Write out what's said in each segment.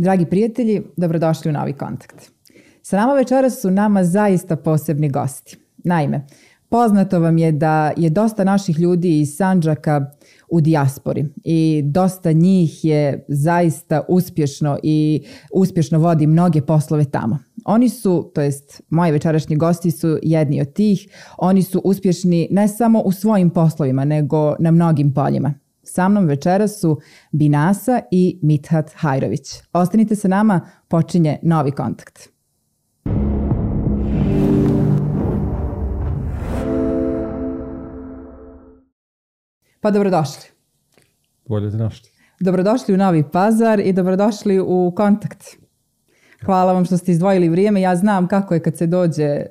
Dragi prijatelji, dobrodošli u Novi Kontakt. Sa nama večeras su nama zaista posebni gosti. Naime, poznato vam je da je dosta naših ljudi iz Sanđaka u dijaspori i dosta njih je zaista uspješno i uspješno vodi mnoge poslove tamo. Oni su, to jest moji večerašnji gosti su jedni od tih, oni su uspješni ne samo u svojim poslovima nego na mnogim poljima. Sa mnom večera su Binasa i Mithat Hajrović. Ostanite sa nama, počinje novi kontakt. Pa dobrodošli. Bolje Dobrodošli u Novi Pazar i dobrodošli u Kontakt. Hvala vam što ste izdvojili vrijeme. Ja znam kako je kad se dođe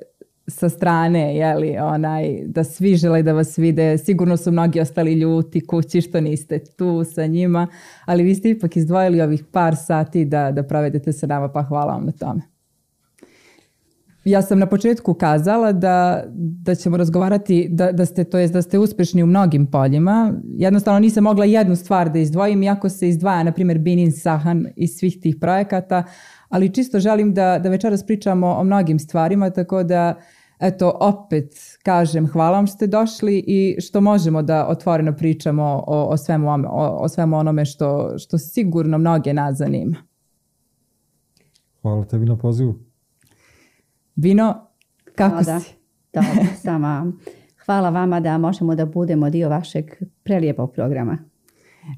sa strane, jeli, onaj, da svi žele da vas vide. Sigurno su mnogi ostali ljuti kući što niste tu sa njima, ali vi ste ipak izdvojili ovih par sati da, da provedete sa nama, pa hvala vam na tome. Ja sam na početku kazala da, da ćemo razgovarati, da, da ste, to jest da ste uspešni u mnogim poljima. Jednostavno nisam mogla jednu stvar da izdvojim, iako se izdvaja, na primjer, Binin Sahan iz svih tih projekata, ali čisto želim da, da večeras pričamo o mnogim stvarima, tako da Eto, opet kažem hvala vam što ste došli i što možemo da otvoreno pričamo o, o, svemu, o, svemu onome što, što sigurno mnoge nas zanima. Hvala tebi na pozivu. Vino kako hvala. si? Da, sama. Hvala vama da možemo da budemo dio vašeg prelijepog programa.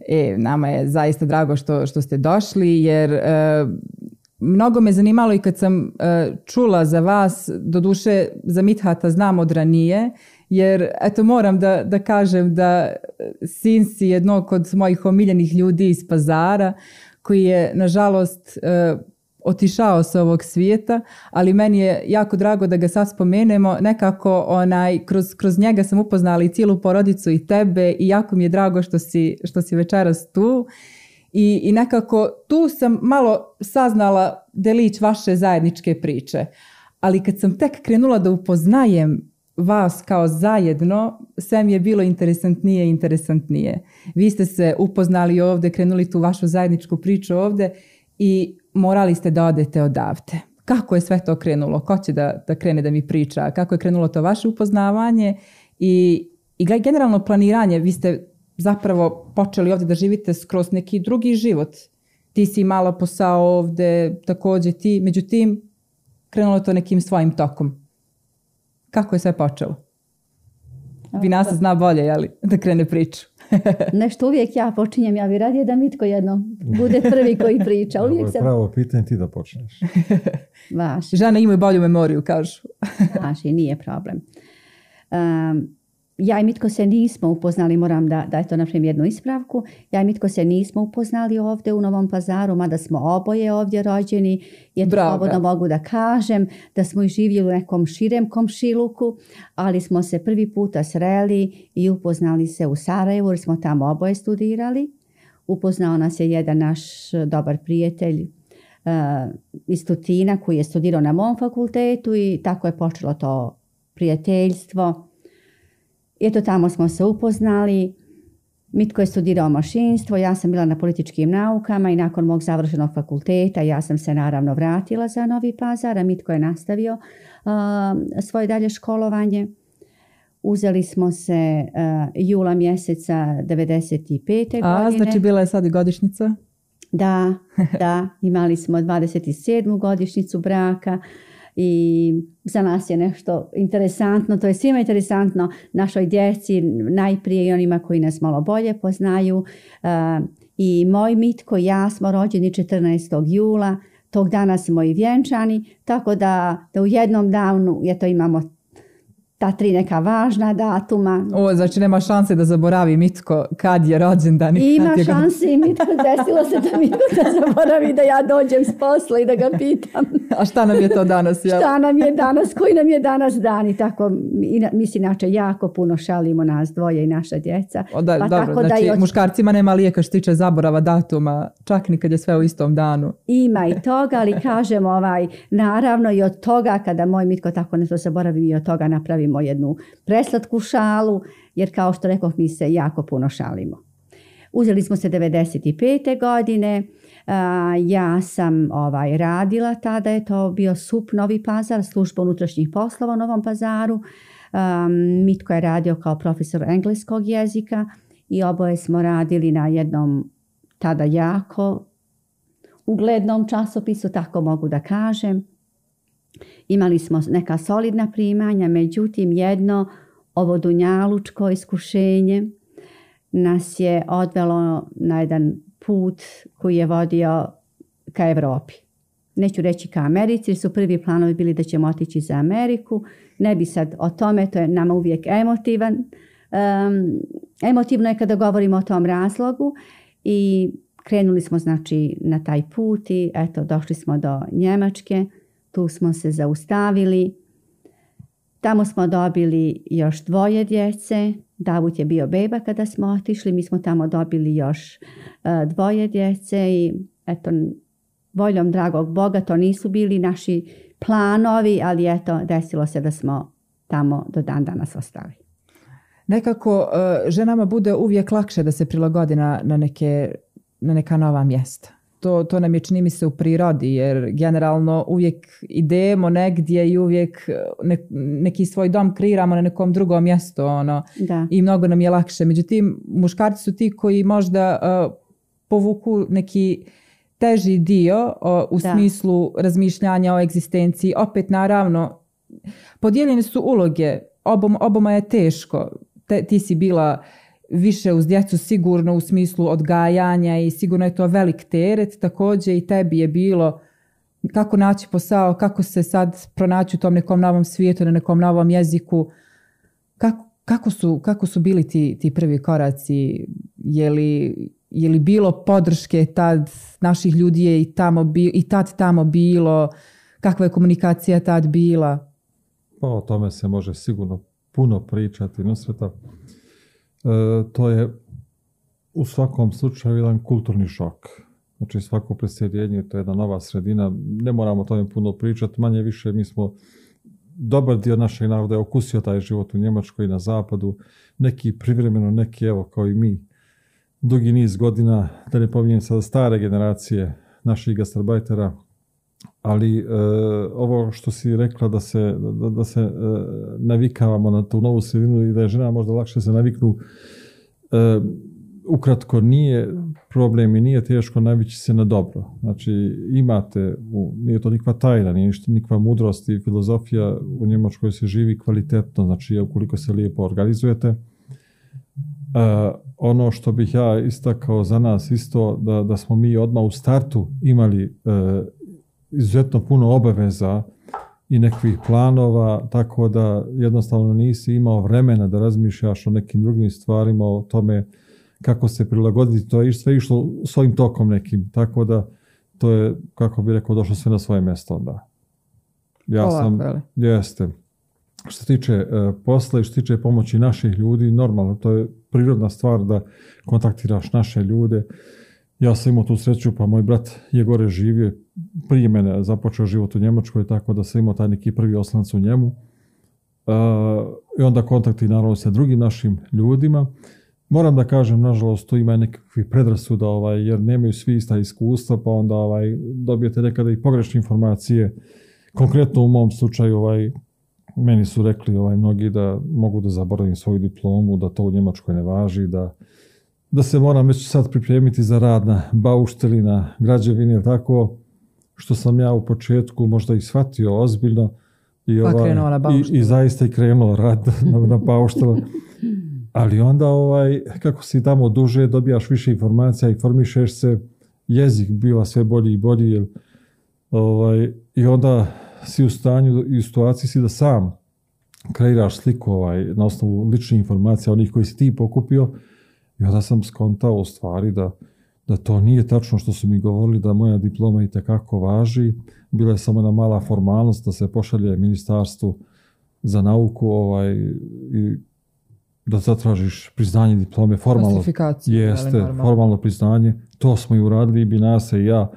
E, nama je zaista drago što, što ste došli jer e, Mnogo me zanimalo i kad sam e, čula za vas, doduše za Mithata znam od ranije, jer eto moram da, da kažem da sin si jednog od mojih omiljenih ljudi iz pazara koji je nažalost e, otišao sa ovog svijeta, ali meni je jako drago da ga sad spomenemo, nekako onaj, kroz, kroz njega sam upoznala i cijelu porodicu i tebe i jako mi je drago što si, što si večeras tu i, I nekako tu sam malo saznala delić vaše zajedničke priče. Ali kad sam tek krenula da upoznajem vas kao zajedno, sve mi je bilo interesantnije i interesantnije. Vi ste se upoznali ovdje, krenuli tu vašu zajedničku priču ovdje i morali ste da odete odavde. Kako je sve to krenulo? Ko će da, da krene da mi priča? Kako je krenulo to vaše upoznavanje? I, i generalno planiranje, vi ste zapravo počeli ovdje da živite skroz neki drugi život. Ti si imala posao ovdje, također ti, međutim, krenulo to nekim svojim tokom. Kako je sve počelo? Vi nas zna bolje, jeli, da krene priču. Nešto uvijek ja počinjem, ja bi radije da mitko jedno bude prvi koji priča. Uvijek Ovo je pravo pitanje ti da počneš. Vaš. Žene imaju bolju memoriju, kažu. Vaši, nije problem ja i Mitko se nismo upoznali, moram da, da eto napravim jednu ispravku, ja i Mitko se nismo upoznali ovdje u Novom pazaru, mada smo oboje ovdje rođeni, jer slobodno mogu da kažem da smo i živjeli u nekom širem komšiluku, ali smo se prvi puta sreli i upoznali se u Sarajevu, jer smo tamo oboje studirali. Upoznao nas je jedan naš e, dobar prijatelj, uh, iz Tutina koji je studirao na mom fakultetu i tako je počelo to prijateljstvo eto tamo smo se upoznali. Mitko je studirao mašinstvo, ja sam bila na političkim naukama i nakon mog završenog fakulteta ja sam se naravno vratila za Novi Pazar, a Mitko je nastavio svoje dalje školovanje. Uzeli smo se jula mjeseca 95. A, godine. A, znači bila je sad i godišnjica? Da, da, imali smo 27. godišnicu braka i za nas je nešto interesantno, to je svima interesantno, našoj djeci najprije i onima koji nas malo bolje poznaju. E, I moj mitko i ja smo rođeni 14. jula, tog dana smo i vjenčani, tako da, da u jednom danu, to imamo ta tri neka važna datuma. O, znači nema šanse da zaboravi Mitko kad je rođendan. I ima šanse i Mitko desilo se da Mitko da zaboravi da ja dođem s posla i da ga pitam. A šta nam je to danas? Ja? šta nam je danas, koji nam je danas dan i tako. I, mi se inače jako puno šalimo nas dvoje i naša djeca. da, pa dobro, tako znači da muškarcima nema lijeka što tiče zaborava datuma, čak ni kad je sve u istom danu. Ima i toga, ali kažem ovaj, naravno i od toga kada moj Mitko tako ne zaboravi i od toga napravimo napravimo jednu preslatku šalu, jer kao što rekoh mi se jako puno šalimo. Uzeli smo se 95. godine, ja sam ovaj, radila tada, je to bio SUP Novi Pazar, služba unutrašnjih poslova u Novom Pazaru. Mitko je radio kao profesor engleskog jezika i oboje smo radili na jednom tada jako uglednom časopisu, tako mogu da kažem. Imali smo neka solidna primanja, međutim jedno ovo dunjalučko iskušenje nas je odvelo na jedan put koji je vodio ka Europi. Neću reći ka Americi, jer su prvi planovi bili da ćemo otići za Ameriku. Ne bi sad o tome, to je nama uvijek emotivan. emotivno je kada govorimo o tom razlogu i krenuli smo znači na taj put i eto došli smo do Njemačke tu smo se zaustavili. Tamo smo dobili još dvoje djece. Davut je bio beba kada smo otišli. Mi smo tamo dobili još e, dvoje djece i eto, voljom dragog Boga to nisu bili naši planovi, ali eto, desilo se da smo tamo do dan danas ostali. Nekako e, ženama bude uvijek lakše da se prilagodi na, neke, na neka nova mjesta to, to nam je čini mi se u prirodi jer generalno uvijek idemo negdje i uvijek e, neki svoj dom kreiramo na nekom drugom mjestu ono, i mnogo nam je lakše. Međutim, muškarci su ti koji možda uh, povuku neki teži dio u smislu razmišljanja o egzistenciji. Opet naravno, podijeljene su uloge, Obom, oboma je teško. Te, ti si bila više uz djecu sigurno u smislu odgajanja i sigurno je to velik teret. Također i tebi je bilo kako naći posao, kako se sad pronaći u tom nekom novom svijetu, na nekom novom jeziku. Kako, kako, su, kako su bili ti, ti prvi koraci? Je li, bilo podrške tad naših ljudi je i, tamo i tad tamo bilo? Kakva je komunikacija tad bila? Pa o tome se može sigurno puno pričati. sve tako E, to je u svakom slučaju jedan kulturni šok. Znači svako preseljenje, to je jedna nova sredina, ne moramo o tome puno pričati, manje više mi smo dobar dio našeg naroda je okusio taj život u Njemačkoj i na zapadu, neki privremeno, neki evo kao i mi, dugi niz godina, da ne pominjem sada stare generacije naših gastarbajtera ali e, ovo što si rekla da se, da, da se e, navikavamo na tu novu sredinu i da je žena možda lakše se naviknu, e, ukratko nije problem i nije teško navići se na dobro. Znači imate, u, nije to nikva tajna, nije ništa, nikva mudrost i filozofija u Njemačkoj se živi kvalitetno, znači ukoliko se lijepo organizujete, ono što bih ja istakao za nas isto, da, da smo mi odmah u startu imali izuzetno puno obaveza i nekih planova, tako da jednostavno nisi imao vremena da razmišljaš o nekim drugim stvarima, o tome kako se prilagoditi, to je sve išlo svojim tokom nekim, tako da to je, kako bi rekao, došlo sve na svoje mjesto onda. Ja sam, jeste. Što se tiče e, posla i što se tiče pomoći naših ljudi, normalno, to je prirodna stvar da kontaktiraš naše ljude, ja sam imao tu sreću, pa moj brat je gore živio, prije mene započeo život u Njemačkoj, tako da sam imao taj neki prvi oslanac u njemu. E, I onda kontakti naravno sa drugim našim ljudima. Moram da kažem, nažalost, tu ima nekakvih predrasuda, ovaj, jer nemaju svi ista iskustva, pa onda ovaj, dobijete nekada i pogrešne informacije. Konkretno u mom slučaju, ovaj, meni su rekli ovaj, mnogi da mogu da zaboravim svoju diplomu, da to u Njemačkoj ne važi, da da se moram već sad pripremiti za rad na baušteli, na građevini, tako, što sam ja u početku možda i shvatio ozbiljno i, pa ovaj, i, i, zaista i krenuo rad na, na bauštelu. Ali onda, ovaj, kako si tamo duže, dobijaš više informacija, i formišeš se, jezik biva sve bolji i bolji, jer, ovaj, i onda si u stanju i u situaciji si da sam kreiraš sliku ovaj, na osnovu ličnih informacija, onih koji si ti pokupio, i onda sam skontao u stvari da, da to nije tačno što su mi govorili, da moja diploma i tekako važi. Bila je samo jedna mala formalnost da se pošalje ministarstvu za nauku ovaj, i da zatražiš priznanje diplome formalno. Jeste, formalno priznanje. To smo i uradili i Binase i ja.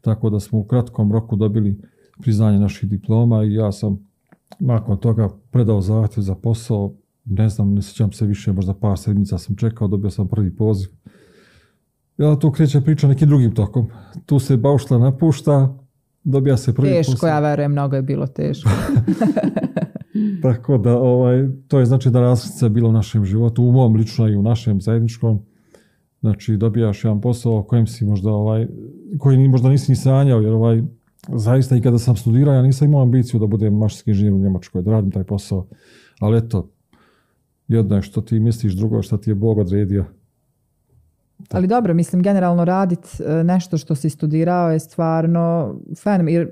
Tako da smo u kratkom roku dobili priznanje naših diploma i ja sam nakon toga predao zahtjev za posao, ne znam, ne sjećam se više, možda par sedmica sam čekao, dobio sam prvi poziv. I onda tu kreće priča nekim drugim tokom. Tu se baušla napušta, dobija se prvi Teško, ja verujem, mnogo je bilo teško. Tako da, ovaj, to je znači da se bilo u našem životu, u mom lično i u našem zajedničkom. Znači, dobijaš jedan posao o kojem si možda, ovaj, koji možda nisi ni sanjao, jer ovaj, zaista i kada sam studirao, ja nisam imao ambiciju da budem mašinski inženjer u Njemačkoj, da radim taj posao. Ali eto, jedno je što ti misliš, drugo što ti je Bog odredio. Ali dobro, mislim, generalno radit e, nešto što si studirao je stvarno fenomen, jer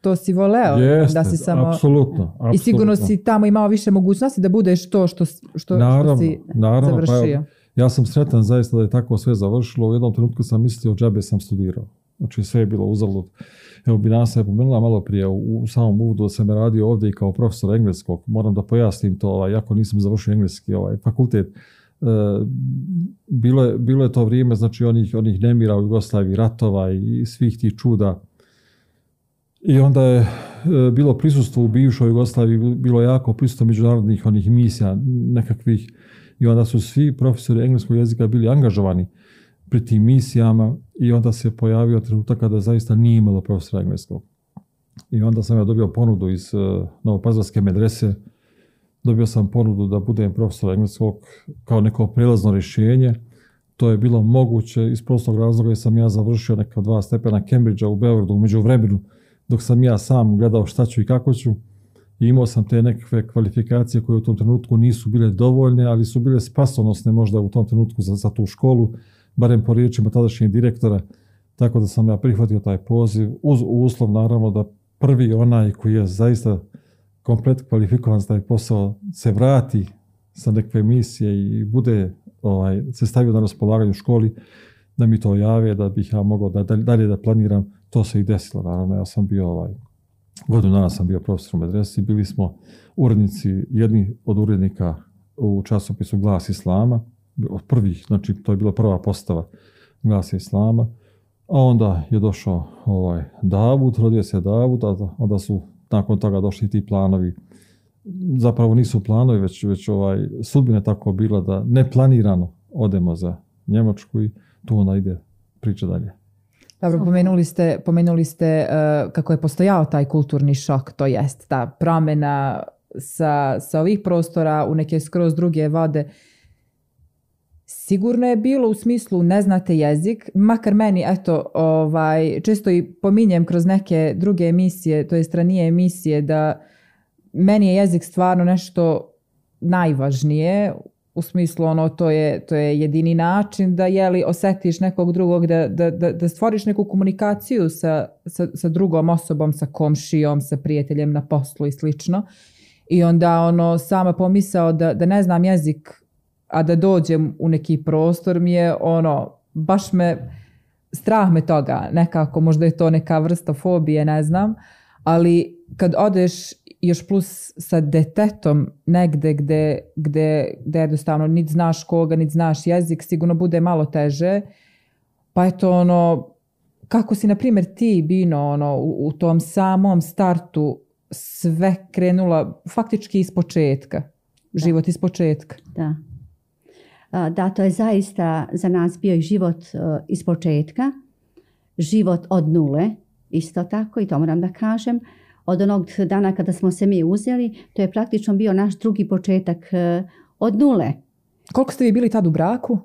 to si voleo. Jeste, da si samo... apsolutno, I sigurno si tamo imao više mogućnosti da budeš to što, što, naravno, si naravno, pa završio. Pa ja, ja sam sretan zaista da je tako sve završilo. U jednom trenutku sam mislio, džabe sam studirao. Znači sve je bilo uzalud. Evo danas je pomenula malo prije u, samom uvodu da sam radio ovdje i kao profesor engleskog. Moram da pojasnim to, ovaj, jako nisam završio engleski ovaj, fakultet. E, bilo, je, bilo je to vrijeme, znači onih, onih nemira u Jugoslaviji, ratova i, svih tih čuda. I onda je e, bilo prisustvo u bivšoj Jugoslaviji, bilo jako prisustvo međunarodnih onih misija nekakvih i onda su svi profesori engleskog jezika bili angažovani pri tim misijama i onda se pojavio trenutak kada zaista nije imalo profesora engleskog. I onda sam ja dobio ponudu iz uh, eh, Novopazarske medrese, dobio sam ponudu da budem profesor engleskog kao neko prelazno rješenje. To je bilo moguće iz prostog razloga jer sam ja završio neka dva stepena Cambridgea u Beogradu umeđu vremenu dok sam ja sam gledao šta ću i kako ću i imao sam te nekakve kvalifikacije koje u tom trenutku nisu bile dovoljne, ali su bile spasonosne možda u tom trenutku za, za tu školu barem po riječima tadašnjeg direktora, tako da sam ja prihvatio taj poziv, uz uslov naravno da prvi onaj koji je zaista komplet kvalifikovan za taj posao se vrati sa nekve misije i bude ovaj, se stavio na raspolaganje u školi, da mi to jave, da bih ja mogao da, dalje da planiram. To se i desilo, naravno. Ja sam bio ovaj, godinu dana sam bio profesor u medresi, bili smo urednici, jedni od urednika u časopisu Glas Islama, od prvih, znači to je bila prva postava glasa Islama, a onda je došao ovaj Davud, rodio se Davud, a onda su nakon toga došli ti planovi zapravo nisu planovi, već, već ovaj, sudbina tako bila da neplanirano odemo za Njemačku i tu onda ide priča dalje. Dobro, pomenuli ste, pomenuli ste eh, kako je postojao taj kulturni šok, to jest ta promjena sa, sa ovih prostora u neke skroz druge vode Sigurno je bilo u smislu ne znate jezik, makar meni, eto, ovaj, često i pominjem kroz neke druge emisije, to je stranije emisije, da meni je jezik stvarno nešto najvažnije, u smislu ono, to je, to je jedini način da jeli, osetiš nekog drugog, da, da, da stvoriš neku komunikaciju sa, sa, drugom osobom, sa komšijom, sa prijateljem na poslu i slično. I onda ono, sama pomisao da, da ne znam jezik a da dođem u neki prostor mi je ono, baš me, strah me toga nekako, možda je to neka vrsta fobije, ne znam, ali kad odeš još plus sa detetom negde gde, gde, gde jednostavno niti znaš koga, niti znaš jezik, sigurno bude malo teže, pa je to ono, kako si na primjer ti Bino ono, u, tom samom startu sve krenula faktički iz početka, život iz početka. Da da to je zaista za nas bio i život e, iz početka, život od nule, isto tako i to moram da kažem. Od onog dana kada smo se mi uzeli, to je praktično bio naš drugi početak e, od nule. Koliko ste vi bili tad u braku?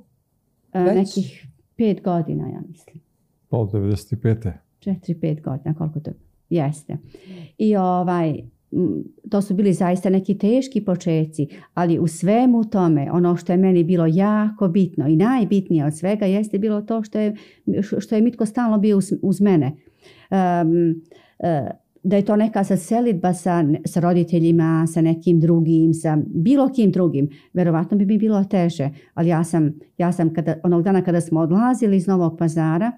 E, nekih pet godina, ja mislim. 95. Četiri, pet godina, koliko to jeste. I ovaj, Mm, to su bili zaista neki teški počeci, ali u svemu tome ono što je meni bilo jako bitno i najbitnije od svega jeste bilo to što je, što je Mitko stalno bio uz, mene. Um, da je to neka sa selitba sa, sa roditeljima, sa nekim drugim, sa bilo kim drugim, verovatno bi mi bilo teže. Ali ja sam, ja sam kada, onog dana kada smo odlazili iz Novog pazara,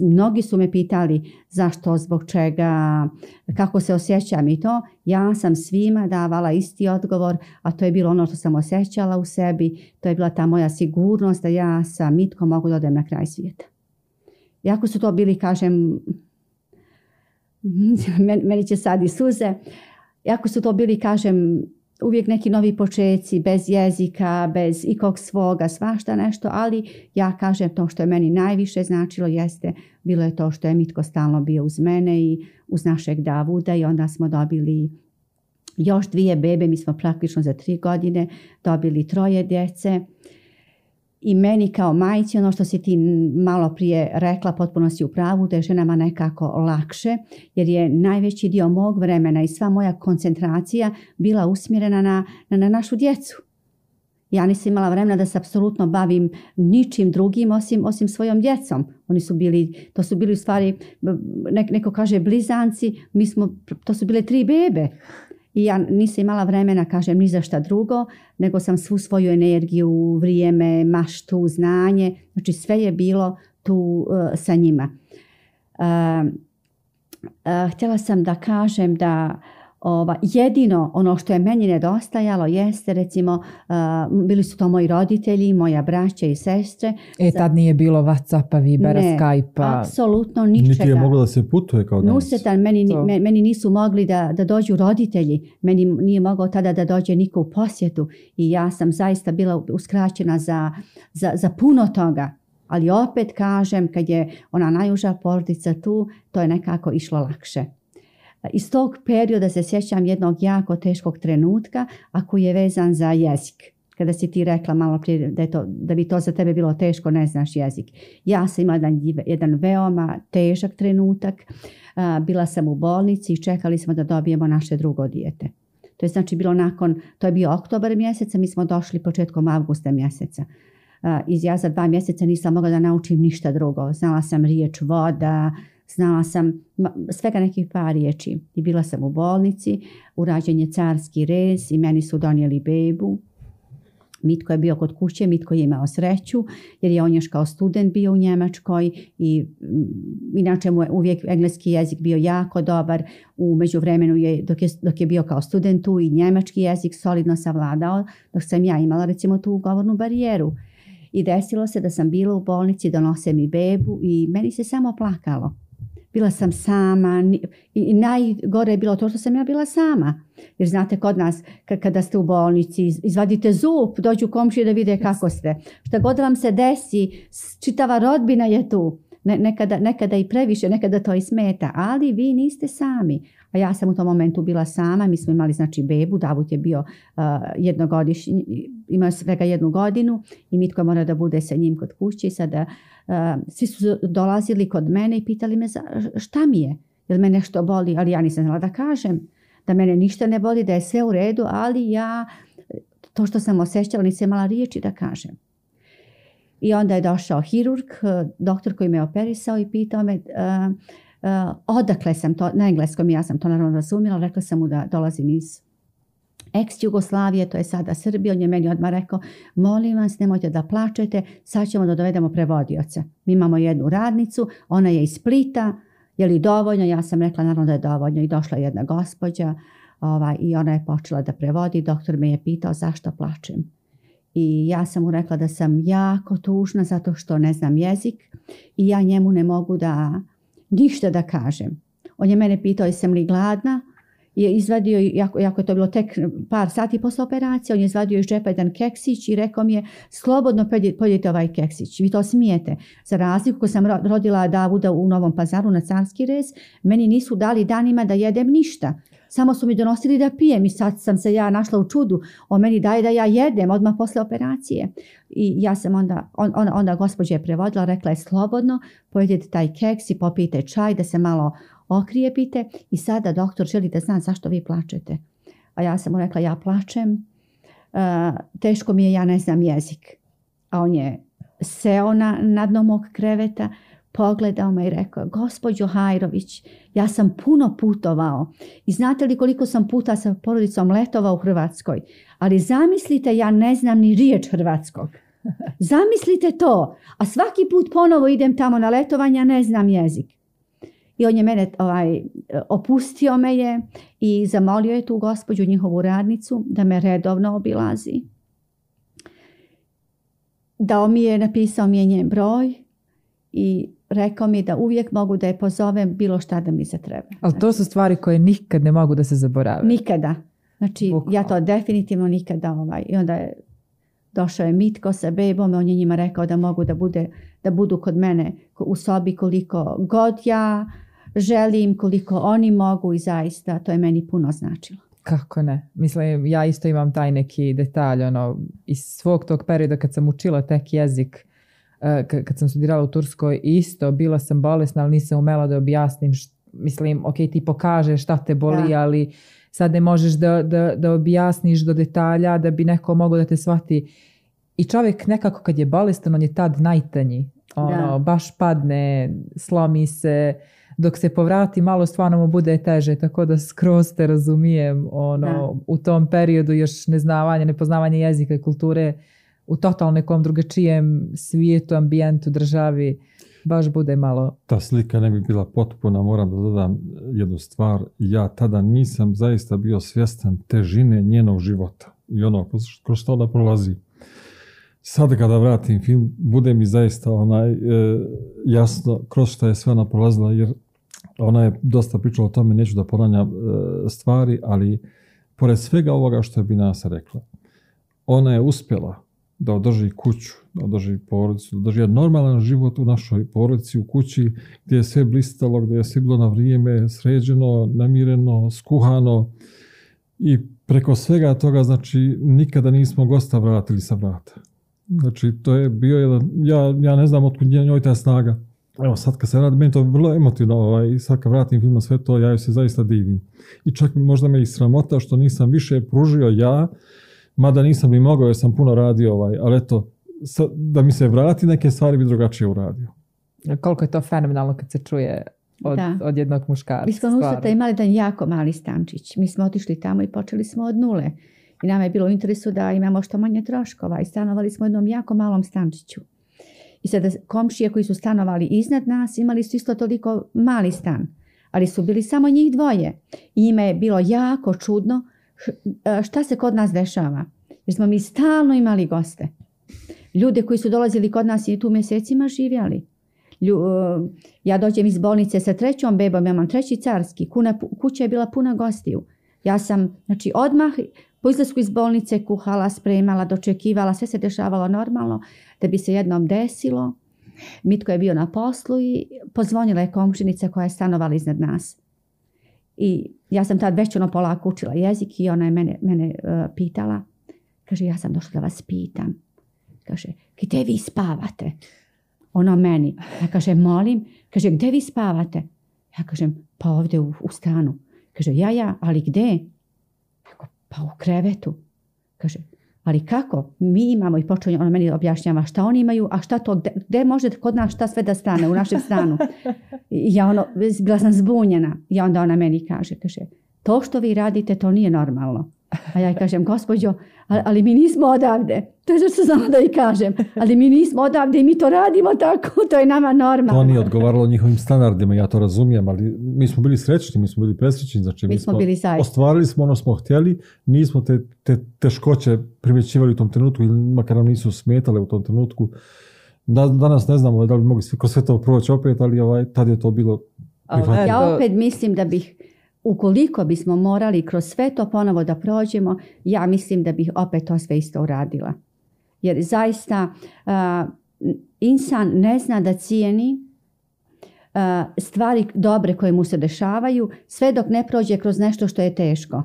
Mnogi su me pitali zašto, zbog čega, kako se osjećam i to. Ja sam svima davala isti odgovor, a to je bilo ono što sam osjećala u sebi. To je bila ta moja sigurnost da ja sa mitko mogu da na kraj svijeta. Jako su to bili, kažem, meni će sad i suze, jako su to bili, kažem, uvijek neki novi počeci, bez jezika, bez ikog svoga, svašta nešto, ali ja kažem to što je meni najviše značilo jeste, bilo je to što je Mitko stalno bio uz mene i uz našeg Davuda i onda smo dobili još dvije bebe, mi smo praktično za tri godine dobili troje djece i meni kao majci, ono što si ti malo prije rekla, potpuno si u pravu, da je ženama nekako lakše, jer je najveći dio mog vremena i sva moja koncentracija bila usmjerena na, na, na našu djecu. Ja nisam imala vremena da se apsolutno bavim ničim drugim osim, osim svojom djecom. Oni su bili, to su bili u stvari, neko kaže blizanci, mi smo, to su bile tri bebe i ja nisam imala vremena, kažem, ni za šta drugo, nego sam svu svoju energiju, vrijeme, maštu, znanje, znači sve je bilo tu e, sa njima. Uh, htjela sam da kažem da ova, jedino ono što je meni nedostajalo jeste recimo e, bili su to moji roditelji, moja braća i sestre. E tad nije bilo Whatsappa, Vibera, ne, skype apsolutno ničega. Niti je moglo da se putuje kao danas. Nusetan, meni, meni nisu mogli da, da dođu roditelji, meni nije mogao tada da dođe niko u posjetu i ja sam zaista bila uskraćena za, za, za puno toga. Ali opet kažem, kad je ona najuža porodica tu, to je nekako išlo lakše. E, iz tog perioda se sjećam jednog jako teškog trenutka, a koji je vezan za jezik. Kada si ti rekla malo prije da, je to, da bi to za tebe bilo teško, ne znaš jezik. Ja sam imala jedan, veoma težak trenutak. E, bila sam u bolnici i čekali smo da dobijemo naše drugo dijete. To je znači bilo nakon, to je bio oktobar mjeseca, mi smo došli početkom avgusta mjeseca. E, iz ja za dva mjeseca nisam mogla da naučim ništa drugo. Znala sam riječ voda, Znala sam svega nekih par riječi i bila sam u bolnici, urađen je carski rez i meni su donijeli bebu. Mitko je bio kod kuće, Mitko je imao sreću jer je on još kao student bio u Njemačkoj i mm, inače mu je uvijek engleski jezik bio jako dobar. U međuvremenu je dok, je dok je bio kao student tu i njemački jezik solidno savladao dok sam ja imala recimo tu govornu barijeru. I desilo se da sam bila u bolnici, donose mi bebu i meni se samo plakalo bila sam sama i najgore je bilo to što sam ja bila sama. Jer znate kod nas kada ste u bolnici izvadite zup, dođu komšije da vide kako ste. Šta god vam se desi, čitava rodbina je tu. nekada, i previše, nekada to i smeta, ali vi niste sami. A ja sam u tom momentu bila sama, mi smo imali znači bebu, Davut je bio jednogodišnji, imao svega jednu godinu i Mitko mora da bude sa njim kod kuće i sada Eh, svi su dolazili kod mene i pitali me šta mi je, jel me nešto boli, ali ja nisam znala da kažem da mene ništa ne boli, da je sve u redu, ali ja eh, to što sam osjećala nisam imala riječi da kažem. I onda je došao hirurg, eh, doktor koji me operisao i pitao me odakle sam to, na engleskom ja sam to naravno razumjela, rekla sam mu da dolazim iz Eks jugoslavije to je sada Srbija, on je meni odmah rekao, molim vas, nemojte da plačete, sad ćemo da dovedemo prevodioca. Mi imamo jednu radnicu, ona je iz Splita, je li dovoljno? Ja sam rekla, naravno da je dovoljno. I došla jedna gospođa ovaj, i ona je počela da prevodi. Doktor me je pitao zašto plačem. I ja sam mu rekla da sam jako tužna zato što ne znam jezik i ja njemu ne mogu da ništa da kažem. On je mene pitao jesam li gladna, je izvadio, jako, jako je to bilo tek par sati posle operacije, on je izvadio iz džepa jedan keksić i rekao mi je slobodno pojedite ovaj keksić, vi to smijete. Za razliku ko sam rodila Davuda u Novom pazaru na carski rez, meni nisu dali danima da jedem ništa. Samo su mi donosili da pijem i sad sam se ja našla u čudu. On meni daje da ja jedem odmah posle operacije. I ja sam onda, on, onda, onda gospođa je prevodila, rekla je slobodno, pojedite taj keks i popijte čaj da se malo okrijepite i sada doktor želi da zna zašto vi plačete. A ja sam mu rekla ja plačem, e, teško mi je, ja ne znam jezik. A on je seo na, na dno mog kreveta, pogledao me i rekao, gospođo Hajrović, ja sam puno putovao i znate li koliko sam puta sa porodicom letovao u Hrvatskoj, ali zamislite, ja ne znam ni riječ hrvatskog. Zamislite to, a svaki put ponovo idem tamo na letovanja, ne znam jezik. I on je mene, ovaj, opustio me je i zamolio je tu gospođu, njihovu radnicu, da me redovno obilazi. Dao mi je, napisao mi je njen broj i rekao mi da uvijek mogu da je pozovem bilo šta da mi se treba. Ali to su stvari koje nikad ne mogu da se zaborave. Nikada. Znači, ja to definitivno nikada ovaj. I onda je došao je Mitko sa bebom, on je njima rekao da mogu da, bude, da budu kod mene u sobi koliko god ja želim koliko oni mogu i zaista to je meni puno značilo. Kako ne? Mislim, ja isto imam taj neki detalj, ono, iz svog tog perioda kad sam učila tek jezik, e, kad sam studirala u Turskoj, isto, bila sam bolesna, ali nisam umela da objasnim, mislim, ok, ti pokažeš šta te boli, ali sad ne možeš da, da, da objasniš do detalja da bi neko mogao da te shvati. I čovjek nekako kad je bolestan, on je tad najtanji. Ono, baš padne, slomi se, dok se povrati malo stvarno mu bude teže, tako da skroz te razumijem ono, u tom periodu još neznavanje, nepoznavanje jezika i kulture u totalno nekom drugačijem svijetu, ambijentu, državi, baš bude malo. Ta slika ne bi bila potpuna, moram da dodam jednu stvar, ja tada nisam zaista bio svjestan težine njenog života i ono kroz što ona prolazi. Sad kada vratim film, bude mi zaista onaj e, jasno kroz što je sve ona prolazila, jer ona je dosta pričala o tome, neću da ponavljam e, stvari, ali pored svega ovoga što je nas rekla, ona je uspjela da održi kuću, da održi porodicu, da održi normalan život u našoj porodici, u kući, gdje je sve blistalo, gdje je sve bilo na vrijeme, sređeno, namireno, skuhano i preko svega toga, znači, nikada nismo gosta vratili sa vrata. Znači, to je bio jedan, ja, ja ne znam otkud njoj ta snaga evo sad kad se radi, meni to vrlo emotivno, ovaj, sad kad vratim film sve to, ja joj se zaista divim. I čak možda me i sramota što nisam više pružio ja, mada nisam ni mogao jer sam puno radio, ovaj, ali eto, da mi se vrati neke stvari bi drugačije uradio. Koliko je to fenomenalno kad se čuje od, od jednog muškarca. Mi smo u imali jedan jako mali stančić. Mi smo otišli tamo i počeli smo od nule. I nama je bilo u interesu da imamo što manje troškova i stanovali smo u jednom jako malom stančiću. I sada komšije koji su stanovali iznad nas imali su isto toliko mali stan, ali su bili samo njih dvoje. I ime je bilo jako čudno e, šta se kod nas dešava. Jer smo mi stalno imali goste. Ljude koji su dolazili kod nas i tu mjesecima živjeli. E, ja dođem iz bolnice sa trećom bebom, ja imam treći carski, kuća je bila puna gostiju. Ja sam, znači, odmah po izlasku iz bolnice kuhala, spremala, dočekivala, sve se dešavalo normalno da bi se jednom desilo. Mitko je bio na poslu i pozvonila je komšinica koja je stanovala iznad nas. I ja sam tad već ono polako učila jezik i ona je mene, mene e, pitala. Kaže, ja sam došla da vas pitam. Kaže, gdje vi spavate? Ona meni. Ja kaže, molim. Kaže, gdje vi spavate? Ja kažem, pa ovdje u, u stanu. Kaže, ja, ja, ali gdje? Pa u krevetu. Kaže, ali kako? Mi imamo i počinje, ona meni objašnjava šta oni imaju, a šta to, gde, može kod nas šta sve da stane u našem stanu. Ja ono, bila sam zbunjena. I onda ona meni kaže, kaže, to što vi radite, to nije normalno. A ja kažem, gospođo, ali mi nismo odavde. To je što znamo da i kažem. Ali mi nismo odavde i mi to radimo tako, to je nama normalno. To nije odgovaralo njihovim standardima, ja to razumijem, ali mi smo bili srećni, mi smo bili presrećni, znači mi, smo, bili ostvarili smo ono smo htjeli, nismo te, teškoće primjećivali u tom trenutku ili makar nam nisu smetale u tom trenutku. danas ne znamo da li mogli sve to proći opet, ali ovaj, tad je to bilo Ja opet mislim da bih ukoliko bismo morali kroz sve to ponovo da prođemo, ja mislim da bih opet to sve isto uradila. Jer zaista insan ne zna da cijeni stvari dobre koje mu se dešavaju, sve dok ne prođe kroz nešto što je teško.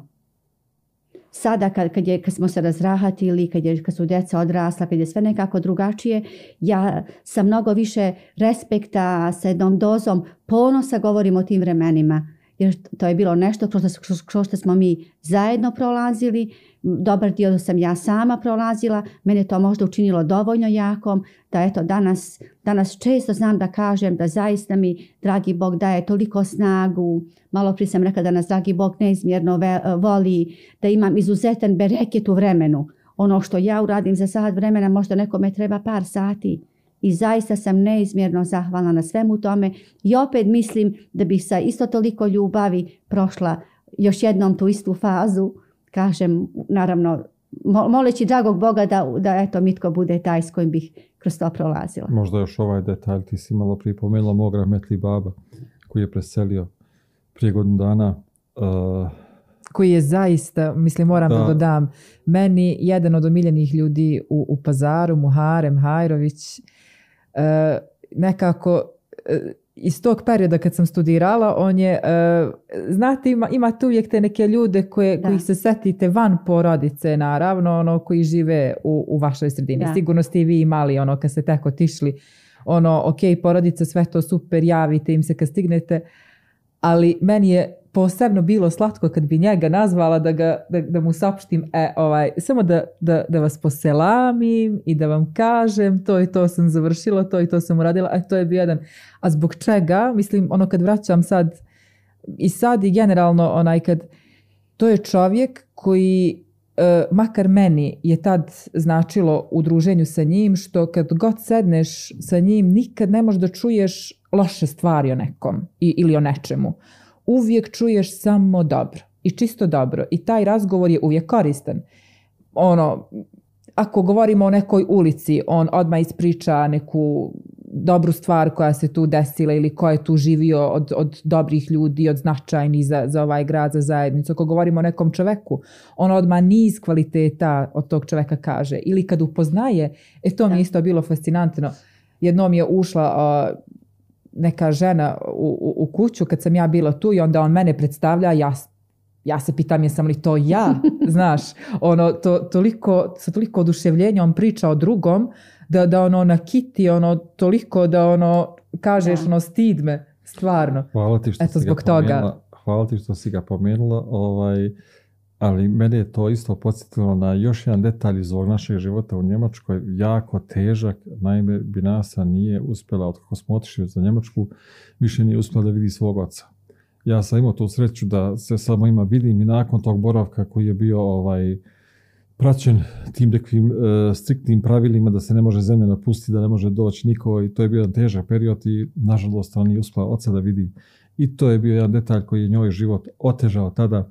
Sada kad, kad, je, kad smo se razrahatili, kad, je, kad su djeca odrasla, kad je sve nekako drugačije, ja sa mnogo više respekta, sa jednom dozom ponosa govorim o tim vremenima jer to je bilo nešto kroz što smo mi zajedno prolazili, dobar dio sam ja sama prolazila, mene je to možda učinilo dovoljno jakom, da eto danas, danas često znam da kažem da zaista mi dragi Bog daje toliko snagu, malo prije sam rekla da nas dragi Bog neizmjerno voli, da imam izuzetan bereket u vremenu, ono što ja uradim za sad vremena možda nekome treba par sati, i zaista sam neizmjerno zahvalna na svemu tome i opet mislim da bih sa isto toliko ljubavi prošla još jednom tu istu fazu, kažem naravno moleći dragog Boga da, da eto mitko bude taj s kojim bih kroz to prolazila. Možda još ovaj detalj, ti si malo pripomenula mog rahmetli baba koji je preselio prije godinu dana uh, koji je zaista, mislim moram da, da dodam, meni jedan od omiljenih ljudi u, u pazaru, Muharem Hajrović, E, nekako e, iz tog perioda kad sam studirala, on je, e, znate, ima, imate uvijek te neke ljude koje, koji se setite van porodice, naravno, ono, koji žive u, vašoj sredini. Da. Sigurno ste i vi imali, ono, kad ste tako otišli, ono, ok, porodice, sve to super, javite im se kad stignete, ali meni je posebno bilo slatko kad bi njega nazvala da, ga, da, da mu saopštim e, ovaj, samo da, da, da, vas poselamim i da vam kažem to i to sam završila, to i to sam uradila, a e, to je bio jedan. A zbog čega, mislim, ono kad vraćam sad i sad i generalno onaj kad to je čovjek koji e, makar meni je tad značilo u druženju sa njim što kad god sedneš sa njim nikad ne možeš da čuješ loše stvari o nekom i, ili o nečemu uvijek čuješ samo dobro i čisto dobro i taj razgovor je uvijek koristan. Ono, ako govorimo o nekoj ulici, on odmah ispriča neku dobru stvar koja se tu desila ili ko je tu živio od, od dobrih ljudi, od značajnih za, za ovaj grad, za zajednicu. Ako govorimo o nekom čoveku, on odmah niz kvaliteta od tog čoveka kaže. Ili kad upoznaje, e to mi je isto bilo fascinantno. Jednom je ušla neka žena u, u, kuću kad sam ja bila tu i onda on mene predstavlja, ja ja se pitam jesam li to ja, znaš, ono, to, toliko, sa toliko oduševljenjem priča o drugom, da, da ono nakiti, ono, toliko da ono, kažeš, ono, stid me, stvarno. Hvala ti što Eto, si zbog ga toga. Hvala ti što si ga pomenula, ovaj, ali mene je to isto podsjetilo na još jedan detalj iz ovog našeg života u Njemačkoj, jako težak, naime Binasa nije uspjela, od kako smo otišli za Njemačku, više nije uspjela da vidi svog oca. Ja sam imao tu sreću da se samo ima vidim i nakon tog boravka koji je bio ovaj, praćen tim nekim e, striktnim pravilima da se ne može zemlja napustiti, da ne može doći niko i to je bio jedan težak period i nažalost on nije uspjela oca da vidi. I to je bio jedan detalj koji je njoj život otežao tada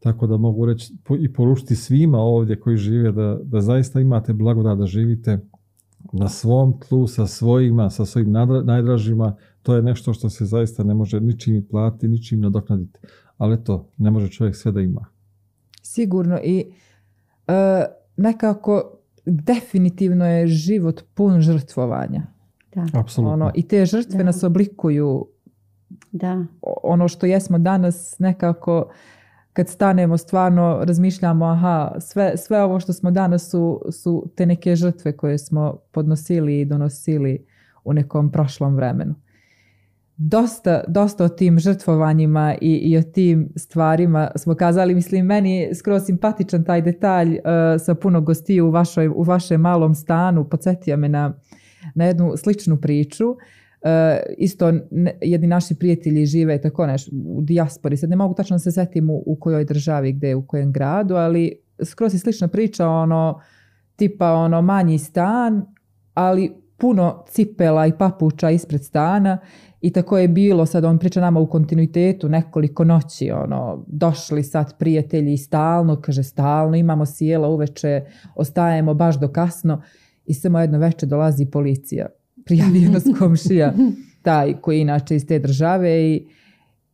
tako da mogu reći i poručiti svima ovdje koji žive da, da zaista imate blagodat da živite na svom tlu, sa svojima, sa svojim najdražima. To je nešto što se zaista ne može ničim platiti, ničim nadoknaditi. Ali to, ne može čovjek sve da ima. Sigurno i e, nekako definitivno je život pun žrtvovanja. Da. Ono, I te žrtve nas oblikuju. Da. Ono što jesmo danas nekako kad stanemo stvarno razmišljamo aha, sve, sve ovo što smo danas su, su te neke žrtve koje smo podnosili i donosili u nekom prošlom vremenu. Dosta, dosta o tim žrtvovanjima i, i o tim stvarima smo kazali. Mislim, meni je skroz simpatičan taj detalj e, sa puno gostiju u, vašoj, u vašem malom stanu. Podsjetio me na, na jednu sličnu priču E, isto jedni naši prijatelji žive tako nešto u dijaspori. Sad ne mogu tačno se setim u, kojoj državi, gdje, u kojem gradu, ali skroz je slična priča, ono, tipa ono manji stan, ali puno cipela i papuča ispred stana i tako je bilo, sad on priča nama u kontinuitetu nekoliko noći, ono, došli sad prijatelji stalno, kaže stalno, imamo sjela uveče, ostajemo baš do kasno i samo jedno veče dolazi policija prijavio komšija, taj koji je inače iz te države i,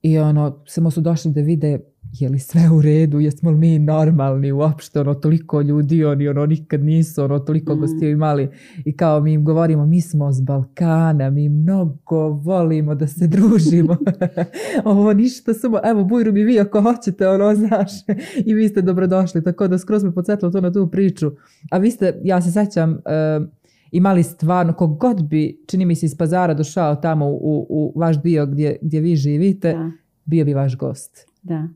i ono, samo su došli da vide je li sve u redu, jesmo li mi normalni uopšte, ono, toliko ljudi, oni, ono, nikad nisu, ono, toliko mm. gostiju imali i kao mi im govorimo, mi smo s Balkana, mi mnogo volimo da se družimo, ovo ništa, samo, evo, bujru mi vi ako hoćete, ono, znaš, i vi ste dobrodošli, tako da skroz me podsjetilo to na tu priču, a vi ste, ja se sećam, imali stvarno, god bi, čini mi se, iz pazara došao tamo u, u vaš dio gdje, gdje vi živite, bio bi vaš gost. Da.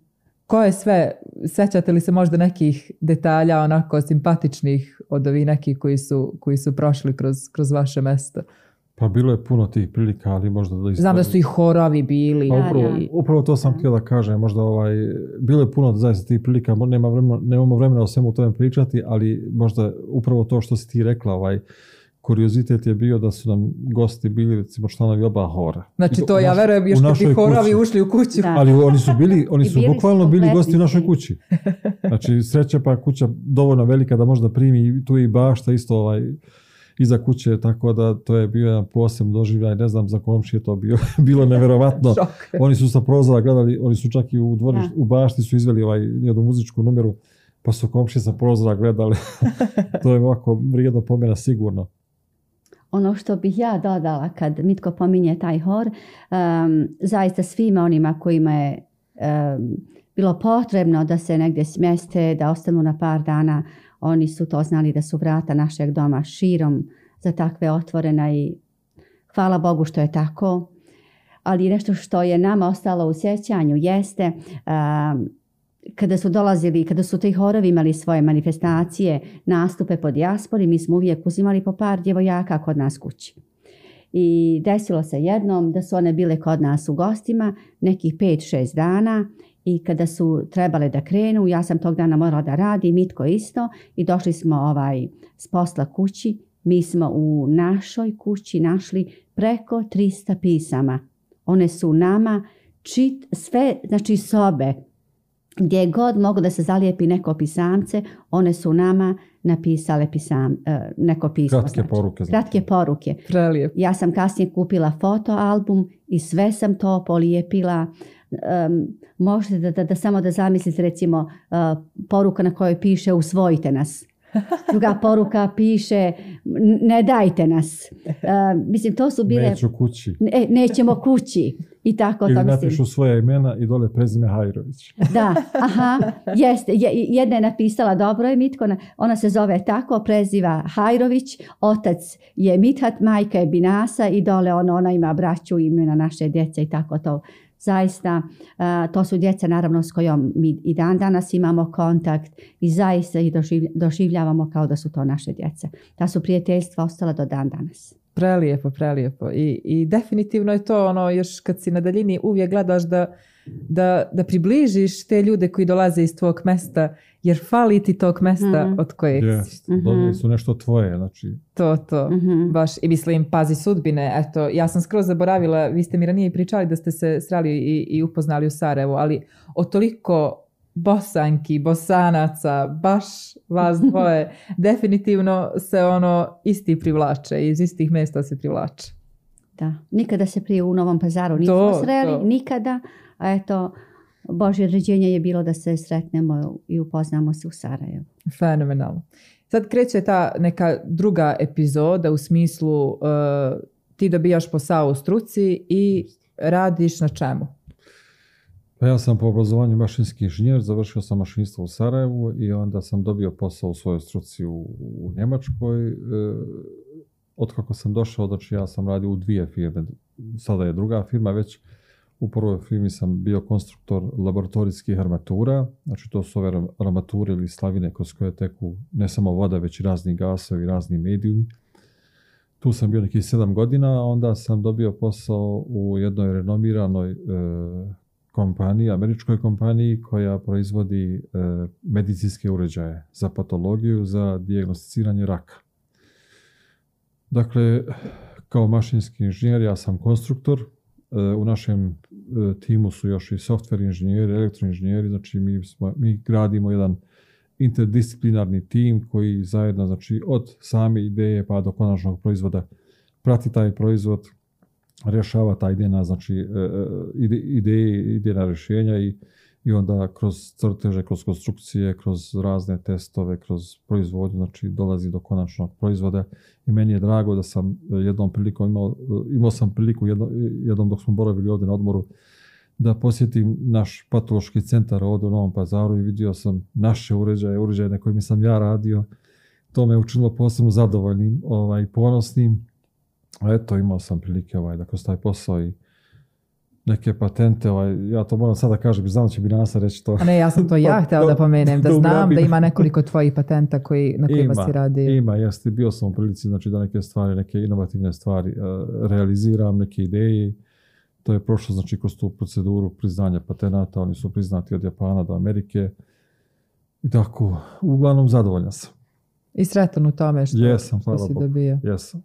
Ko je sve, sećate li se možda nekih detalja onako simpatičnih od ovih nekih koji su, koji su prošli kroz, kroz vaše mesto? Pa bilo je puno tih prilika, ali možda da Znam da su i horovi bili. Pa upravo, upravo to sam htio da kažem, možda ovaj, bilo je puno zaista tih prilika, nema vremena, nemamo vremena o svemu tome pričati, ali možda upravo to što si ti rekla, ovaj, kuriozitet je bio da su nam gosti bili recimo članovi oba hora. Znači to ja verujem još kad horovi ušli u kuću. Ali oni su bili, oni su bukvalno bili gosti u našoj kući. Znači sreća pa kuća dovoljno velika da možda primi tu i bašta isto ovaj iza kuće, tako da to je bio jedan posebno doživljaj, ne znam za komšije to bio, bilo neverovatno. oni su sa prozora gledali, oni su čak i u dvorištu, u bašti su izveli ovaj jednu muzičku numeru, pa su komšije sa prozora gledali. to je ovako vrijedno pomena sigurno ono što bih ja dodala kad Mitko pominje taj hor, um, zaista svima onima kojima je bilo potrebno da se negdje smjeste, da ostanu na par dana, oni su to znali da su vrata našeg doma širom za takve otvorena i hvala Bogu što je tako. Ali nešto što je nama ostalo u sjećanju jeste um, kada su dolazili, kada su horovi imali svoje manifestacije, nastupe po dijaspori, mi smo uvijek uzimali po par djevojaka kod nas kući. I desilo se jednom da su one bile kod nas u gostima nekih 5-6 dana i kada su trebale da krenu, ja sam tog dana morala da radi Mitko isto i došli smo ovaj s posla kući. Mi smo u našoj kući našli preko 300 pisama. One su nama čit sve, znači sobe, gdje god mogu da se zalijepi neko pisamce, one su nama napisale pisam, e, neko pismo. Kratke znači. poruke. Znači. poruke. Ja sam kasnije kupila fotoalbum i sve sam to polijepila. Um, možete da, samo da zamislite recimo e, poruka na kojoj piše usvojite nas Druga poruka piše, ne dajte nas. E, mislim, to su bile... Neću kući. nećemo kući. I tako to mislim. napišu svoja imena i dole prezime Hajrović. Da, aha, jeste. Jedna je napisala, dobro je Mitko, ona se zove tako, preziva Hajrović, otac je Mithat, majka je Binasa i dole ona, ona ima braću imena naše djece i tako to zaista e, to su djeca naravno s kojom mi i dan danas imamo kontakt i zaista ih doživljavamo kao da su to naše djeca. Ta su prijateljstva ostala do dan danas. Prelijepo, prelijepo. I, i definitivno je to ono još kad si na daljini uvijek gledaš da, da, da približiš te ljude koji dolaze iz tvog mesta jer fali ti tog mesta mhm. od kojeg yes. Mhm. su nešto tvoje, znači. To, to, mhm. baš. I mislim, pazi sudbine, eto, ja sam skroz zaboravila, vi ste mi ranije pričali da ste se srali i, i upoznali u Sarajevu, ali o toliko bosanki, bosanaca, baš vas dvoje, definitivno se ono isti privlače, iz istih mjesta se privlače. Da, nikada se prije u Novom pazaru nismo to, sreli, to. nikada, a eto, Božje određenje je bilo da se sretnemo i upoznamo se u Sarajevu. Fenomenalno. Sad kreće ta neka druga epizoda u smislu uh, ti dobijaš posao u struci i radiš na čemu? Pa ja sam po obrazovanju mašinski inženjer, završio sam mašinstvo u Sarajevu i onda sam dobio posao u svojoj struci u, Njemačkoj. E, uh, Otkako sam došao, znači ja sam radio u dvije firme, sada je druga firma već, u prvoj filmi sam bio konstruktor laboratorijskih armatura, znači to su ove armature ili slavine kroz koje teku ne samo voda, već i razni gasovi, razni mediji. Tu sam bio nekih sedam godina, a onda sam dobio posao u jednoj renomiranoj e, kompaniji, američkoj kompaniji koja proizvodi e, medicinske uređaje za patologiju, za dijagnosticiranje raka. Dakle, kao mašinski inženjer ja sam konstruktor, e, u našem E, timu su još i software inženjeri, elektroinženjeri, znači mi, mi gradimo jedan interdisciplinarni tim koji zajedno, znači od same ideje pa do konačnog proizvoda prati taj proizvod, rješava ta ideja, znači e, e, ideje, idejna rješenja i i onda kroz crteže, kroz konstrukcije, kroz razne testove, kroz proizvodnju, znači dolazi do konačnog proizvoda i meni je drago da sam e, jednom prilikom imao, e, imao sam priliku jedno, e, jednom dok smo boravili ovdje na odmoru da posjetim naš patološki centar ovdje u Novom Pazaru i vidio sam naše uređaje, uređaje na kojima sam ja radio. To me učinilo posebno zadovoljnim, ovaj, ponosnim. eto, imao sam prilike ovaj, da kroz taj posao i neke patente, ovaj, ja to moram sada kažem, znam da će Nasa reći to. A ne, ja sam to ja htjela da pomenem, da znam da ima nekoliko tvojih patenta koji, na kojima si radi. Ima, jeste, bio sam u prilici znači, da neke stvari, neke inovativne stvari e, realiziram, neke ideje. To je prošlo znači, kroz tu proceduru priznanja patenata, oni su priznati od Japana do Amerike. I tako, uglavnom zadovoljan sam. I sretan u tome što, jesam, što si dobio. Jesam.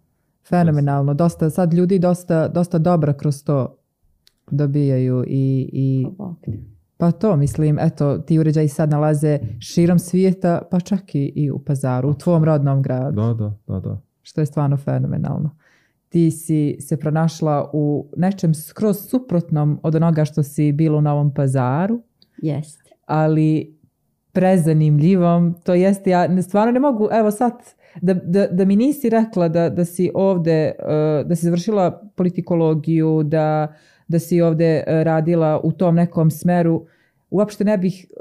Fenomenalno, dosta, sad ljudi dosta, dosta dobra kroz to dobijaju i... i pa to, mislim, eto, ti uređaji sad nalaze širom svijeta, pa čak i, u pazaru, u tvom rodnom gradu. Da, da, da, da. Što je stvarno fenomenalno. Ti si se pronašla u nečem skroz suprotnom od onoga što si bilo u Novom pazaru. Jest. Ali prezanimljivom, to jest, ja stvarno ne mogu, evo sad, da, da, mi nisi rekla da, da si ovde, eh, da si završila politikologiju, da da si ovde e, radila u tom nekom smeru, uopšte ne bih e,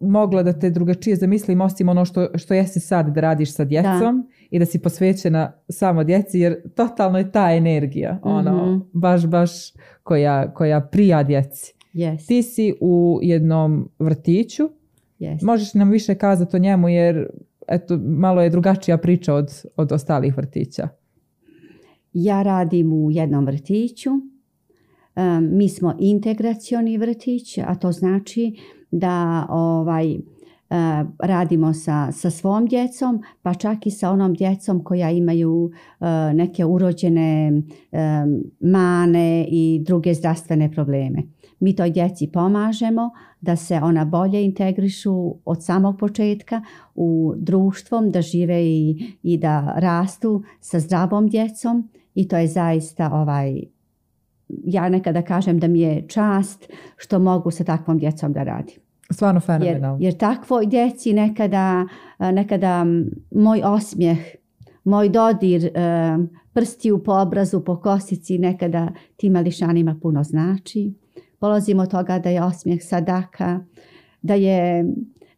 mogla da te drugačije zamislim osim ono što, što jesi sad da radiš sa djecom i da si posvećena samo djeci jer totalno je ta energija ono mhm. baš baš koja, koja prija djeci. Yes. Ti si u jednom vrtiću. Yes. Možeš nam više kazati o njemu jer eto, malo je drugačija priča od, od ostalih vrtića. Ja radim u jednom vrtiću mi smo integracioni vrtić, a to znači da ovaj, e, radimo sa, sa svom djecom, pa čak i sa onom djecom koja imaju e, neke urođene e, mane i druge zdravstvene probleme. Mi toj djeci pomažemo da se ona bolje integrišu od samog početka u društvom, da žive i, i da rastu sa zdravom djecom i to je zaista ovaj ja nekada kažem da mi je čast što mogu sa takvom djecom da radim. Stvarno fenomenalno. Jer, jer takvoj djeci nekada, nekada moj osmijeh, moj dodir, prstiju po obrazu, po kosici, nekada tim mališanima puno znači. Polozimo od toga da je osmijeh sadaka, da je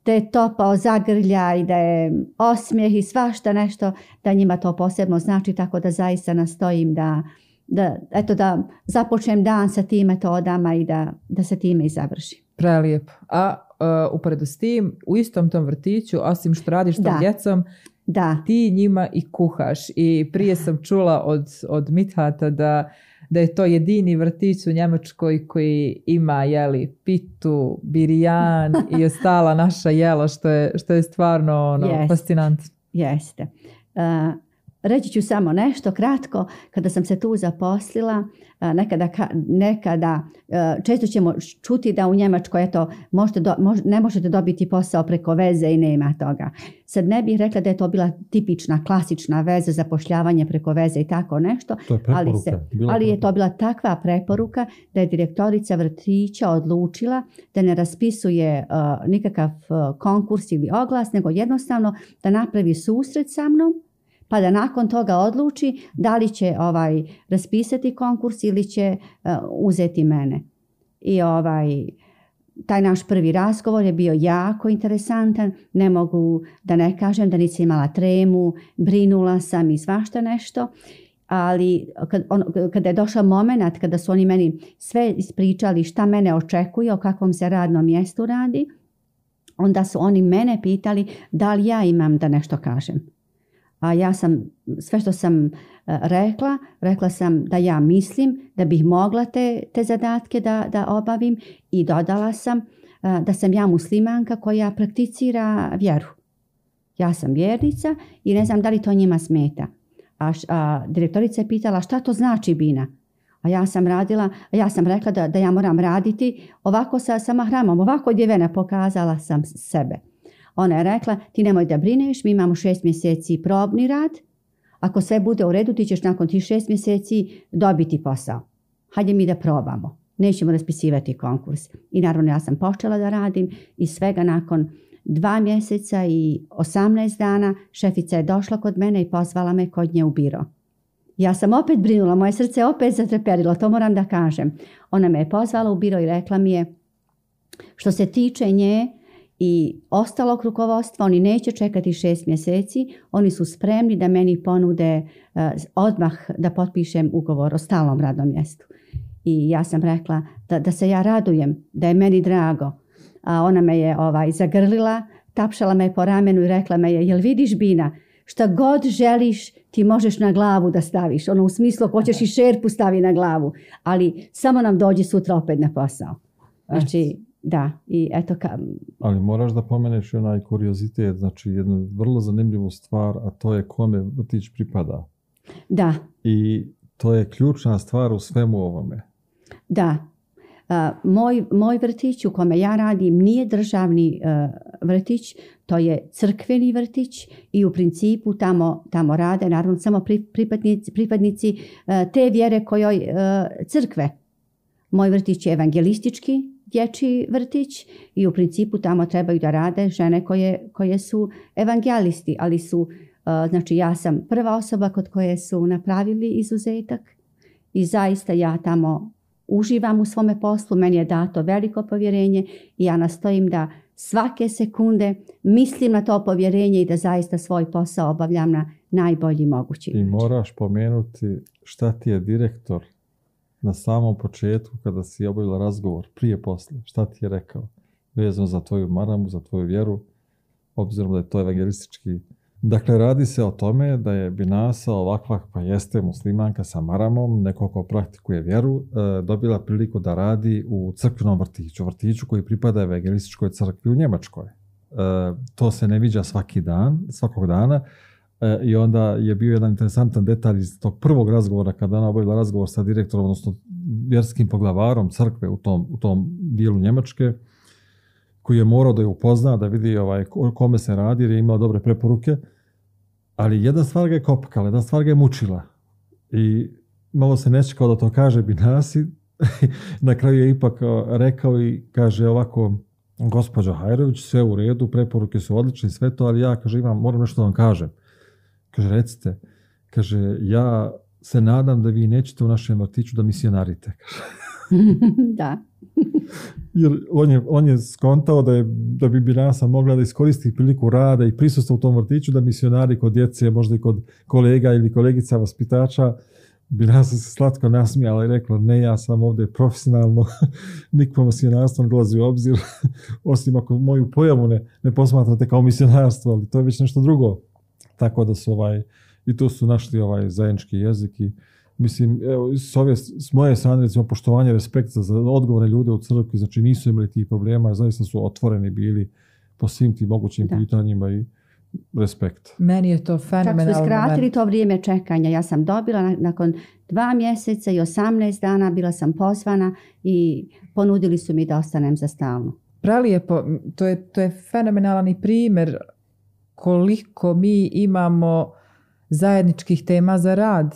da je topao zagrljaj, da je osmijeh i svašta nešto, da njima to posebno znači, tako da zaista nastojim da, da, eto da započnem dan sa tim metodama i da, da se time i završi. Prelijepo. A uh, uporedu s tim, u istom tom vrtiću, osim što radiš s tom djecom, da. ti njima i kuhaš. I prije sam čula od, od Mithata da, da je to jedini vrtić u Njemačkoj koji ima jeli, pitu, birijan i ostala naša jela, što je, što je stvarno ono, fascinantno. Jeste. Uh, Reći ću samo nešto kratko, kada sam se tu zaposlila, nekada, nekada često ćemo čuti da u Njemačkoj eto, možete ne možete dobiti posao preko veze i nema toga. Sad ne bih rekla da je to bila tipična, klasična veza, zapošljavanje preko veze i tako nešto, ali, se, ali je to bila takva preporuka da je direktorica vrtića odlučila da ne raspisuje nikakav uh, konkurs ili oglas, nego jednostavno da napravi susret sa mnom pa da nakon toga odluči da li će ovaj raspisati konkurs ili će e, uzeti mene. I ovaj taj naš prvi razgovor je bio jako interesantan, ne mogu da ne kažem da nisam imala tremu, brinula sam i svašta nešto, ali kad kada je došao moment kada su oni meni sve ispričali šta mene očekuje, o kakvom se radnom mjestu radi, onda su oni mene pitali da li ja imam da nešto kažem a ja sam sve što sam e, rekla, rekla sam da ja mislim da bih mogla te, zadatke da, da obavim i dodala sam e, da sam ja muslimanka koja prakticira vjeru. Ja sam vjernica i ne znam da li to njima smeta. A, direktorica je pitala šta to znači bina? A ja sam radila, a ja sam rekla da, ja moram raditi ovako sa, sa ovako djevena pokazala sam sebe. Ona je rekla, ti nemoj da brineš, mi imamo šest mjeseci probni rad, ako sve bude u redu, ti ćeš nakon tih šest mjeseci dobiti posao. Hajde mi da probamo. Nećemo raspisivati konkurs. I naravno ja sam počela da radim i svega nakon dva mjeseca i osamnaest dana šefica je došla kod mene i pozvala me kod nje u biro. Ja sam opet brinula, moje srce je opet zatreperilo, to moram da kažem. Ona me je pozvala u biro i rekla mi je, što se tiče nje, i ostalog rukovodstva, oni neće čekati šest mjeseci, oni su spremni da meni ponude e, odmah da potpišem ugovor o stalnom radnom mjestu. I ja sam rekla da, da se ja radujem, da je meni drago. A ona me je ovaj, zagrlila, tapšala me po ramenu i rekla me je, jel vidiš Bina, šta god želiš ti možeš na glavu da staviš. Ono u smislu, hoćeš i šerpu stavi na glavu, ali samo nam dođi sutra opet na posao. Znači, da, i eto ka... Ali moraš da pomeneš i onaj kuriozitet, znači jednu vrlo zanimljivu stvar, a to je kome vrtić pripada. Da. I to je ključna stvar u svemu ovome. Da. moj, moj vrtić u kome ja radim nije državni e, vrtić, to je crkveni vrtić i u principu tamo, tamo rade naravno samo pripadnici, pripadnici e, te vjere kojoj e, crkve. Moj vrtić je evangelistički, dječji vrtić i u principu tamo trebaju da rade žene koje, koje su evangelisti, ali su, uh, znači ja sam prva osoba kod koje su napravili izuzetak i zaista ja tamo uživam u svome poslu, meni je dato veliko povjerenje i ja nastojim da svake sekunde mislim na to povjerenje i da zaista svoj posao obavljam na najbolji mogući I moraš pomenuti šta ti je direktor na samom početku kada si obavila razgovor, prije posle, šta ti je rekao vezano za tvoju maramu, za tvoju vjeru, obzirom da je to evangelistički. Dakle, radi se o tome da je Binasa ovakva pa jeste muslimanka sa maramom, neko ko praktikuje vjeru, e, dobila priliku da radi u crkvenom vrtiću, vrtiću koji pripada evangelističkoj crkvi u Njemačkoj. E, to se ne viđa svaki dan, svakog dana, E, I onda je bio jedan interesantan detalj iz tog prvog razgovora kada ona obavila razgovor sa direktorom, odnosno vjerskim poglavarom crkve u tom, u tom dijelu Njemačke, koji je morao da je upozna, da vidi ovaj, kome se radi, jer je imao dobre preporuke, ali jedna stvar ga je kopkala, jedna stvar ga je mučila. I malo se neće kao da to kaže Binasi, na kraju je ipak rekao i kaže ovako, gospođo Hajrović, sve u redu, preporuke su odlične, sve to, ali ja, kaže, imam, moram nešto da vam kažem. Kaže, recite, kaže, ja se nadam da vi nećete u našem vrtiću da misionarite. da. Jer on je, on je skontao da, je, da bi mogla da iskoristi priliku rada i prisustva u tom vrtiću, da misionari kod djece, možda i kod kolega ili kolegica vaspitača, Biljana se slatko nasmijala i rekla, ne, ja sam ovdje profesionalno, nikom misionarstvom ne dolazi u obzir, osim ako moju pojavu ne, ne posmatrate kao misionarstvo, ali to je već nešto drugo. Tako da su ovaj, i tu su našli ovaj zajednički jezik i mislim, evo, s, ove, moje strane, recimo, poštovanje, respekt za, odgovore odgovorne ljude u crkvi, znači nisu imali tih problema, zaista su otvoreni bili po svim tim mogućim da. pitanjima i respekt. Meni je to fenomenalno. Tako su skratili to vrijeme čekanja. Ja sam dobila nakon dva mjeseca i 18 dana, bila sam pozvana i ponudili su mi da ostanem za stalno. Prelijepo, to je, to je fenomenalan primjer koliko mi imamo zajedničkih tema za rad.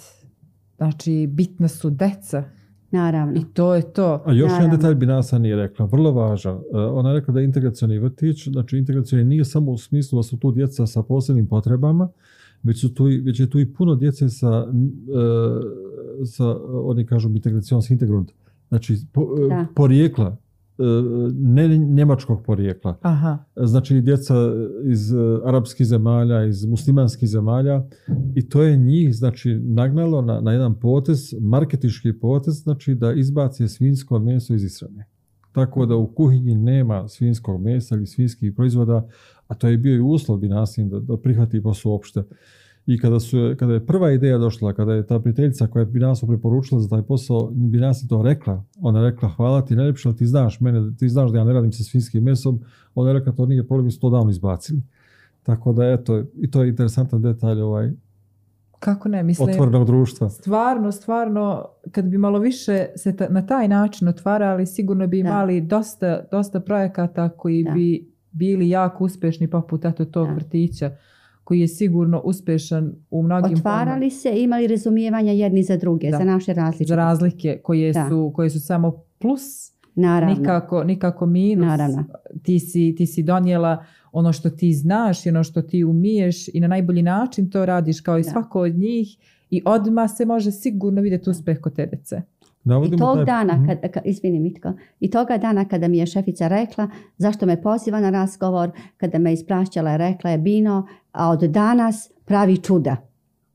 Znači, bitna su deca. Naravno. I to je to. A još jedan detalj Nasa nije rekla, vrlo važan. E, ona je rekla da je integracioni vrtić, znači integracioni nije samo u smislu da su tu djeca sa posebnim potrebama, već, su tu, već je tu i puno djece sa, e, sa oni kažu integracion s Znači, e, porijekla E, ne njemačkog porijekla. Aha. Znači djeca iz e, arapskih zemalja, iz muslimanskih zemalja i to je njih znači nagnalo na, na jedan potez, marketički potez, znači da izbace svinjsko meso iz Israne. Tako da u kuhinji nema svinskog mesa ili svinskih proizvoda, a to je bio i uslov bi nasim da, da prihvati posao opšte. I kada, su, kada je prva ideja došla, kada je ta prijateljica koja bi nas preporučila za taj posao, bi nas to rekla, ona je rekla hvala ti najljepše, ti znaš mene, ti znaš da ja ne radim sa svinskim mesom, ona je rekla to nije problem, mi su to davno izbacili. Tako da eto, i to je interesantan detalj ovaj, kako ne, mislim, otvornog društva. Stvarno, stvarno, kad bi malo više se na taj način otvarali, sigurno bi imali dosta, dosta projekata koji bi bili jako uspješni poput eto tog vrtića koji je sigurno uspješan u mnogim Otvarali se, imali razumijevanja jedni za druge, da. za naše razlike. Za razlike koje su, koje su samo plus, Naravno. Nikako, nikako minus. Naravno. Ti si, ti si donijela ono što ti znaš i ono što ti umiješ i na najbolji način to radiš kao i da. svako od njih i odmah se može sigurno vidjeti uspeh kod te i tog dana, mhm. kada, ka, Mitko, i toga dana kada mi je šefica rekla zašto me poziva na razgovor, kada me i rekla je Bino, a od danas pravi čuda.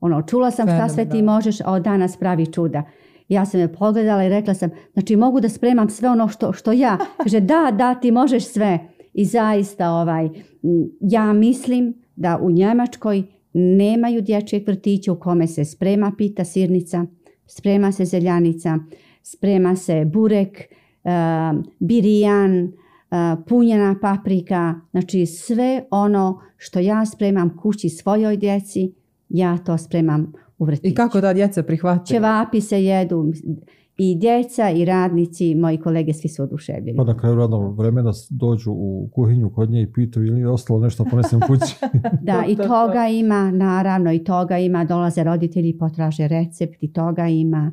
Ono, čula sam šta sve ti možeš, a od danas pravi čuda. Ja sam je pogledala i rekla sam, znači mogu da spremam sve ono što, što ja. Kaže, da, da, ti možeš sve. I zaista, ovaj, ja mislim da u Njemačkoj nemaju dječjeg vrtića u kome se sprema pita sirnica, sprema se zeljanica, sprema se burek, eh, birijan, eh, punjena paprika, znači sve ono što ja spremam kući svojoj djeci, ja to spremam u vrtiću. I kako da djeca prihvaćaju? Čevapi se jedu, i djeca i radnici, moji kolege, svi su oduševljeni. Pa na kraju radnog vremena dođu u kuhinju kod nje i pitaju ili je ostalo nešto ponesem kući. da, i toga ima, naravno, i toga ima. Dolaze roditelji potraže recept i toga ima.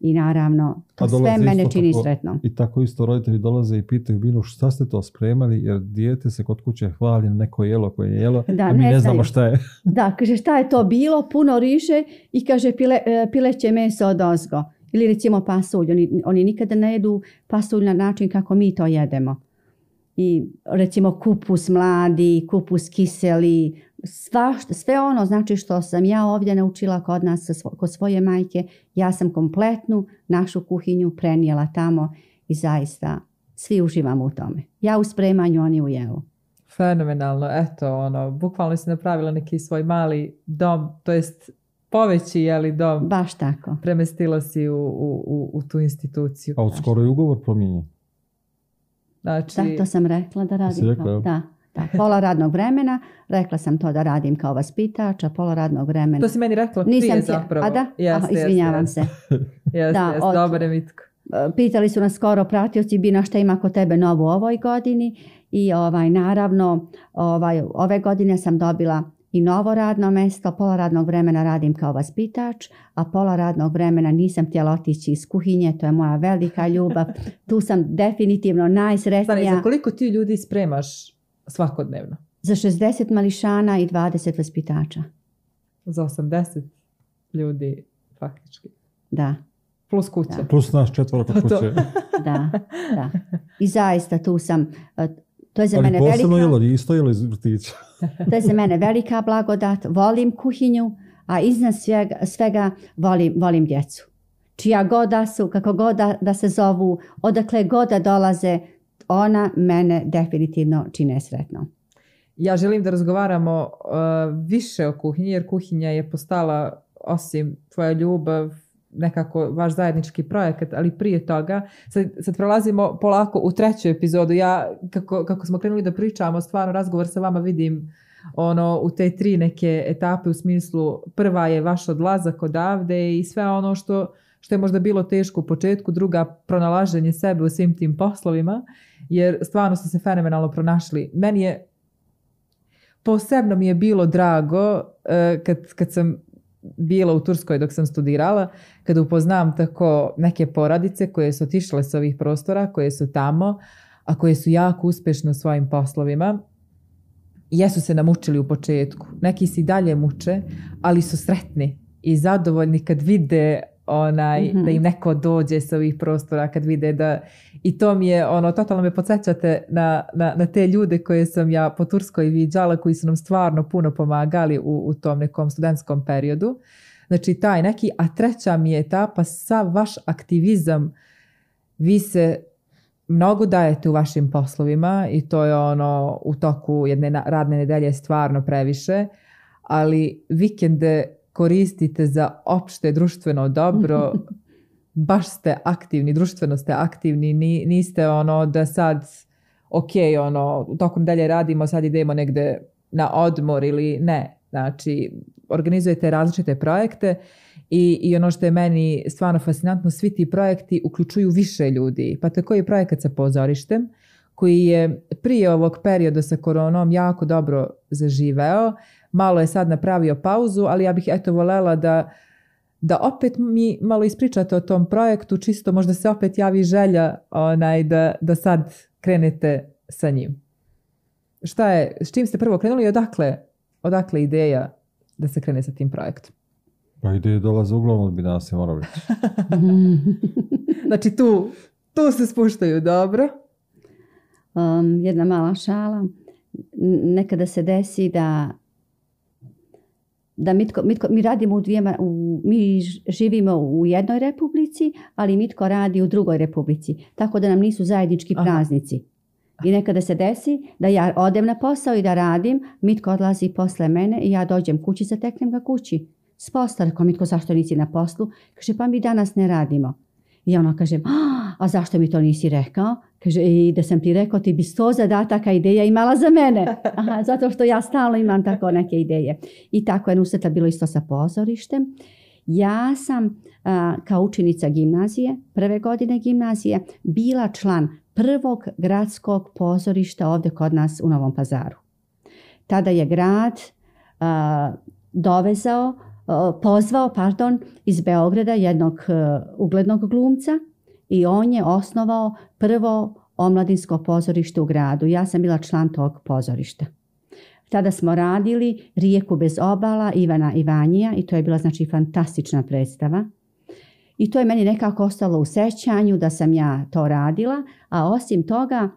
I naravno, to sve mene čini sretno. I tako isto roditelji dolaze i pitaju Binu šta ste to spremali, jer dijete se kod kuće hvali na neko jelo koje je jelo, da, a mi ne, znamo šta je. da, kaže šta je to bilo, puno riže i kaže e, pileće meso od ozgo. Ili recimo pasulj, oni, oni nikada ne jedu pasulj na način kako mi to jedemo. I recimo kupus mladi, kupus kiseli, sva, sve ono znači što sam ja ovdje naučila kod nas, kod svoje majke, ja sam kompletnu našu kuhinju prenijela tamo i zaista svi uživamo u tome. Ja u spremanju, oni u jelu. Fenomenalno, eto, ono, bukvalno si napravila neki svoj mali dom, to jest poveći, jeli do... Baš tako. Premestilo si u, u, u tu instituciju. A od skoro je ugovor promijenjen. Znači... Da, to sam rekla da radim. da, da, pola radnog vremena. Rekla sam to da radim kao vaspitač, a pola radnog vremena... To si meni rekla prije zapravo. A da? izvinjavam se. jeste, da, od... Mitko. E, pitali su nas skoro pratioci na šta ima kod tebe novo u ovoj godini i ovaj naravno ovaj, ove godine sam dobila i novo radno mesto, pola radnog vremena radim kao vaspitač, a pola radnog vremena nisam htjela otići iz kuhinje, to je moja velika ljubav. Tu sam definitivno najsretnija. za koliko ti ljudi spremaš svakodnevno? Za 60 mališana i 20 vaspitača. Za 80 ljudi faktički. Da. Plus kuće. Plus nas četvora da, da. I zaista tu sam, e, to je za Ali mene velika... Ali isto vrtića. To je za mene velika blagodat, volim kuhinju, a iznad svega, svega volim, volim djecu. Čija goda su, kako goda da se zovu, odakle goda dolaze, ona mene definitivno čine sretno. Ja želim da razgovaramo uh, više o kuhinji jer kuhinja je postala osim tvoja ljubav, nekako vaš zajednički projekat, ali prije toga, sad, sad prolazimo polako u treću epizodu. Ja, kako, kako smo krenuli da pričamo, stvarno razgovor sa vama vidim ono u te tri neke etape u smislu prva je vaš odlazak odavde i sve ono što, što je možda bilo teško u početku, druga pronalaženje sebe u svim tim poslovima, jer stvarno ste se fenomenalno pronašli. Meni je posebno mi je bilo drago eh, kad, kad sam bila u Turskoj dok sam studirala, kada upoznam tako neke poradice koje su otišle s ovih prostora, koje su tamo, a koje su jako uspješne u svojim poslovima, jesu se namučili u početku. Neki se i dalje muče, ali su sretni i zadovoljni kad vide onaj, mm da mhm. im neko dođe sa ovih prostora kad vide da i to mi je ono, totalno me podsjećate na, na, na, te ljude koje sam ja po Turskoj viđala koji su nam stvarno puno pomagali u, u tom nekom studentskom periodu. Znači taj neki, a treća mi je ta pa sav vaš aktivizam vi se mnogo dajete u vašim poslovima i to je ono u toku jedne radne nedelje stvarno previše, ali vikende koristite za opšte društveno dobro, baš ste aktivni, društveno ste aktivni, niste ono da sad, ok, ono, tokom dalje radimo, sad idemo negde na odmor ili ne. Znači, organizujete različite projekte i, ono što je meni stvarno fascinantno, svi ti projekti uključuju više ljudi. Pa tako je projekat sa pozorištem, koji je prije ovog perioda sa koronom jako dobro zaživeo malo je sad napravio pauzu, ali ja bih eto voljela da da opet mi malo ispričate o tom projektu, čisto možda se opet javi želja onaj, da, da sad krenete sa njim. Šta je, s čim ste prvo krenuli i odakle, odakle ideja da se krene sa tim projektom? Pa ideje dolaze uglavnom od Binase Moravić. znači tu, tu se spuštaju, dobro. Um, jedna mala šala. Nekada se desi da da mi radimo u dvijema, mi živimo u jednoj republici, ali mitko radi u drugoj republici, tako da nam nisu zajednički praznici. I nekada se desi da ja odem na posao i da radim, mitko odlazi posle mene i ja dođem kući, zateknem ga kući. S posla, mitko, zašto nisi na poslu? Kaže, pa mi danas ne radimo. I ona kaže, a zašto mi to nisi rekao? Kaže, i da sam ti rekao, ti bi sto zadataka ideja imala za mene. Aha, zato što ja stalno imam tako neke ideje. I tako je usreta bilo isto sa pozorištem. Ja sam kao učenica gimnazije, prve godine gimnazije, bila član prvog gradskog pozorišta ovdje kod nas u Novom pazaru. Tada je grad dovezao, pozvao pardon, iz Beograda jednog e, uglednog glumca i on je osnovao prvo omladinsko pozorište u gradu. Ja sam bila član tog pozorišta. Tada smo radili Rijeku bez obala Ivana Ivanija i to je bila znači fantastična predstava. I to je meni nekako ostalo u sećanju da sam ja to radila, a osim toga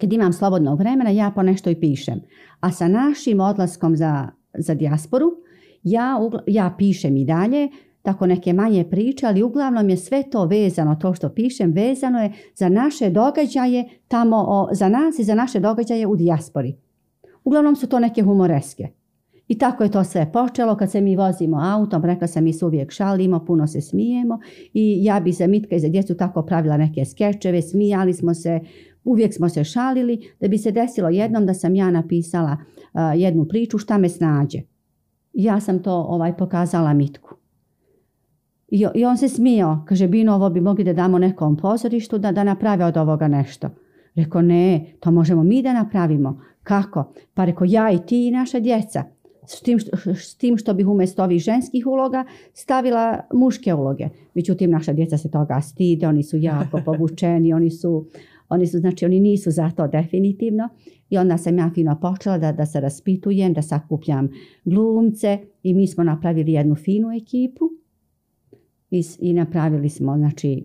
kad imam slobodnog vremena ja po nešto i pišem. A sa našim odlaskom za, za dijasporu ja, ja pišem i dalje, tako neke manje priče, ali uglavnom je sve to vezano, to što pišem, vezano je za naše događaje tamo, o, za nas i za naše događaje u dijaspori. Uglavnom su to neke humoreske. I tako je to sve počelo kad se mi vozimo autom, rekla sam mi se uvijek šalimo, puno se smijemo i ja bi za Mitka i za djecu tako pravila neke skečeve, smijali smo se, uvijek smo se šalili da bi se desilo jednom da sam ja napisala eh, jednu priču šta me snađe. Ja sam to ovaj pokazala Mitku. I, on se smijao, kaže, Bino, ovo bi mogli da damo nekom pozorištu da, da naprave od ovoga nešto. Reko ne, to možemo mi da napravimo. Kako? Pa rekao, ja i ti i naša djeca. S tim, što, s tim što bih umjesto ovih ženskih uloga stavila muške uloge. Međutim, naša djeca se toga stide, oni su jako povučeni, oni su, oni su, znači oni nisu za to definitivno. I onda sam ja fino počela da, da se raspitujem, da sakupljam glumce i mi smo napravili jednu finu ekipu i, i napravili smo, znači,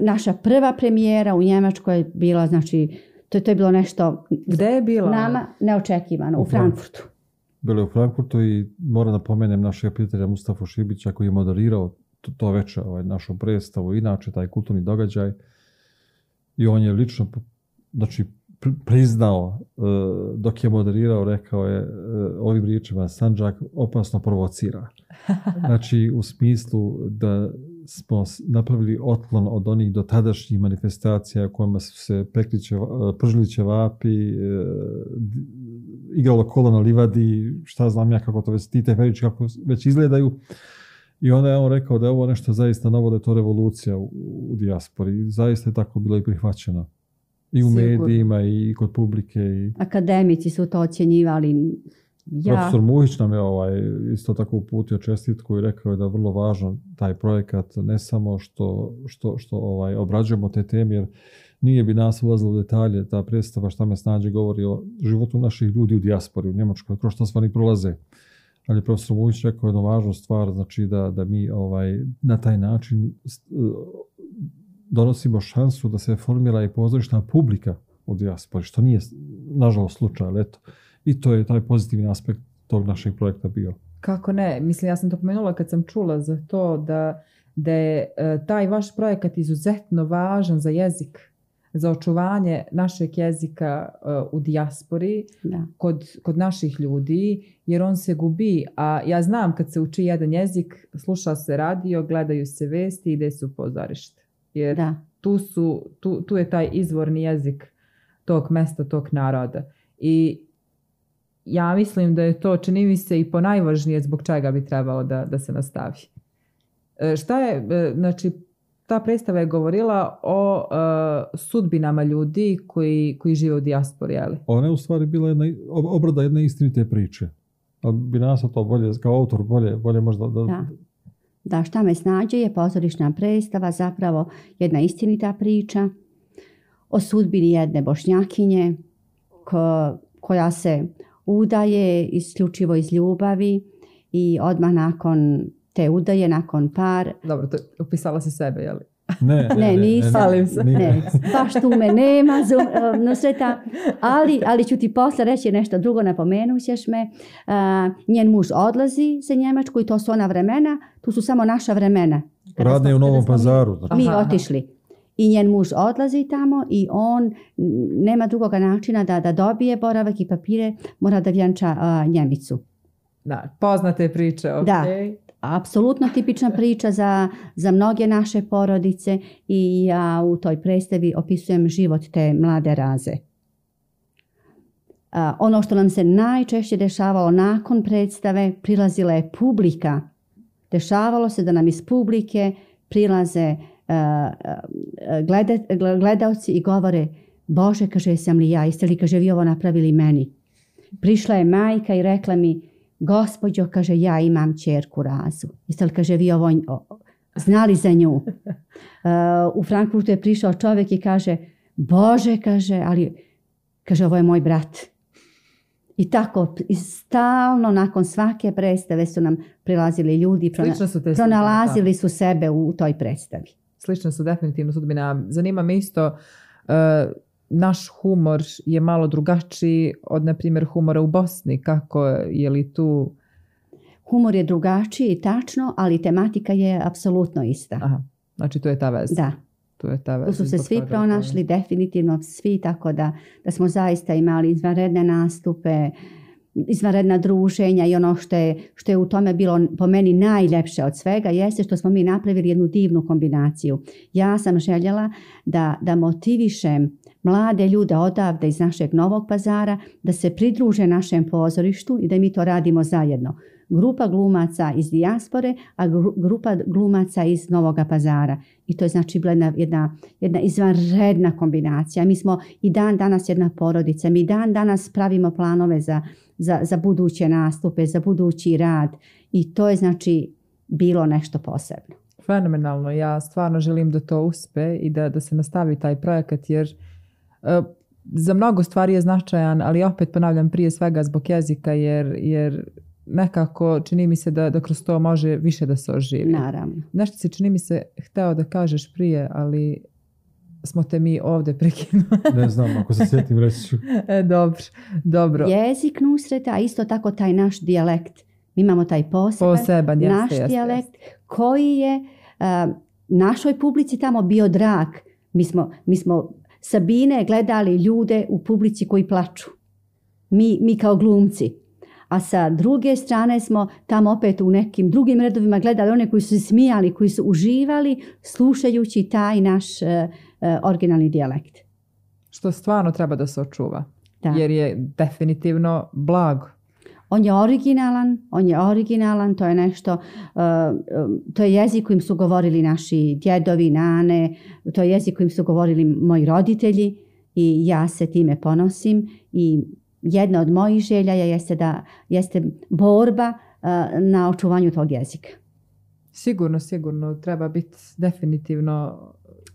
naša prva premijera u Njemačkoj je bila, znači, to, to je bilo nešto... Gde je bilo Nama neočekivano, u, Frankfurtu. Bilo je u Frankfurtu i moram da pomenem našeg prijatelja Mustafa Šibića koji je moderirao to, to večer, ovaj, našu predstavu, inače taj kulturni događaj. I on je lično, znači, priznao e, dok je moderirao, rekao je e, ovim riječima Sanđak opasno provocira. Znači u smislu da smo napravili otklon od onih do tadašnjih manifestacija u kojima su se pekliće, pržili vapi, e, igralo kolo na livadi, šta znam ja kako to već, kako već izgledaju. I onda je on rekao da je ovo nešto zaista novo, da je to revolucija u dijaspori. Zaista je tako bilo i prihvaćeno. I u medijima i kod publike. I... Akademici su to ocjenjivali. Ja... Profesor Muhić nam je ovaj, isto tako uputio čestitku i rekao je da je vrlo važan taj projekat, ne samo što, što, što ovaj, obrađujemo te teme, jer nije bi nas ulazilo detalje ta predstava šta me snađe govori o životu naših ljudi u dijaspori u Njemačkoj, kroz što stvari prolaze. Ali profesor Vujić rekao jednu važnu stvar, znači da, da mi ovaj, na taj način donosimo šansu da se formira i pozorišna publika u dijaspori, što nije, nažalost, slučaj, ali eto. I to je taj pozitivni aspekt tog našeg projekta bio. Kako ne? Mislim, ja sam to pomenula kad sam čula za to da, da je e, taj vaš projekat izuzetno važan za jezik, za očuvanje našeg jezika e, u dijaspori, Kod, kod naših ljudi, jer on se gubi. A ja znam kad se uči jedan jezik, sluša se radio, gledaju se vesti, ide se u pozorište jer da. Tu, su, tu, tu je taj izvorni jezik tog mesta, tog naroda. I ja mislim da je to, čini mi se, i po najvažnije zbog čega bi trebalo da, da se nastavi. E, šta je, e, znači, ta predstava je govorila o e, sudbinama ljudi koji, koji žive u dijaspori, jeli? Ona je u stvari bila jedna, obrada jedne istinite priče. bi nas to bolje, kao autor, bolje, bolje možda da da šta me snađe je pozorišna predstava zapravo jedna istinita priča o sudbini jedne bošnjakinje koja se udaje isključivo iz ljubavi i odmah nakon te udaje nakon par... Dobro, to upisala se sebe, jel? Ne, ne, ne, nisam. Ne, ne, ne, baš tu me nema, no ali, ali ću ti poslije reći nešto drugo, napomenut ćeš me. njen muž odlazi za Njemačku i to su ona vremena, tu su samo naša vremena. Radne u Novom pazaru. Mi otišli. I njen muž odlazi tamo i on nema drugoga načina da, da dobije boravak i papire, mora da vjenča Njemicu. Da, poznate priče, ok. Da, apsolutno tipična priča za, za mnoge naše porodice i ja u toj predstavi opisujem život te mlade raze. A, ono što nam se najčešće dešavalo nakon predstave prilazila je publika. Dešavalo se da nam iz publike prilaze gledaoci gledalci i govore Bože, kaže, sam li ja, jeste li, kaže, vi ovo napravili meni. Prišla je majka i rekla mi, gospođo, kaže, ja imam čerku razu. Jeste li, kaže, vi ovo znali za nju? Uh, u Frankfurtu je prišao čovjek i kaže, Bože, kaže, ali, kaže, ovo je moj brat. I tako, stalno nakon svake predstave su nam prilazili ljudi i pronalazili su sebe u toj predstavi. Slično su definitivno sudbina. Zanima me isto, uh, naš humor je malo drugačiji od, na primjer, humora u Bosni. Kako je li tu... Humor je drugačiji, tačno, ali tematika je apsolutno ista. Aha, znači to je ta veza. Da. Tu, je ta veza, su se svi pronašli, definitivno svi, tako da, da smo zaista imali izvanredne nastupe, izvanredna druženja i ono što je, što je u tome bilo po meni najljepše od svega jeste što smo mi napravili jednu divnu kombinaciju. Ja sam željela da, da motivišem mlade ljude odavde iz našeg novog pazara da se pridruže našem pozorištu i da mi to radimo zajedno. Grupa glumaca iz dijaspore, a grupa glumaca iz Novoga pazara. I to je znači bila jedna, jedna izvanredna kombinacija. Mi smo i dan danas jedna porodica, mi dan danas pravimo planove za, za, za buduće nastupe, za budući rad i to je znači bilo nešto posebno. Fenomenalno, ja stvarno želim da to uspe i da, da se nastavi taj projekat jer E, za mnogo stvari je značajan, ali opet ponavljam prije svega zbog jezika jer, jer nekako čini mi se da, da kroz to može više da se oživi. Naravno. Nešto se čini mi se hteo da kažeš prije, ali smo te mi ovdje prekinuli. ne znam, ako se sjetim reći ću. E, dobro, dobro. Jezik nusreta, a isto tako taj naš dijalekt. Mi imamo taj poseban, poseban naš dijalekt koji je e, našoj publici tamo bio drag. Mi smo, mi smo Sabine gledali ljude u publici koji plaču. Mi, mi kao glumci. A sa druge strane smo tamo opet u nekim drugim redovima gledali one koji su smijali, koji su uživali slušajući taj naš e, e, originalni dijalekt. Što stvarno treba da se očuva. Jer je definitivno blag on je originalan, on je originalan, to je nešto, e, e, to je jezik kojim su govorili naši djedovi, nane, to je jezik kojim su govorili moji roditelji i ja se time ponosim i jedna od mojih želja jeste, da, jeste borba e, na očuvanju tog jezika. Sigurno, sigurno, treba biti definitivno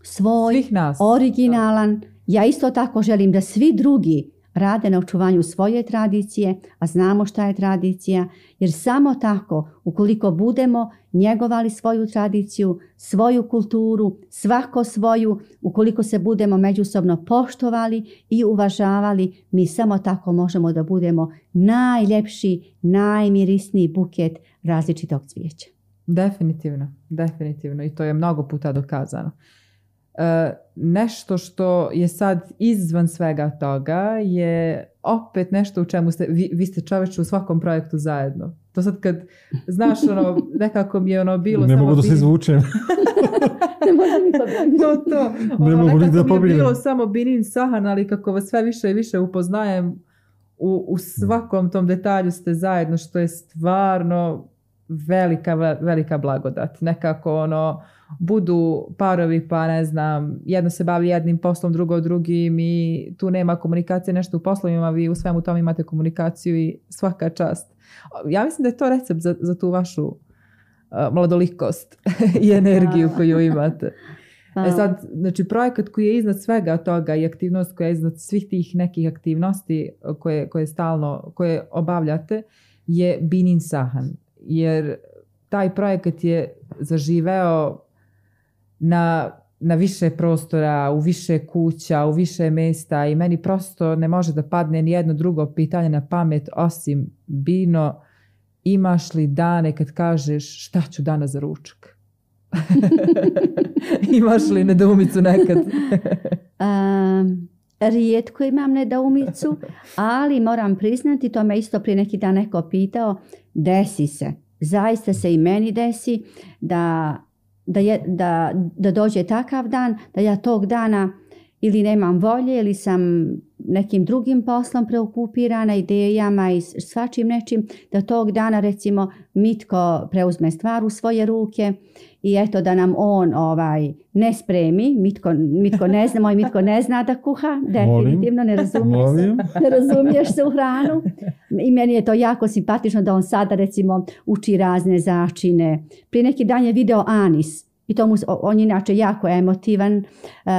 svoj, nas. originalan. Ja isto tako želim da svi drugi rade na očuvanju svoje tradicije, a znamo šta je tradicija, jer samo tako, ukoliko budemo njegovali svoju tradiciju, svoju kulturu, svako svoju, ukoliko se budemo međusobno poštovali i uvažavali, mi samo tako možemo da budemo najljepši, najmirisniji buket različitog cvijeća. Definitivno, definitivno i to je mnogo puta dokazano. E, nešto što je sad izvan svega toga je opet nešto u čemu ste, vi, vi ste čoveče u svakom projektu zajedno. To sad kad, znaš, ono, nekako mi je ono bilo... Ne mogu da se izvučem. ne mi to, to. Ono, mi je bilo samo Binin Sahan, ali kako vas sve više i više upoznajem, u, u svakom tom detalju ste zajedno, što je stvarno velika, velika blagodat. Nekako ono, budu parovi pa ne znam, jedno se bavi jednim poslom, drugo drugim i tu nema komunikacije nešto u poslovima, vi u svemu tome imate komunikaciju i svaka čast. Ja mislim da je to recept za, za tu vašu uh, mladolikost i energiju koju imate. Pa e sad, znači projekat koji je iznad svega toga i aktivnost koja je iznad svih tih nekih aktivnosti uh, koje, koje stalno, koje obavljate je Binin Sahan. Jer taj projekat je zaživeo na, na više prostora, u više kuća, u više mesta i meni prosto ne može da padne ni jedno drugo pitanje na pamet osim bino imaš li dane kad kažeš šta ću danas za ručak? imaš li nedoumicu nekad? um... Rijetko imam nedoumicu, ali moram priznati, to me isto prije neki dan neko pitao, desi se. Zaista se i meni desi da da, je, da, da dođe takav dan, da ja tog dana ili nemam volje ili sam nekim drugim poslom preokupirana idejama i svačim nečim, da tog dana recimo mitko preuzme stvar u svoje ruke i eto da nam on ovaj ne spremi, mitko, mitko ne zna, moj mitko ne zna da kuha, definitivno ne razumiješ, se, ne razumiješ se u hranu. I meni je to jako simpatično da on sada recimo uči razne začine. Prije neki dan je video Anis i to mu, on je inače jako emotivan, uh,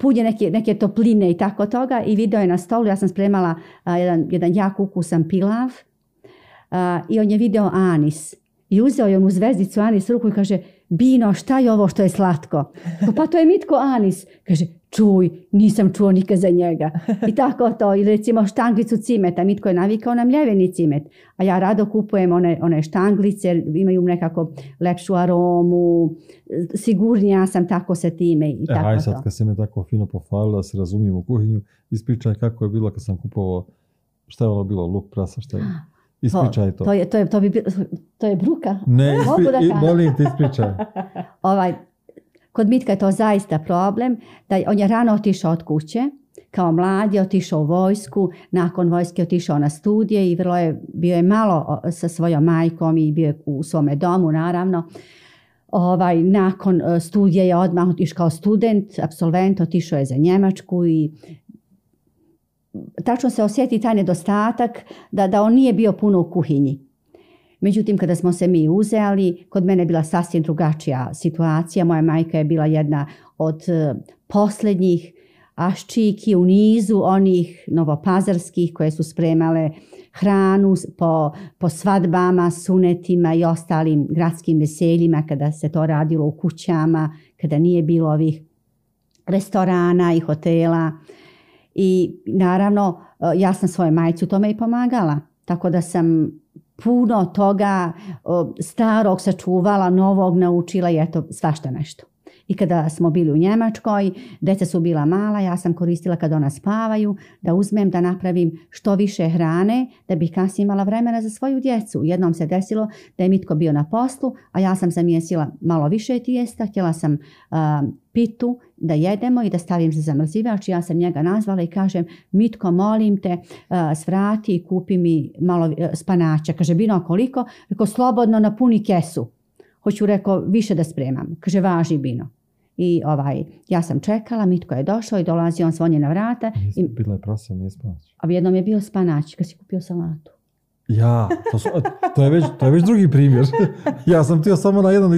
punje neke, neke topline i tako toga i video je na stolu, ja sam spremala eh, jedan, jedan jako ukusan pilav eh, i on je video Anis i uzeo je mu zvezdicu Anis ruku i kaže Bino, šta je ovo što je slatko? Pa, pa to je mitko Anis. Kaže, čuj, nisam čuo nikad za njega. I tako to. i recimo štanglicu cimeta. Mitko je navikao na mljeveni cimet. A ja rado kupujem one, one štanglice, imaju nekako lepšu aromu. Sigurnija sam tako sa time. I e, sad, kad se me tako fino pofalila, se razumijem u kuhinju, ispričaj kako je bilo kad sam kupovao, šta je ono bilo, luk, prasa, šta je? Ispričaj to. To je, to je, to bi to je bruka. Ne, ispri, ispričaj. ovaj, kod Mitka je to zaista problem. Da on je rano otišao od kuće. Kao mlad je otišao u vojsku. Nakon vojske otišao na studije i vrlo je, bio je malo sa svojom majkom i bio je u svome domu naravno. Ovaj, nakon e, studije je odmah otišao kao student, absolvent, otišao je za Njemačku i tačno se osjeti taj nedostatak da, da on nije bio puno u kuhinji. Međutim, kada smo se mi uzeli, kod mene je bila sasvim drugačija situacija. Moja majka je bila jedna od e, posljednjih aščiki u nizu onih novopazarskih koje su spremale hranu po, po svadbama, sunetima i ostalim gradskim veseljima kada se to radilo u kućama, kada nije bilo ovih restorana i hotela i naravno e, ja sam svoje majicu tome i pomagala. Tako da sam puno toga e, starog sačuvala, novog naučila i eto svašta nešto. I kada smo bili u Njemačkoj, deca su bila mala, ja sam koristila kad ona spavaju, da uzmem da napravim što više hrane, da bih kasnije imala vremena za svoju djecu. Jednom se desilo da je Mitko bio na poslu, a ja sam zamijesila malo više tijesta, htjela sam e, pitu da jedemo i da stavim za zamrzivač. Ja sam njega nazvala i kažem, Mitko, molim te, e, svrati i kupi mi malo e, spanača. Kaže, bino koliko? Rekao, slobodno napuni kesu. Hoću, rekao, više da spremam. Kaže, važi bino. I ovaj, ja sam čekala, Mitko je došao i dolazi on zvonje na vrata. i, je prasa, nije A jednom je bio spanać, kad si kupio salatu. Ja, to, je već, to već drugi primjer. Ja sam htio samo na jedan da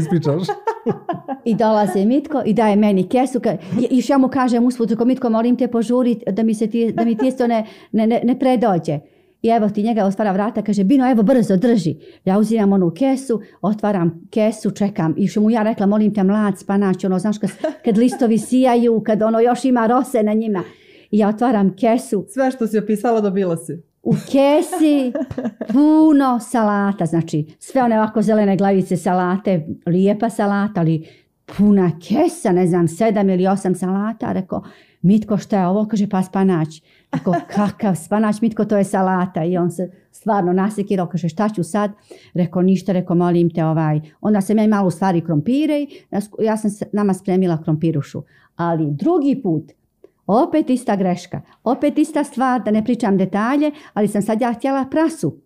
i dolazi Mitko i daje meni kesu. i Iš ja mu kažem usput, Mitko, molim te požuri da mi, se tijesto ne, predođe. I evo ti njega otvara vrata, kaže, Bino, evo brzo, drži. Ja uzimam onu kesu, otvaram kesu, čekam. I što mu ja rekla, molim te mlad spanač, ono, znaš, kad, kad listovi sijaju, kad ono još ima rose na njima. I ja otvaram kesu. Sve što si opisala dobila si u kesi puno salata, znači sve one ovako zelene glavice salate, lijepa salata, ali puna kesa, ne znam, sedam ili osam salata, rekao, Mitko šta je ovo? Kaže, pa spanać. Rekao, kakav spanać, Mitko, to je salata. I on se stvarno nasekirao, kaže, šta ću sad? Rekao, ništa, rekao, molim te ovaj. Onda sam ja imala u stvari krompire, ja sam nama spremila krompirušu. Ali drugi put, opet ista greška, opet ista stvar, da ne pričam detalje, ali sam sad ja htjela prasu.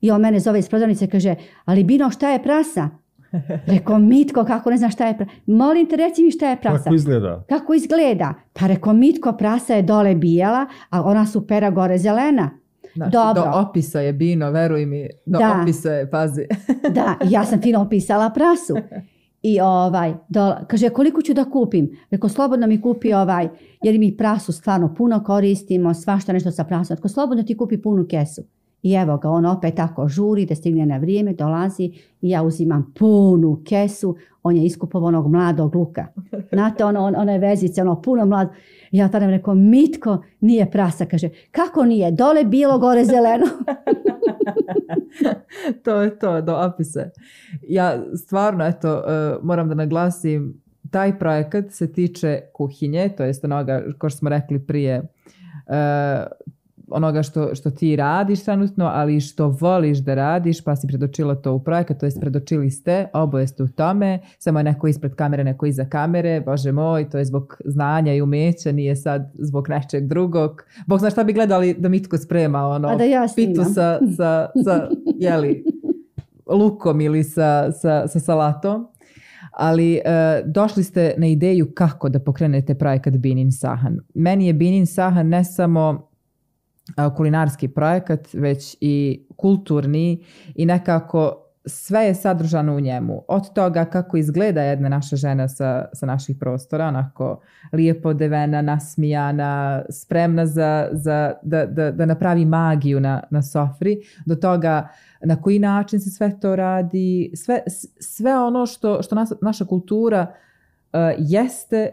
I on mene zove iz prodavnice i kaže, ali Bino, šta je prasa? Reko, Mitko, kako ne zna šta je prasa. Molim te, reci mi šta je prasa. Kako izgleda? Kako izgleda? Pa reko, Mitko, prasa je dole bijela, a ona su pera gore zelena. Dobro. Do opisa je Bino, veruj mi, do opisa je, pazi. da, ja sam fino opisala prasu. I ovaj, dola, kaže, koliko ću da kupim? Rekao, slobodno mi kupi ovaj, jer mi prasu stvarno puno koristimo, svašta nešto sa prasom. Rekao, slobodno ti kupi punu kesu. I evo ga, on opet tako žuri da stigne na vrijeme, dolazi i ja uzimam punu kesu. On je iskupovao onog mladog luka. Znate, ono, je vezice, ono puno mladog. Ja tada rekao, mitko nije prasa. Kaže, kako nije? Dole bilo, gore zeleno. to je to, do apise. Ja stvarno, eto, e, moram da naglasim, taj projekat se tiče kuhinje, to jest onoga, kao što smo rekli prije, e, onoga što, što ti radiš trenutno, ali što voliš da radiš, pa si predočila to u projekat, to jest predočili ste, oboje ste u tome, samo je neko ispred kamere, neko iza kamere, bože moj, to je zbog znanja i umeća, nije sad zbog nečeg drugog. Bog zna šta bi gledali da tko sprema, ono, da ja pitu sa, sa, sa jeli, lukom ili sa, sa, sa salatom. Ali e, došli ste na ideju kako da pokrenete projekat Binin Sahan. Meni je Binin Sahan ne samo kulinarski projekat, već i kulturni i nekako sve je sadržano u njemu. Od toga kako izgleda jedna naša žena sa, sa naših prostora, onako lijepo devena, nasmijana, spremna za, za da, da, da, napravi magiju na, na sofri, do toga na koji način se sve to radi, sve, sve ono što, što nas, naša kultura jeste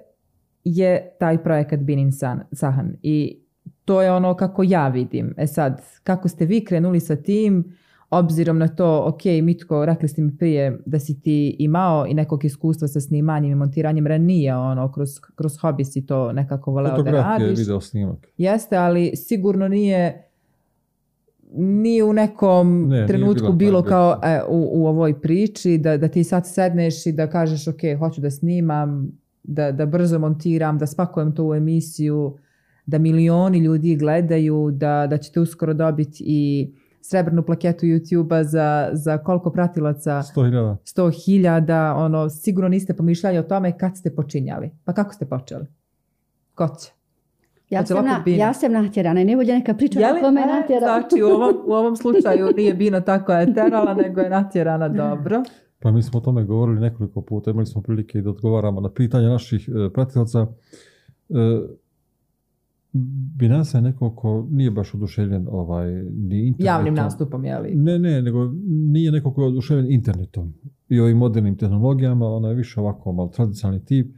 je taj projekat Binin Sahan. I to je ono kako ja vidim. E sad, kako ste vi krenuli sa tim, obzirom na to, ok, Mitko, rekli ste mi prije da si ti imao i nekog iskustva sa snimanjem i montiranjem nije ono, kroz, kroz hobi si to nekako voleo da radiš. video snimak. Jeste, ali sigurno nije ni u nekom trenutku bilo kao e, u, u, ovoj priči da, da ti sad sedneš i da kažeš ok, hoću da snimam, da, da brzo montiram, da spakujem to u emisiju da milioni ljudi gledaju, da, da ćete uskoro dobiti i srebrnu plaketu YouTube-a za, za koliko pratilaca? 100.000. 100.000, ono, sigurno niste pomišljali o tome kad ste počinjali. Pa kako ste počeli? Ko će? Ja sam, ja sam natjerana i ne neka priča je e, natjerana. Znači u ovom, u ovom slučaju nije Bina tako je nego je natjerana dobro. Pa mi smo o tome govorili nekoliko puta, imali smo prilike i da odgovaramo na pitanja naših e, pratilaca. E, bi nas je neko ko nije baš oduševljen ovaj, ni internetom. Javnim nastupom, je li? Ne, ne, nego nije neko ko je oduševljen internetom i ovim modernim tehnologijama, ona je više ovako malo tradicionalni tip.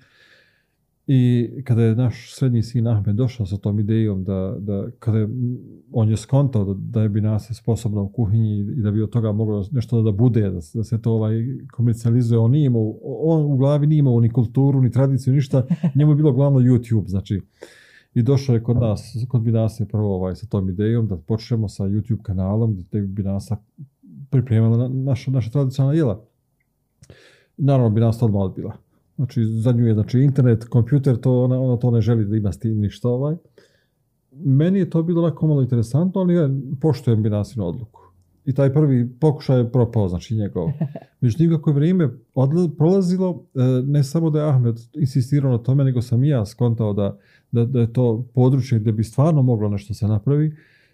I kada je naš srednji sin Ahmed došao sa tom idejom da, da kada je, on je skontao da, je bi nas sposobna u kuhinji i da bi od toga moglo nešto da bude, da, se to ovaj komercijalizuje, on on u glavi nije imao ni kulturu, ni tradiciju, ništa, njemu je bilo glavno YouTube, znači. I došao je kod nas, kod Binasa je prvo ovaj, sa tom idejom da počnemo sa YouTube kanalom gdje te Binasa pripremila na, naša, naša tradicionalna jela. Naravno, Binasa to odmah odbila. Znači, za nju je znači, internet, kompjuter, to ona, ona to ne želi da ima s tim ništa ovaj. Meni je to bilo onako malo interesantno, ali ja poštujem Binasinu odluku. I taj prvi pokušaj je propao, znači njegov. Međutim, kako je vrijeme prolazilo, e, ne samo da je Ahmed insistirao na tome, nego sam i ja skontao da da, da je to područje gdje bi stvarno moglo nešto se napravi.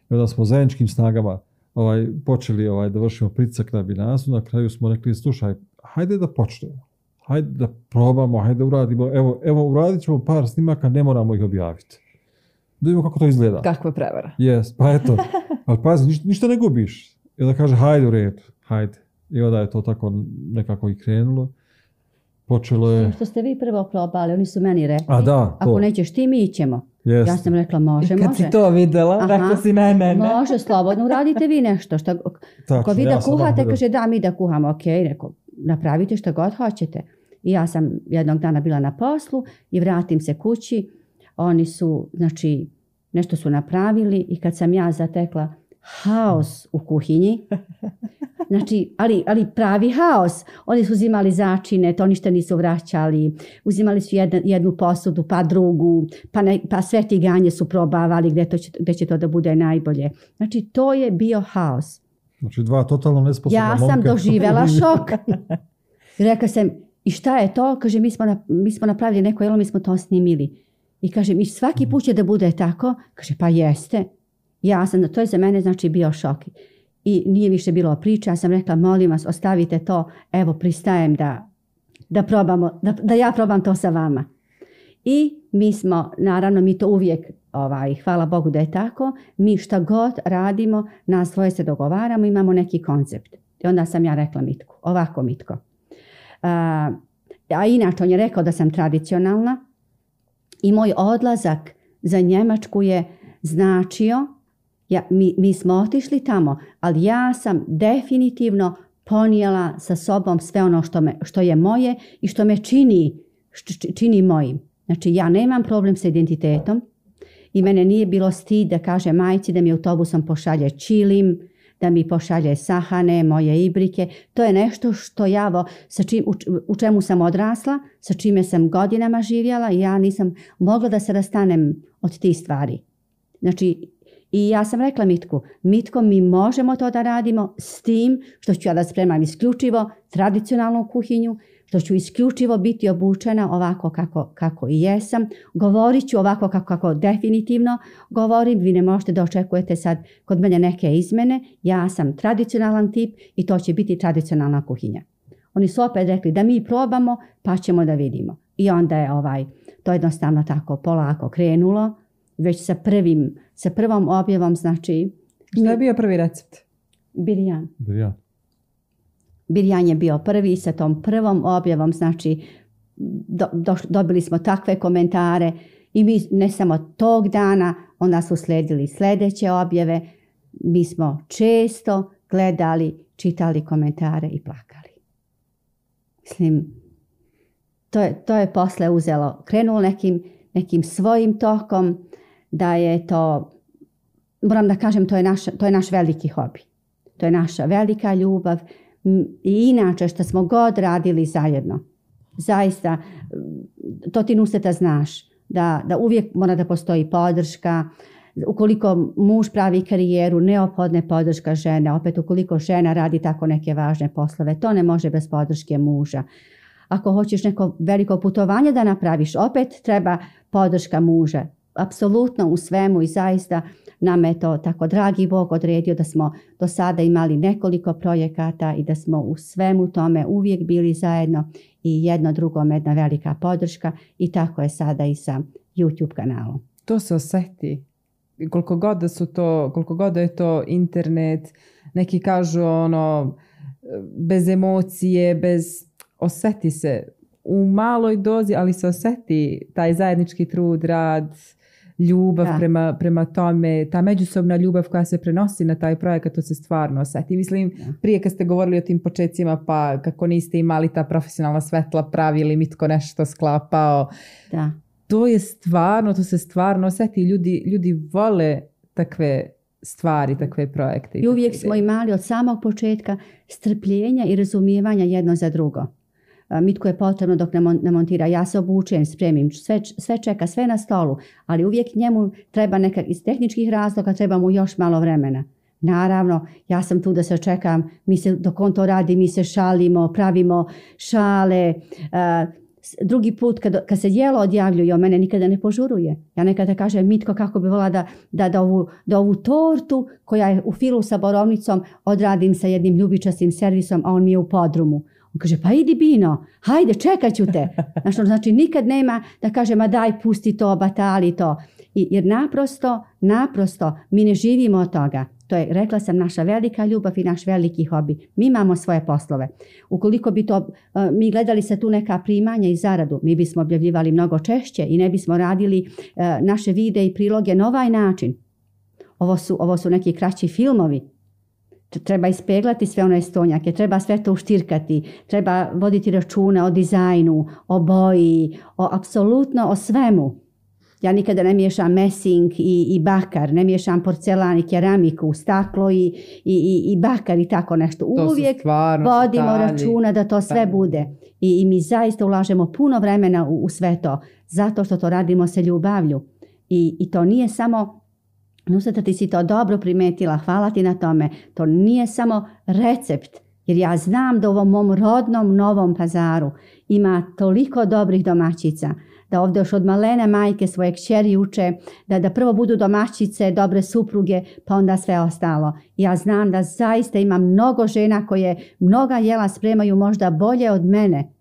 I onda smo zajedničkim snagama ovaj, počeli ovaj, da vršimo pricak na binasu, na kraju smo rekli, slušaj, hajde da počnemo, hajde da probamo, hajde da uradimo, evo, evo uradit ćemo par snimaka, ne moramo ih objaviti. Da vidimo kako to izgleda. Kakva je prevara. Yes, pa eto, ali pazi, ništa, ništa ne gubiš. I onda kaže, hajde u redu, hajde. I onda je to tako nekako i krenulo. Počelo je... Što ste vi prvo probali, oni su meni rekli, A da, to. ako nećeš ti, mi ićemo. Ja sam rekla, može, I kad si to vidjela, rekla si ne, ne, Može, slobodno, uradite vi nešto. što ako vi da kuhate, kaže, da, mi da kuhamo, ok, reko, napravite što god hoćete. I ja sam jednog dana bila na poslu i vratim se kući. Oni su, znači, nešto su napravili i kad sam ja zatekla haos u kuhinji. Znači, ali, ali pravi haos. Oni su uzimali začine, to ništa nisu vraćali. Uzimali su jednu, jednu posudu, pa drugu, pa, ne, pa sve su probavali gdje, to će, će to da bude najbolje. Znači, to je bio haos. Znači, dva totalno nesposobna Ja sam doživela doživjela šok. Rekla sam, i šta je to? Kaže, mi smo, na, mi smo napravili neko jelo, mi smo to snimili. I kaže, i svaki put će da bude tako? Kaže, pa jeste. Ja sam, to je za mene znači bio šok. I nije više bilo priče, ja sam rekla molim vas ostavite to, evo pristajem da, da probamo, da, da ja probam to sa vama. I mi smo, naravno mi to uvijek, ovaj, hvala Bogu da je tako, mi šta god radimo, nas svoje se dogovaramo, imamo neki koncept. I onda sam ja rekla Mitku, ovako Mitko. A, a inače on je rekao da sam tradicionalna i moj odlazak za Njemačku je značio ja, mi, mi smo otišli tamo, ali ja sam definitivno ponijela sa sobom sve ono što, me, što je moje i što me čini, čini mojim. Znači ja nemam problem sa identitetom i mene nije bilo stid da kaže majci da mi autobusom pošalje čilim, da mi pošalje sahane, moje ibrike. To je nešto što ja, sa čim, u čemu sam odrasla, sa čime sam godinama živjela i ja nisam mogla da se rastanem od tih stvari. Znači, i ja sam rekla Mitku, Mitko mi možemo to da radimo s tim što ću ja da spremam isključivo tradicionalnu kuhinju, što ću isključivo biti obučena ovako kako, kako i jesam, govorit ću ovako kako, definitivno govorim, vi ne možete da očekujete sad kod mene neke izmene, ja sam tradicionalan tip i to će biti tradicionalna kuhinja. Oni su opet rekli da mi probamo pa ćemo da vidimo. I onda je ovaj, to jednostavno tako polako krenulo, već sa prvim, sa prvom objavom, znači... je bio prvi recept? Birjan. Birjan. je bio prvi sa tom prvom objavom, znači dobili smo takve komentare i mi ne samo tog dana, onda su slijedili sljedeće objave. Mi smo često gledali, čitali komentare i plakali. Mislim, to je, to je posle uzelo, krenulo nekim, nekim svojim tokom da je to, moram da kažem, to je naš, to je naš veliki hobi. To je naša velika ljubav i inače što smo god radili zajedno. Zaista, to ti Nuseta znaš, da, da uvijek mora da postoji podrška, ukoliko muž pravi karijeru, Neophodne podrška žene, opet ukoliko žena radi tako neke važne poslove, to ne može bez podrške muža. Ako hoćeš neko veliko putovanje da napraviš, opet treba podrška muža apsolutno u svemu i zaista nam je to tako dragi Bog odredio da smo do sada imali nekoliko projekata i da smo u svemu tome uvijek bili zajedno i jedno drugom jedna velika podrška i tako je sada i sa YouTube kanalom. To se osjeti. Koliko god su to, koliko god da je to internet, neki kažu ono bez emocije, bez osjeti se u maloj dozi, ali se osjeti taj zajednički trud, rad, ljubav Prema, prema tome, ta međusobna ljubav koja se prenosi na taj projekat, to se stvarno osjeti. Mislim, da. prije kad ste govorili o tim početcima, pa kako niste imali ta profesionalna svetla, pravili mi nešto sklapao. Da. To je stvarno, to se stvarno osjeti. Ljudi, ljudi vole takve stvari, takve projekte. I uvijek smo imali od samog početka strpljenja i razumijevanja jedno za drugo. Mitko je potrebno dok ne montira, ja se obučujem, spremim, sve, sve čeka, sve na stolu, ali uvijek njemu treba nekak iz tehničkih razloga, treba mu još malo vremena. Naravno, ja sam tu da se očekam, mi se, dok on to radi, mi se šalimo, pravimo šale, drugi put kad, kad se jelo on mene nikada ne požuruje. Ja nekada kažem, Mitko, kako bi volila da, da, da, ovu, da ovu tortu koja je u filu sa borovnicom odradim sa jednim ljubičastim servisom, a on mi je u podrumu. On kaže, pa idi Bino, hajde, čekat ću te. Ono, znači nikad nema da kaže, ma daj, pusti to, batali to. I, jer naprosto, naprosto, mi ne živimo od toga. To je, rekla sam, naša velika ljubav i naš veliki hobi. Mi imamo svoje poslove. Ukoliko bi to, e, mi gledali se tu neka primanja i zaradu, mi bismo objavljivali mnogo češće i ne bismo radili e, naše vide i priloge na ovaj način. Ovo su, ovo su neki kraći filmovi, treba ispeglati sve one stonjake, treba sve to uštirkati, treba voditi računa o dizajnu, o boji, o apsolutno o svemu. Ja nikada ne miješam mesing i, bakar, ne miješam porcelan i keramiku, staklo i, i, i bakar i tako nešto. Uvijek vodimo računa da to sve bude. I mi zaista ulažemo puno vremena u, u sve to, zato što to radimo se ljubavlju. I to nije samo Nusata, ti si to dobro primetila, hvala ti na tome. To nije samo recept, jer ja znam da u ovom mom rodnom novom pazaru ima toliko dobrih domaćica, da ovdje još od malene majke svoje kćeri uče, da, da prvo budu domaćice, dobre supruge, pa onda sve ostalo. Ja znam da zaista ima mnogo žena koje mnoga jela spremaju možda bolje od mene,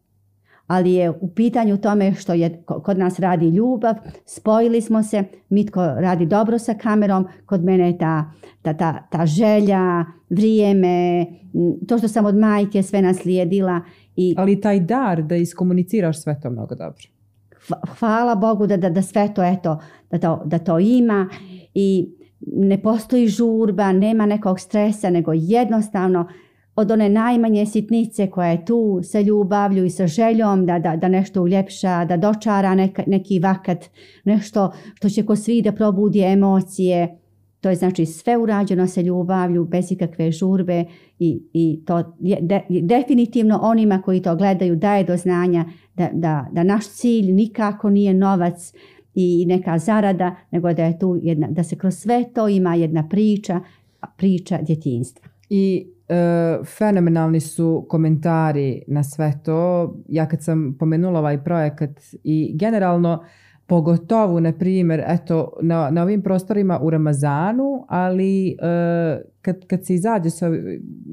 ali je u pitanju tome što je kod nas radi ljubav, spojili smo se, Mitko radi dobro sa kamerom, kod mene je ta, ta, ta, želja, vrijeme, to što sam od majke sve naslijedila. I... Ali taj dar da iskomuniciraš sve to mnogo dobro. Hvala Bogu da, da, sve to, eto, da to, da to ima i ne postoji žurba, nema nekog stresa, nego jednostavno od one najmanje sitnice koja je tu sa ljubavlju i sa željom da, da, da nešto uljepša, da dočara neki vakat, nešto što će ko svi da probudi emocije. To je znači sve urađeno sa ljubavlju, bez ikakve žurbe i, i to je definitivno onima koji to gledaju daje do znanja da, da, da naš cilj nikako nije novac i neka zarada, nego da je tu jedna, da se kroz sve to ima jedna priča, priča djetinjstva. I E, fenomenalni su komentari na sve to. Ja kad sam pomenula ovaj projekat i generalno pogotovo, na primjer, eto, na, na ovim prostorima u Ramazanu, ali e, kad, kad se izađe sa,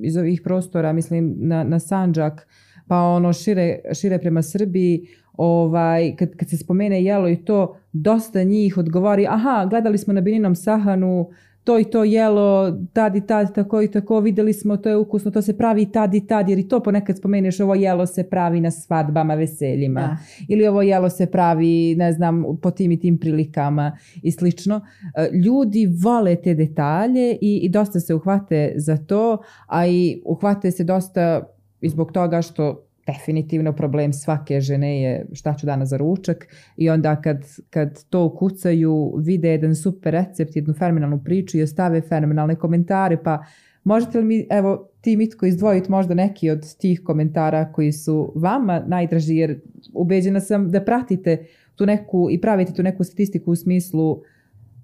iz ovih prostora, mislim, na, na Sanđak, pa ono šire, šire prema Srbiji, ovaj, kad, kad se spomene jelo i to, dosta njih odgovori, aha, gledali smo na Bininom Sahanu to i to jelo, tad i tad, tako i tako, vidjeli smo, to je ukusno, to se pravi tad i tad, jer i to ponekad spomeneš, ovo jelo se pravi na svadbama, veseljima, ili ovo jelo se pravi, ne znam, po tim i tim prilikama i slično. E, ljudi vole te detalje i, i dosta se uhvate za to, a i uhvate se dosta i zbog toga što definitivno problem svake žene je šta ću danas za ručak i onda kad, kad to ukucaju vide jedan super recept, jednu fenomenalnu priču i ostave fenomenalne komentare pa možete li mi evo ti Mitko izdvojiti možda neki od tih komentara koji su vama najdraži jer ubeđena sam da pratite tu neku i pravite tu neku statistiku u smislu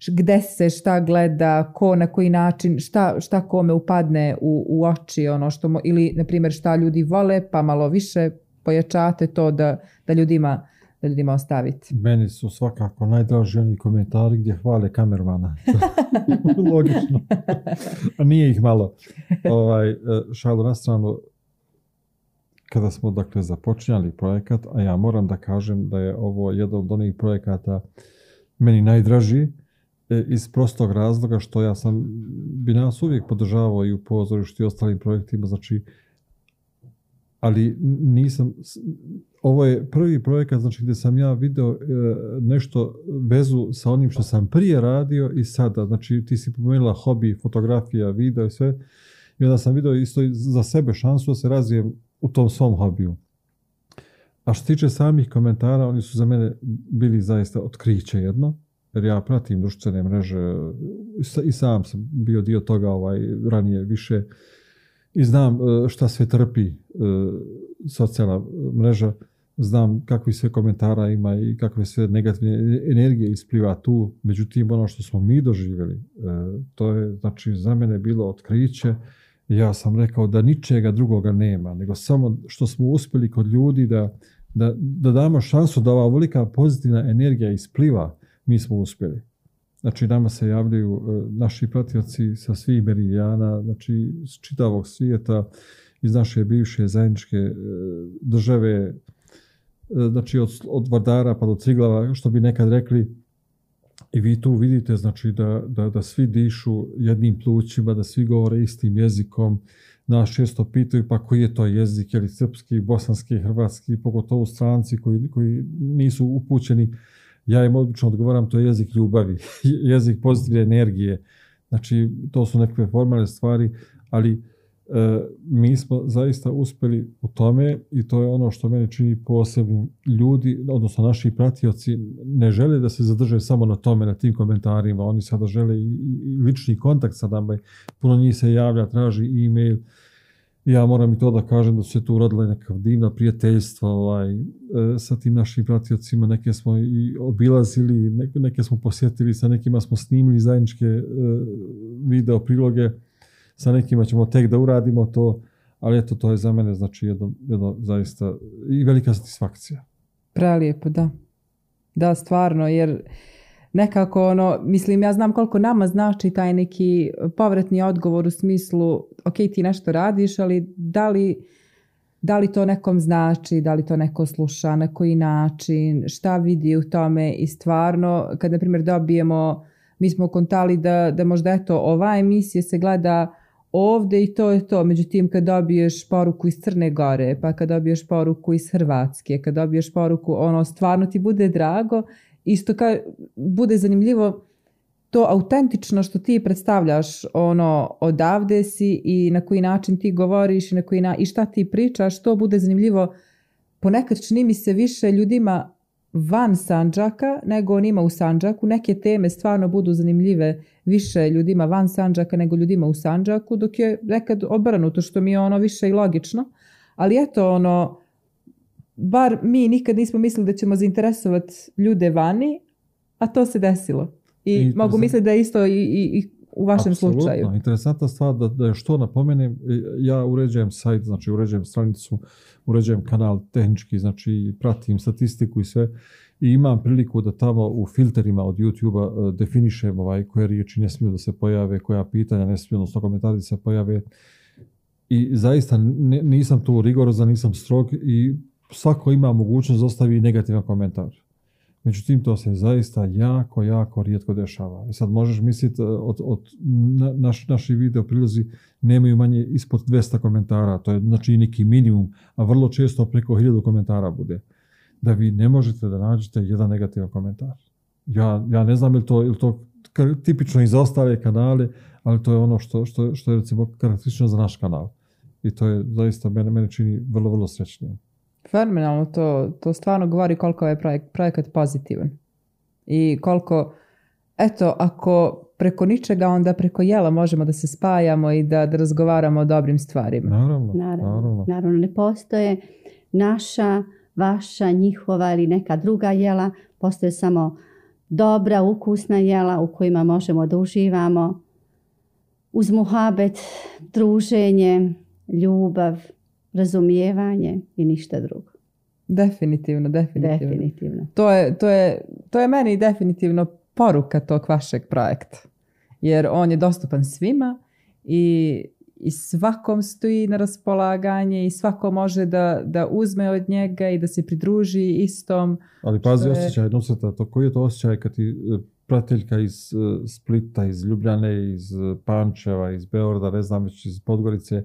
gde se šta gleda, ko na koji način, šta, šta kome upadne u, oči ono što ili na primjer šta ljudi vole pa malo više pojačate to da, da ljudima da ljudima ostaviti. Meni su svakako najdraži oni komentari gdje hvale kamermana. Logično. Nije ih malo. Ovaj, e, šalu na stranu, kada smo dakle započinjali projekat, a ja moram da kažem da je ovo jedan od onih projekata meni najdraži, E, iz prostog razloga što ja sam bi nas uvijek podržavao i u pozorištu i ostalim projektima, znači ali nisam ovo je prvi projekat znači gdje sam ja video e, nešto vezu sa onim što sam prije radio i sada znači ti si pomenula hobi fotografija video i sve i onda sam video isto za sebe šansu da se razvijem u tom svom hobiju a što se tiče samih komentara oni su za mene bili zaista otkriće jedno jer ja pratim društvene mreže i sam sam bio dio toga ovaj ranije više i znam e, šta sve trpi e, socijalna mreža, znam kakvi sve komentara ima i kakve sve negativne energije ispliva tu, međutim ono što smo mi doživjeli, e, to je znači za mene bilo otkriće, ja sam rekao da ničega drugoga nema, nego samo što smo uspjeli kod ljudi da, da, da damo šansu da ova velika pozitivna energija ispliva, mi smo uspjeli. Znači, nama se javljaju e, naši pratioci sa svih meridijana, znači, iz čitavog svijeta, iz naše bivše zajedničke e, države, e, znači, od, od Vardara pa do Ciglava, što bi nekad rekli, i vi tu vidite, znači, da, svi dišu jednim plućima, da svi govore istim jezikom, nas često pitaju pa koji je to jezik, je li srpski, bosanski, hrvatski, pogotovo stranci koji, koji nisu upućeni ja im obično odgovaram, to je jezik ljubavi, jezik pozitivne energije. Znači, to su nekakve formalne stvari, ali e, mi smo zaista uspjeli u tome i to je ono što meni čini posebnim. Ljudi, odnosno naši pratioci, ne žele da se zadrže samo na tome, na tim komentarima. Oni sada žele i, i lični kontakt sa nama. Puno njih se javlja, traži e-mail ja moram i to da kažem da su se tu uradila neka divna prijateljstva ovaj, e, sa tim našim pratiocima, neke smo i obilazili, neke, smo posjetili, sa nekima smo snimili zajedničke e, video priloge, sa nekima ćemo tek da uradimo to, ali eto to je za mene znači jedno, zaista i velika satisfakcija. Prelijepo, da. Da, stvarno, jer nekako ono, mislim ja znam koliko nama znači taj neki povratni odgovor u smislu ok ti nešto radiš, ali da li, da li to nekom znači, da li to neko sluša, na koji način, šta vidi u tome i stvarno kad na primjer dobijemo, mi smo kontali da, da možda eto ova emisija se gleda ovde i to je to. Međutim, kad dobiješ poruku iz Crne Gore, pa kad dobiješ poruku iz Hrvatske, kad dobiješ poruku, ono, stvarno ti bude drago isto kao bude zanimljivo to autentično što ti predstavljaš ono odavde si i na koji način ti govoriš i na koji i šta ti pričaš, to bude zanimljivo ponekad čini mi se više ljudima van Sanđaka nego onima u Sanđaku. Neke teme stvarno budu zanimljive više ljudima van Sanđaka nego ljudima u Sanđaku, dok je nekad obrnuto što mi je ono više i logično. Ali eto ono, bar mi nikad nismo mislili da ćemo zainteresovati ljude vani, a to se desilo. I, mogu misliti da je isto i, u vašem Absolutno. slučaju. Interesantna stvar da, još to napomenem, ja uređujem sajt, znači uređujem stranicu, uređujem kanal tehnički, znači pratim statistiku i sve i imam priliku da tamo u filterima od YouTube-a e, definišem ovaj koje riječi ne smiju da se pojave, koja pitanja ne smiju, odnosno komentari se pojave. I zaista nisam tu rigorozan, nisam strog i svako ima mogućnost ostavi negativan komentar. Međutim, to se zaista jako, jako rijetko dešava. I sad možeš misliti, e, od, od naš, naši video prilozi nemaju manje ispod 200 komentara, to je znači neki minimum, a vrlo često preko 1000 komentara bude. Da vi ne možete da nađete jedan negativan komentar. Ja, ja ne znam ili to, to tipično i za ostale kanale, ali to je ono što, što, što je recimo karakteristično za naš kanal. I to je zaista mene, mene čini vrlo, vrlo srećnim fenomenalno to, to stvarno govori koliko je projekt projekat pozitivan. I koliko, eto, ako preko ničega, onda preko jela možemo da se spajamo i da, da razgovaramo o dobrim stvarima. Naravno, naravno, naravno. Naravno, ne postoje naša, vaša, njihova ili neka druga jela. Postoje samo dobra, ukusna jela u kojima možemo da uživamo. Uz muhabet, druženje, ljubav, razumijevanje i ništa drugo. Definitivno, definitivno. definitivno. To, je, to, je, to je meni definitivno poruka tog vašeg projekta. Jer on je dostupan svima i, i svakom stoji na raspolaganje i svako može da, da uzme od njega i da se pridruži istom. Ali pazi osjećaj Nusreta, to koji je to osjećaj kad ti e, prateljka iz e, Splita, iz Ljubljane, iz e, Pančeva, iz Beorda, ne znam iz Podgorice,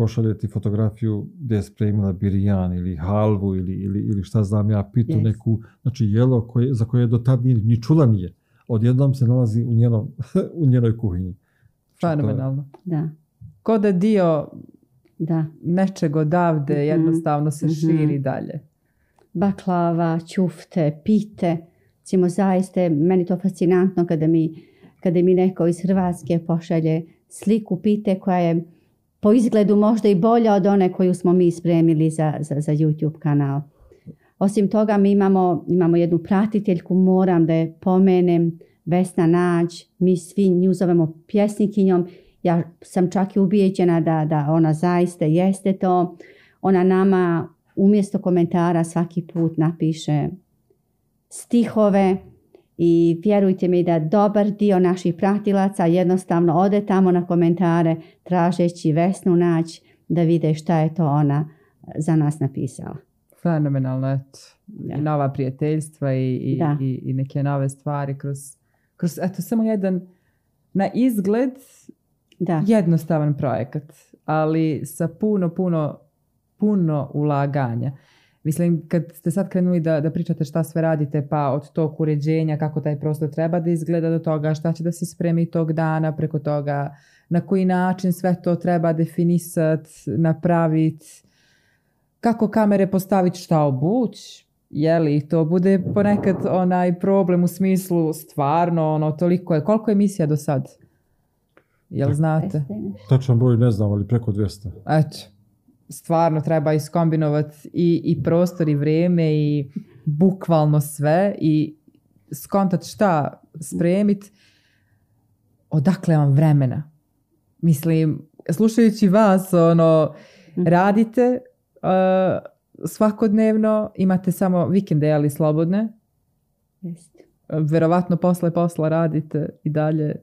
pošalje ti fotografiju gdje je spremila birijan ili halvu ili, ili, ili šta znam ja, pitu neku, znači jelo koje, za koje do tad nije, ni čula nije. Odjednom se nalazi u, njenom, u njenoj kuhinji. Znači, Fenomenalno. Da. Ko da dio da. nečeg odavde mm-hmm. jednostavno se mm širi dalje. Baklava, ćufte, pite. Cimo, zaiste, meni to fascinantno kada mi, kada mi neko iz Hrvatske pošalje sliku pite koja je po izgledu možda i bolja od one koju smo mi spremili za, za, za YouTube kanal. Osim toga mi imamo, imamo jednu pratiteljku, moram da je pomenem, Vesna Nađ, mi svi nju zovemo pjesnikinjom, ja sam čak i ubijeđena da, da ona zaista jeste to. Ona nama umjesto komentara svaki put napiše stihove i vjerujte mi da dobar dio naših pratilaca jednostavno ode tamo na komentare tražeći Vesnu nać da vide šta je to ona eh, za nas napisala. Fenomenalno je i nova prijateljstva i, i, i, neke nove stvari kroz, kroz eto, samo jedan na izgled da. jednostavan projekat, ali sa puno, puno, puno ulaganja. Mislim, kad ste sad krenuli da, da pričate šta sve radite, pa od tog uređenja, kako taj prostor treba da izgleda do toga, šta će da se spremi tog dana preko toga, na koji način sve to treba definisati, napraviti, kako kamere postaviti, šta obući, jeli, to bude ponekad onaj problem u smislu stvarno, ono, toliko je. Koliko je emisija do sad? Jel znate? Tačan broj ne znam, ali preko 200. Eto stvarno treba iskombinovati i, i prostor i vrijeme i bukvalno sve i skontat šta spremit, odakle vam vremena? Mislim, slušajući vas, ono, radite uh, svakodnevno, imate samo vikende, ali slobodne. Jeste. Verovatno posle posla radite i dalje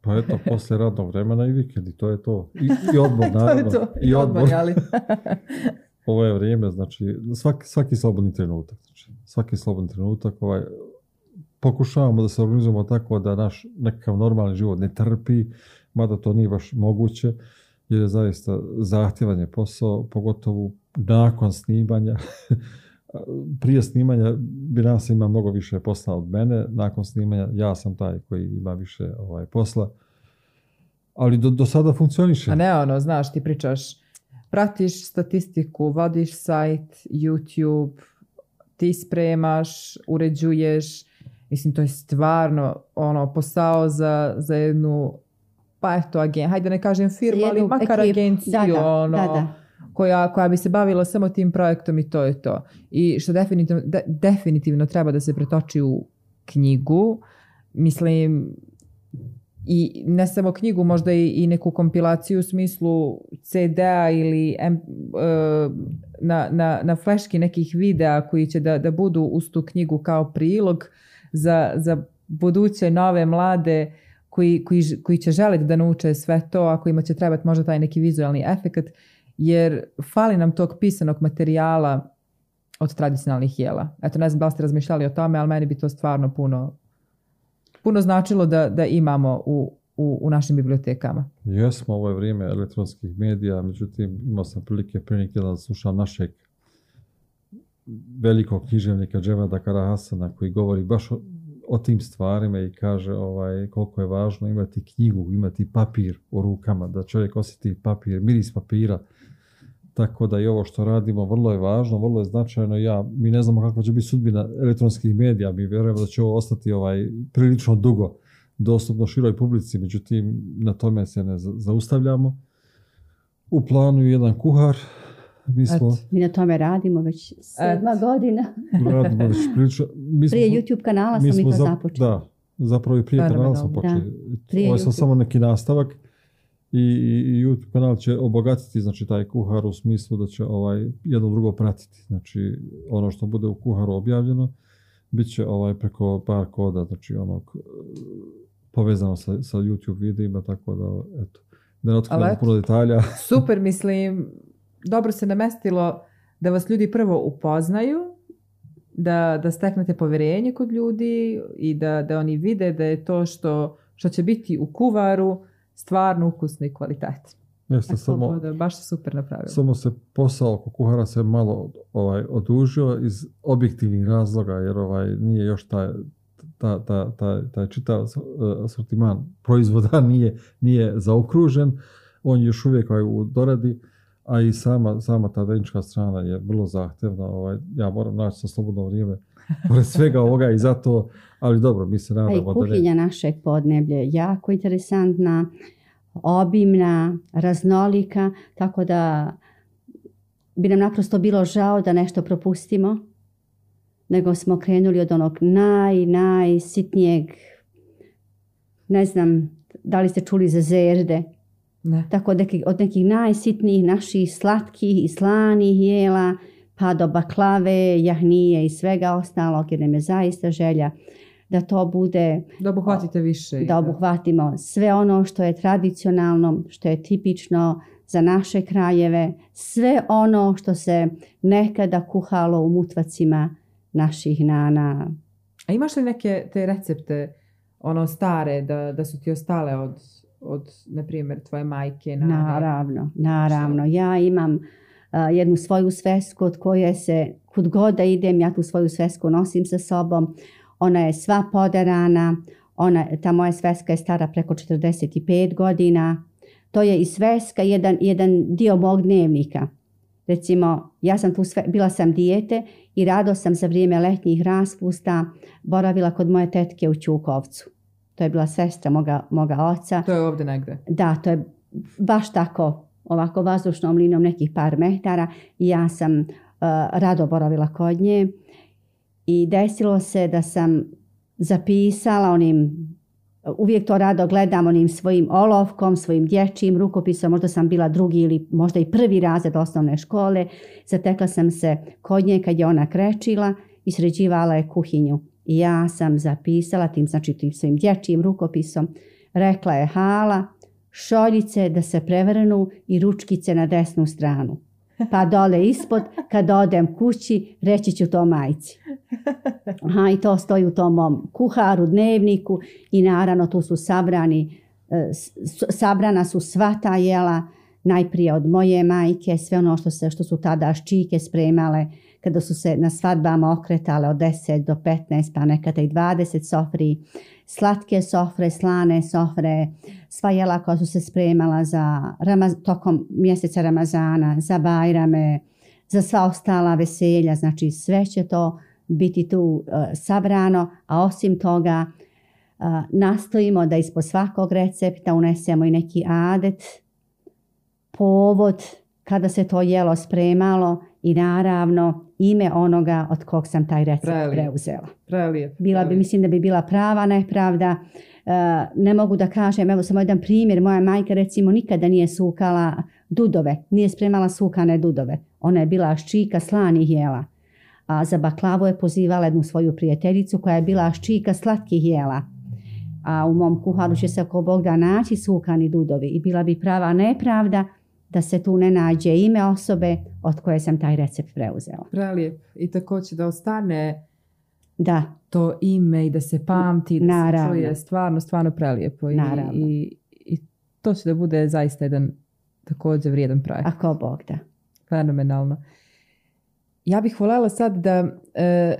pa eto, poslije radnog vremena i vikendi, to je to. I, i odmor, naravno. I odmor, ali... Ovo je vrijeme, znači, svaki, svaki slobodni trenutak. Znači, svaki slobodni trenutak, ovaj, pokušavamo da se organizujemo tako da naš nekakav normalni život ne trpi, mada to nije baš moguće, jer je zaista zahtjevan je posao, pogotovo nakon snimanja prije snimanja bi nas ima mnogo više posla od mene, nakon snimanja ja sam taj koji ima više ovaj, posla, ali do, do sada funkcioniše. A ne ono, znaš, ti pričaš, pratiš statistiku, vadiš sajt, YouTube, ti spremaš, uređuješ, mislim to je stvarno ono posao za, za jednu, pa eto, agen, hajde ne kažem firmu, ali makar agenciju, da, ono koja, koja bi se bavila samo tim projektom i to je to. I što definitivno, definitivno treba da se pretoči u knjigu, mislim, i ne samo knjigu, možda i, neku kompilaciju u smislu CD-a ili e, na, na, na fleški nekih videa koji će da, da budu uz tu knjigu kao prilog za, za buduće nove mlade koji, koji, koji će želiti da nauče sve to, ako ima će trebati možda taj neki vizualni efekt jer fali nam tog pisanog materijala od tradicionalnih jela. Eto, ne znam da li ste razmišljali o tome, ali meni bi to stvarno puno, puno značilo da, da imamo u, u, našim bibliotekama. Jesmo, ovo je vrijeme elektronskih medija, međutim imao sam prilike prilike da slušam našeg velikog književnika Dževada Karahasana koji govori baš o, o tim stvarima i kaže ovaj, koliko je važno imati knjigu, imati papir u rukama, da čovjek osjeti papir, miris papira, tako da i ovo što radimo vrlo je važno, vrlo je značajno. Ja, mi ne znamo kakva će biti sudbina elektronskih medija, mi vjerujemo da će ovo ostati ovaj, prilično dugo dostupno široj publici, međutim na tome se ne zaustavljamo. U planu je jedan kuhar, mi smo... mi na tome radimo već sedma godina. radimo već prilično... prije YouTube kanala smo mi to započeli. Da, zapravo i prije kanala smo počeli. Ovo je samo neki nastavak i, YouTube kanal će obogatiti znači taj kuhar u smislu da će ovaj jedno drugo pratiti. Znači ono što bude u kuharu objavljeno bit će ovaj preko par koda znači onog povezano sa, sa YouTube videima tako da eto da ne puno detalja. super mislim dobro se namestilo da vas ljudi prvo upoznaju da, da steknete povjerenje kod ljudi i da, da oni vide da je to što, što će biti u kuvaru stvarno ukusni i kvalitetno. E, samo, baš se super napravilo. Samo se posao kuhara se malo ovaj, odužio iz objektivnih razloga, jer ovaj, nije još taj, ta, ta, ta, čitav eh, asortiman proizvoda nije, nije zaokružen. On još uvijek ovaj, u doradi, a i sama, sama ta strana je vrlo zahtjevna. Ovaj, ja moram naći sa slobodno vrijeme pored svega ovoga i zato, ali dobro, mi se nadamo. Pa kuhinja našeg podneblja je jako interesantna, obimna, raznolika, tako da bi nam naprosto bilo žao da nešto propustimo, nego smo krenuli od onog naj, naj ne znam, da li ste čuli za zerde, Tako od nekih, od nekih najsitnijih naših slatkih i slanih jela pa do baklave, jahnije i svega ostalog jer nam je zaista želja da to bude... Da obuhvatite više. Da obuhvatimo sve ono što je tradicionalno, što je tipično za naše krajeve, sve ono što se nekada kuhalo u mutvacima naših nana. A imaš li neke te recepte, ono stare, da, su ti ostale od, od na primjer, tvoje majke? Nane? Naravno, naravno. Ja imam jednu svoju svesku od koje se kud god da idem, ja tu svoju svesku nosim sa sobom. Ona je sva podarana, ona, ta moja sveska je stara preko 45 godina. To je i sveska, jedan, jedan dio mog dnevnika. Recimo, ja sam tu bila sam dijete i rado sam za vrijeme letnjih raspusta boravila kod moje tetke u Ćukovcu. To je bila sestra moga, moga oca. To je ovdje negde? Da, to je baš tako ovako vazdušnom linom nekih par metara. ja sam e, rado boravila kod nje i desilo se da sam zapisala onim uvijek to rado gledam onim svojim olovkom, svojim dječjim rukopisom, možda sam bila drugi ili možda i prvi razred osnovne škole, zatekla sam se kod nje kad je ona krečila i sređivala je kuhinju. I ja sam zapisala tim, znači tim svojim dječjim rukopisom, rekla je hala, šoljice da se prevrnu i ručkice na desnu stranu. Pa dole ispod, kad odem kući, reći ću to majci. Aha, i to stoji u tom mom kuharu, dnevniku i naravno tu su sabrani, e, sabrana su sva ta jela, najprije od moje majke, sve ono što, se, što su tada ščike spremale, kada su se na svadbama okretale od 10 do 15, pa nekada i 20 sofri, slatke sofre, slane sofre, sva jela koja su se spremala za tokom mjeseca Ramazana, za bajrame, za sva ostala veselja, znači sve će to biti tu e, sabrano, a osim toga e, nastojimo da ispod svakog recepta unesemo i neki adet, povod kada se to jelo spremalo i naravno ime onoga od kog sam taj recept preuzela. bila bi, mislim da bi bila prava nepravda. E, ne mogu da kažem, evo samo jedan primjer, moja majka recimo nikada nije sukala dudove, nije spremala sukane dudove. Ona je bila ščika slanih jela. A za baklavu je pozivala jednu svoju prijateljicu koja je bila ščika slatkih jela. A u mom kuharu će se ako Bog naći sukani dudovi i bila bi prava nepravda da se tu ne nađe ime osobe od koje sam taj recept preuzela. prelijep I tako će da ostane da. to ime i da se pamti. Da Naravno. stvarno, stvarno prelijepo. I, I, to će da bude zaista jedan također vrijedan projekt. Ako Bog da. Fenomenalno. Ja bih voljela sad da e,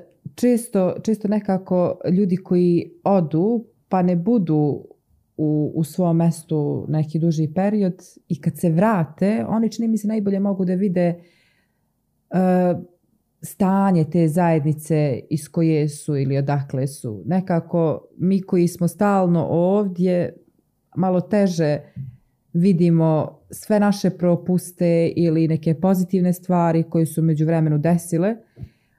često nekako ljudi koji odu pa ne budu u, u svom mestu neki duži period i kad se vrate, oni čini mi se najbolje mogu da vide e, stanje te zajednice iz koje su ili odakle su. Nekako mi koji smo stalno ovdje malo teže vidimo sve naše propuste ili neke pozitivne stvari koje su među vremenu desile,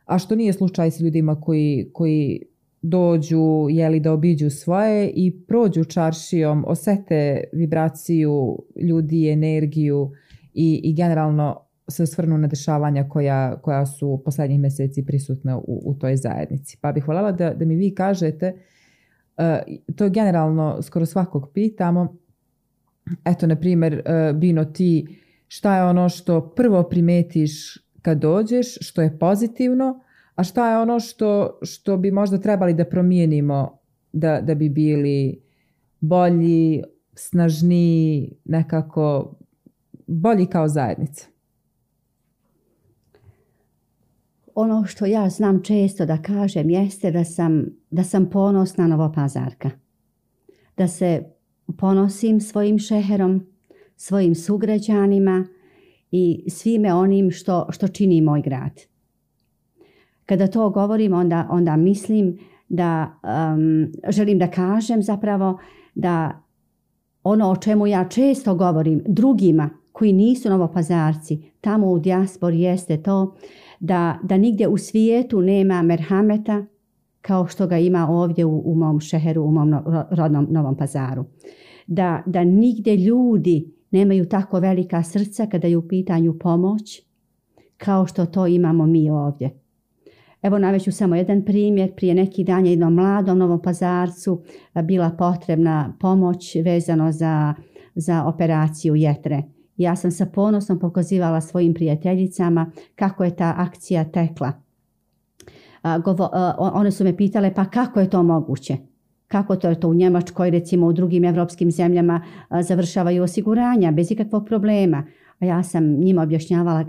a što nije slučaj s ljudima koji, koji dođu jeli, da obiđu svoje i prođu čaršijom, osete vibraciju ljudi, energiju i, i generalno se osvrnu na dešavanja koja, koja su posljednjih mjeseci prisutna u, u toj zajednici. Pa bih voljela da, da mi vi kažete, e, to generalno skoro svakog pitamo, eto na primjer uh, Bino ti šta je ono što prvo primetiš kad dođeš, što je pozitivno, a šta je ono što, što bi možda trebali da promijenimo da, da bi bili bolji, snažniji, nekako bolji kao zajednica? Ono što ja znam često da kažem jeste da sam, da sam ponosna novopazarka. Da se ponosim svojim šeherom, svojim sugrađanima i svime onim što, što čini moj grad. Kada to govorim, onda, onda mislim da želim da kažem zapravo da ono o čemu ja često govorim drugima koji nisu novopazarci, tamo u dijaspori jeste to da, da nigdje u svijetu nema merhameta kao što ga ima ovdje u, mom šeheru, u mom rodnom Novom pazaru. Da, da nigdje ljudi nemaju tako velika srca kada je u pitanju pomoć kao što to imamo mi ovdje. Evo naveću samo jedan primjer. Prije neki dan je jednom mladom novom pazarcu bila potrebna pomoć vezano za, za operaciju jetre. Ja sam sa ponosom pokazivala svojim prijateljicama kako je ta akcija tekla. one su me pitale pa kako je to moguće? kako to je to u Njemačkoj, recimo u drugim evropskim zemljama završavaju osiguranja bez ikakvog problema. A ja sam njima objašnjavala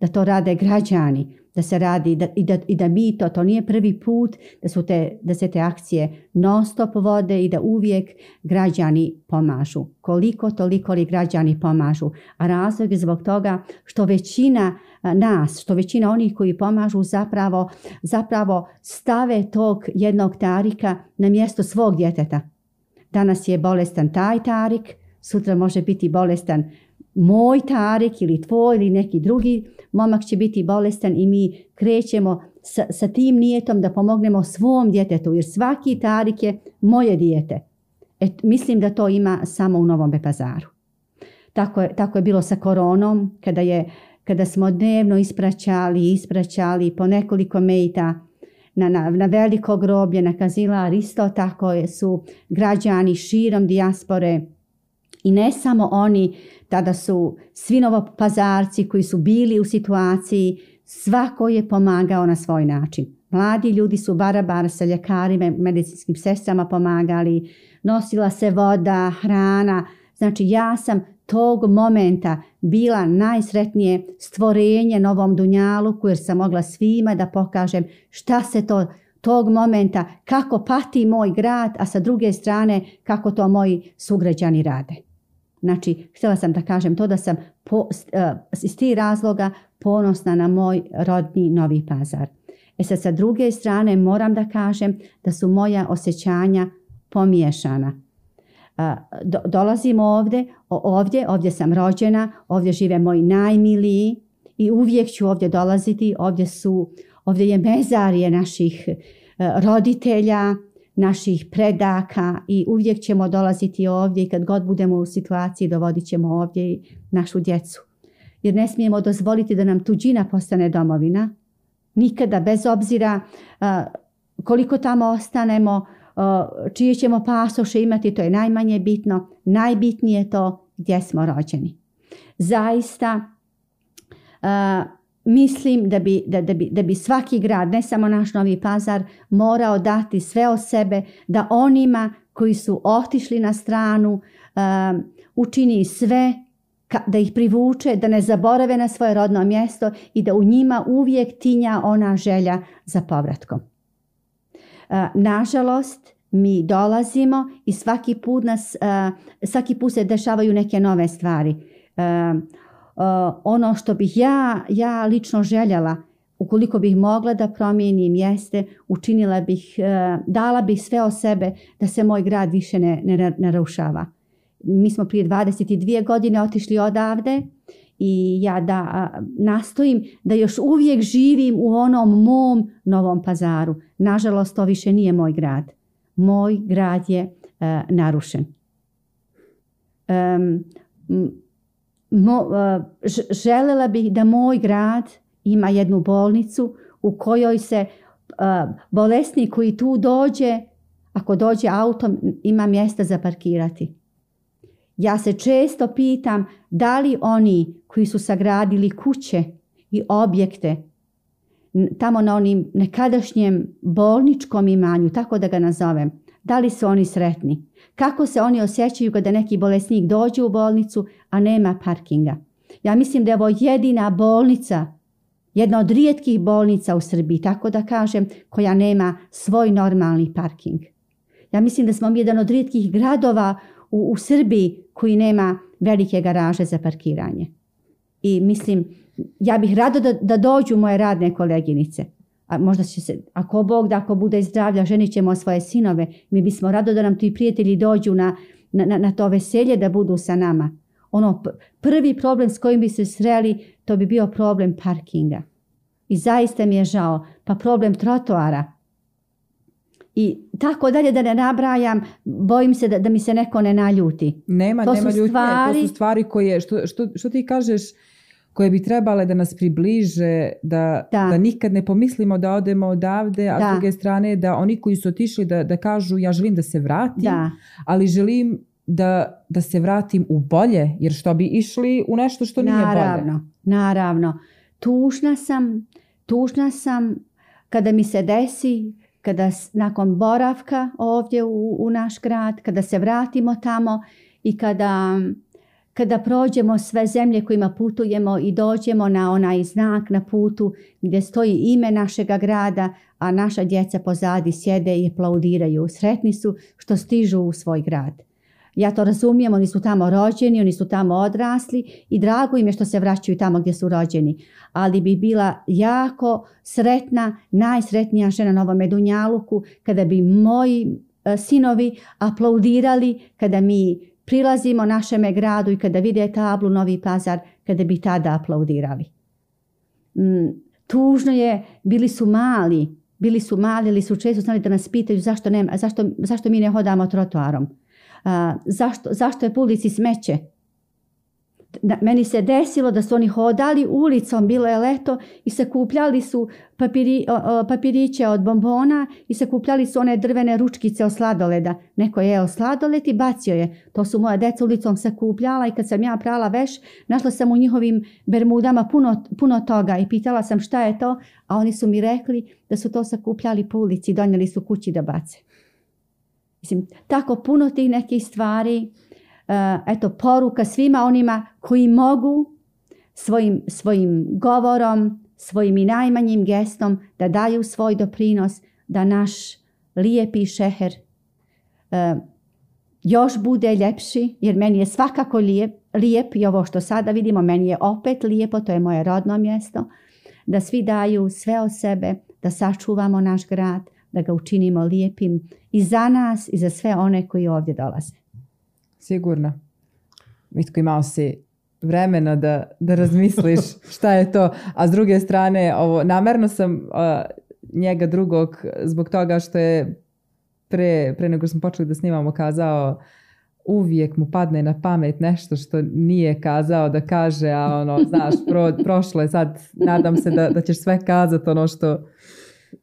da to rade građani, da se radi i, da, i da mi to, to nije prvi put da, su te, da se te akcije non vode i da uvijek građani pomažu. Koliko toliko li građani pomažu. A razlog je zbog toga što većina nas, što većina onih koji pomažu zapravo, zapravo stave tog jednog tarika na mjesto svog djeteta. Danas je bolestan taj tarik, sutra može biti bolestan moj tarik ili tvoj ili neki drugi momak će biti bolestan i mi krećemo sa, sa tim nijetom da pomognemo svom djetetu jer svaki Tarik je moje dijete. E, mislim da to ima samo u Novom Bepazaru. Tako je, tako je bilo sa koronom kada, je, kada smo dnevno ispraćali, ispraćali po nekoliko mejta na, na, na veliko groblje, na kazilar, isto tako je, su građani širom dijaspore i ne samo oni tada su svi novopazarci koji su bili u situaciji, svako je pomagao na svoj način. Mladi ljudi su barabar sa ljekarima, medicinskim sestrama pomagali, nosila se voda, hrana. Znači ja sam tog momenta bila najsretnije stvorenje novom dunjalu koje sam mogla svima da pokažem šta se to tog momenta, kako pati moj grad, a sa druge strane kako to moji sugrađani rade. Znači, htjela sam da kažem to da sam po, e, iz tih razloga ponosna na moj rodni Novi Pazar. E sad, sa druge strane, moram da kažem da su moja osjećanja pomiješana. E, do, dolazim ovdje, ovdje, ovdje sam rođena, ovdje žive moji najmiliji i uvijek ću ovdje dolaziti, ovdje su, ovdje je mezarje naših e, roditelja, naših predaka i uvijek ćemo dolaziti ovdje i kad god budemo u situaciji dovodit ćemo ovdje i našu djecu. Jer ne smijemo dozvoliti da nam tuđina postane domovina. Nikada, bez obzira koliko tamo ostanemo, čije ćemo pasoše imati, to je najmanje bitno. Najbitnije je to gdje smo rođeni. Zaista, mislim da bi, da, da, bi, da bi svaki grad, ne samo naš Novi Pazar, morao dati sve od sebe da onima koji su otišli na stranu um, učini sve da ih privuče, da ne zaborave na svoje rodno mjesto i da u njima uvijek tinja ona želja za povratkom. Uh, nažalost, mi dolazimo i svaki put, nas, uh, svaki put se dešavaju neke nove stvari. Um, Uh, ono što bih ja, ja lično željela, ukoliko bih mogla da promijenim jeste, učinila bih, uh, dala bih sve o sebe da se moj grad više ne, narušava. Mi smo prije 22 godine otišli odavde i ja da nastojim da još uvijek živim u onom mom novom pazaru. Nažalost, to više nije moj grad. Moj grad je uh, narušen. Um, mo, e, želela bih da moj grad ima jednu bolnicu u kojoj se e, bolesnik koji tu dođe, ako dođe autom, ima mjesta za parkirati. Ja se često pitam da li oni koji su sagradili kuće i objekte tamo na onim nekadašnjem bolničkom imanju, tako da ga nazovem, da li su oni sretni? Kako se oni osjećaju kada neki bolesnik dođe u bolnicu, a nema parkinga? Ja mislim da je ovo jedina bolnica, jedna od rijetkih bolnica u Srbiji, tako da kažem, koja nema svoj normalni parking. Ja mislim da smo mi jedan od rijetkih gradova u, Srbiji koji nema velike garaže za parkiranje. I mislim, ja bih rado da, da dođu moje radne koleginice a možda će se, ako Bog da, ako bude zdravlja, ženit ćemo svoje sinove. Mi bismo rado da nam ti prijatelji dođu na, na, na to veselje da budu sa nama. Ono, prvi problem s kojim bi se sreli, to bi bio problem parkinga. I zaista mi je žao. Pa problem trotoara. I tako dalje da ne nabrajam, bojim se da, mi se neko ne naljuti. Nema, to nema to su stvari koje, što, što, što ti kažeš, koje bi trebale da nas približe, da, da. nikad ne pomislimo da odemo odavde, a s druge strane da oni koji su otišli da, da kažu ja želim da se vratim, ali želim da, da se vratim u bolje, jer što bi išli u nešto što nije naravno, bolje. Naravno, naravno. Tužna sam, tužna sam kada mi se desi, kada nakon boravka ovdje u naš grad, kada se vratimo tamo i kada kada prođemo sve zemlje kojima putujemo i dođemo na onaj znak na putu gdje stoji ime našega grada, a naša djeca pozadi sjede i aplaudiraju. Sretni su što stižu u svoj grad. Ja to razumijem, oni su tamo rođeni, oni su tamo odrasli i drago im je što se vraćaju tamo gdje su rođeni. Ali bi bila jako sretna, najsretnija žena na ovom Medunjaluku, kada bi moji e, sinovi aplaudirali kada mi prilazimo našem gradu i kada vide tablu Novi Pazar, kada bi tada aplaudirali. Mm, tužno je, bili su mali, bili su mali ili su često znali da nas pitaju zašto, nema, zašto, zašto mi ne hodamo trotoarom, zašto, zašto je pulici smeće, meni se desilo da su oni hodali ulicom, bilo je leto i sakupljali su papiriće od bombona i sakupljali su one drvene ručkice od sladoleda. Neko je od sladoled i bacio je. To su moja deca ulicom sakupljala i kad sam ja prala veš, našla sam u njihovim bermudama puno, puno toga i pitala sam šta je to, a oni su mi rekli da su to sakupljali po ulici i donijeli su kući da bace. Mislim, tako puno tih nekih stvari Eh, eto poruka svima onima koji mogu svojim, svojim govorom, svojim i najmanjim gestom da daju svoj doprinos da naš lijepi šeher eh, još bude ljepši, jer meni je svakako lijep, lijep i ovo što sada vidimo, meni je opet lijepo, to je moje rodno mjesto, da svi daju sve od sebe, da sačuvamo naš grad, da ga učinimo lijepim i za nas i za sve one koji ovdje dolaze. Sigurno. Mitko imao si vremena da, da razmisliš šta je to. A s druge strane, ovo, namerno sam uh, njega drugog zbog toga što je pre, pre nego smo počeli da snimamo kazao uvijek mu padne na pamet nešto što nije kazao da kaže, a ono, znaš, prošlo je sad, nadam se da, da ćeš sve kazati ono što,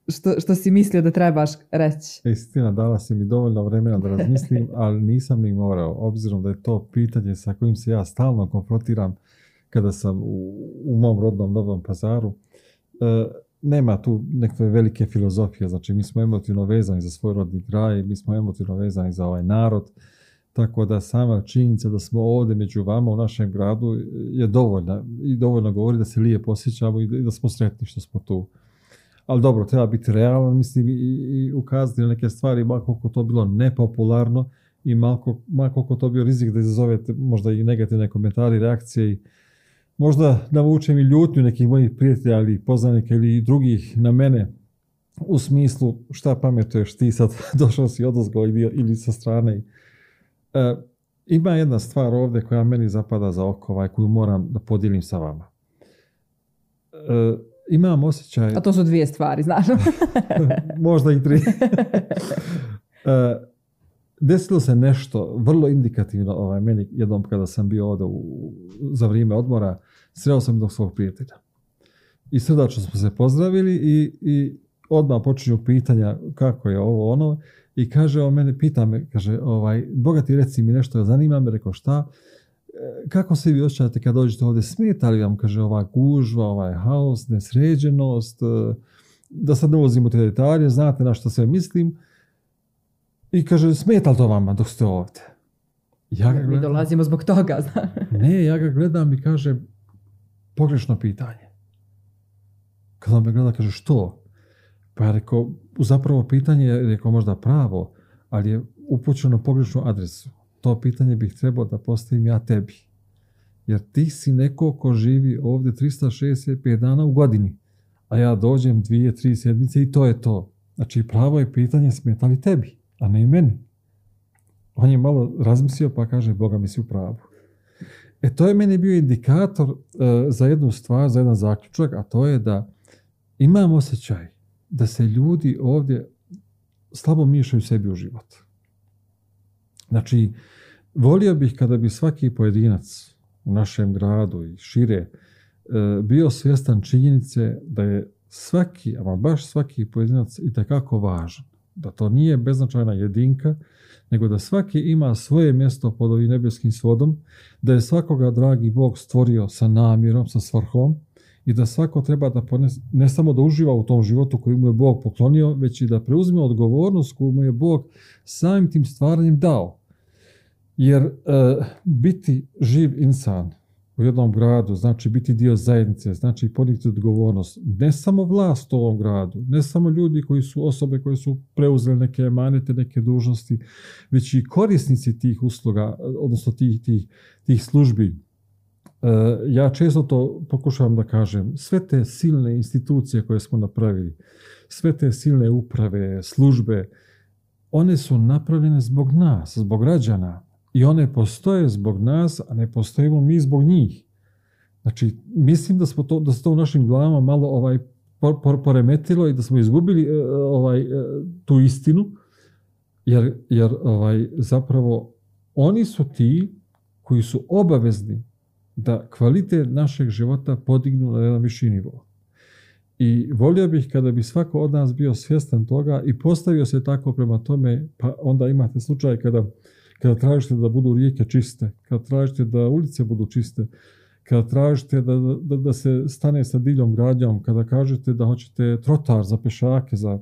što, što si mislio da trebaš reći. E, istina, dala si mi dovoljno vremena da razmislim, ali nisam ni morao, obzirom da je to pitanje sa kojim se ja stalno konfrontiram kada sam u, u mom rodnom Novom pazaru. E, nema tu nekakve velike filozofije, znači mi smo emotivno vezani za svoj rodni kraj, mi smo emotivno vezani za ovaj narod, tako da sama činjenica da smo ovdje među vama u našem gradu je dovoljna i dovoljno govori da se lije posjećamo i da smo sretni što smo tu ali dobro, treba biti realan, mislim, i, ukazati na neke stvari, malo koliko to bilo nepopularno i malo, koliko to bio rizik da izazovete možda i negativne i reakcije Možda možda navučem i ljutnju nekih mojih prijatelja ili poznanika ili drugih na mene u smislu šta pametuješ ti sad došao si odozgo ovaj ili, ili sa strane. E, ima jedna stvar ovdje koja meni zapada za oko, ovaj, koju moram da podijelim sa vama. E, imam osjećaj... A to su dvije stvari, znaš. Možda i tri. E, desilo se nešto vrlo indikativno ovaj, meni jednom kada sam bio ovdje za vrijeme odmora, sreo sam do svog prijatelja. I srdačno smo se pozdravili i, i odmah počinju pitanja kako je ovo ono i kaže o mene, pita me, kaže, ovaj, Boga reci mi nešto, zanima me, reko šta, E, kako se vi osjećate kad dođete ovdje, smeta li vam, kaže, ova gužva, ovaj haos, nesređenost, e, da sad ne ulazim u te detalje, znate na što sve mislim. I kaže, smeta li to vama dok ste ovdje? Ja Mi dolazimo zbog toga, Ne, ja ga gledam i kaže, pogrešno pitanje. Kad me gleda, kaže, što? Pa ja rekao, zapravo pitanje je rekao možda pravo, ali je upućeno pogrešnu adresu to pitanje bih trebao da postavim ja tebi. Jer ti si neko ko živi ovdje 365 dana u godini, a ja dođem dvije, tri sedmice i to je to. Znači pravo je pitanje smeta tebi, a ne i meni. On je malo razmislio pa kaže Boga mi si u pravu. E to je meni bio indikator e, za jednu stvar, za jedan zaključak, a to je da imam osjećaj da se ljudi ovdje slabo miješaju sebi u život. Znači, Volio bih kada bi svaki pojedinac u našem gradu i šire e, bio svjestan činjenice da je svaki, ama baš svaki pojedinac i tekako važan. Da to nije beznačajna jedinka, nego da svaki ima svoje mjesto pod ovim nebeskim svodom, da je svakoga dragi Bog stvorio sa namjerom, sa svrhom i da svako treba da ne samo da uživa u tom životu koji mu je Bog poklonio, već i da preuzme odgovornost koju mu je Bog samim tim stvaranjem dao. Jer e, biti živ insan u jednom gradu, znači biti dio zajednice, znači podnijeti odgovornost, ne samo vlast u ovom gradu, ne samo ljudi koji su osobe koje su preuzeli neke manete, neke dužnosti, već i korisnici tih usluga, e, odnosno tih, tih službi, e, ja često to pokušavam da kažem, sve te silne institucije koje smo napravili, sve te silne uprave, službe, one su napravljene zbog nas, zbog građana i one postoje zbog nas, a ne postojimo mi zbog njih. Znači, mislim da, smo to, da se to u našim glavama malo ovaj, poremetilo i da smo izgubili e, ovaj, e, tu istinu, jer, jer ovaj, zapravo oni su ti koji su obavezni da kvalitet našeg života podignu na jedan viši nivo. I volio bih kada bi svako od nas bio svjestan toga i postavio se tako prema tome, pa onda imate slučaj kada kada tražite da budu rijeke čiste, kada tražite da ulice budu čiste, kada tražite da, da, se stane sa divljom gradnjom, kada kažete da hoćete trotar za pešake, za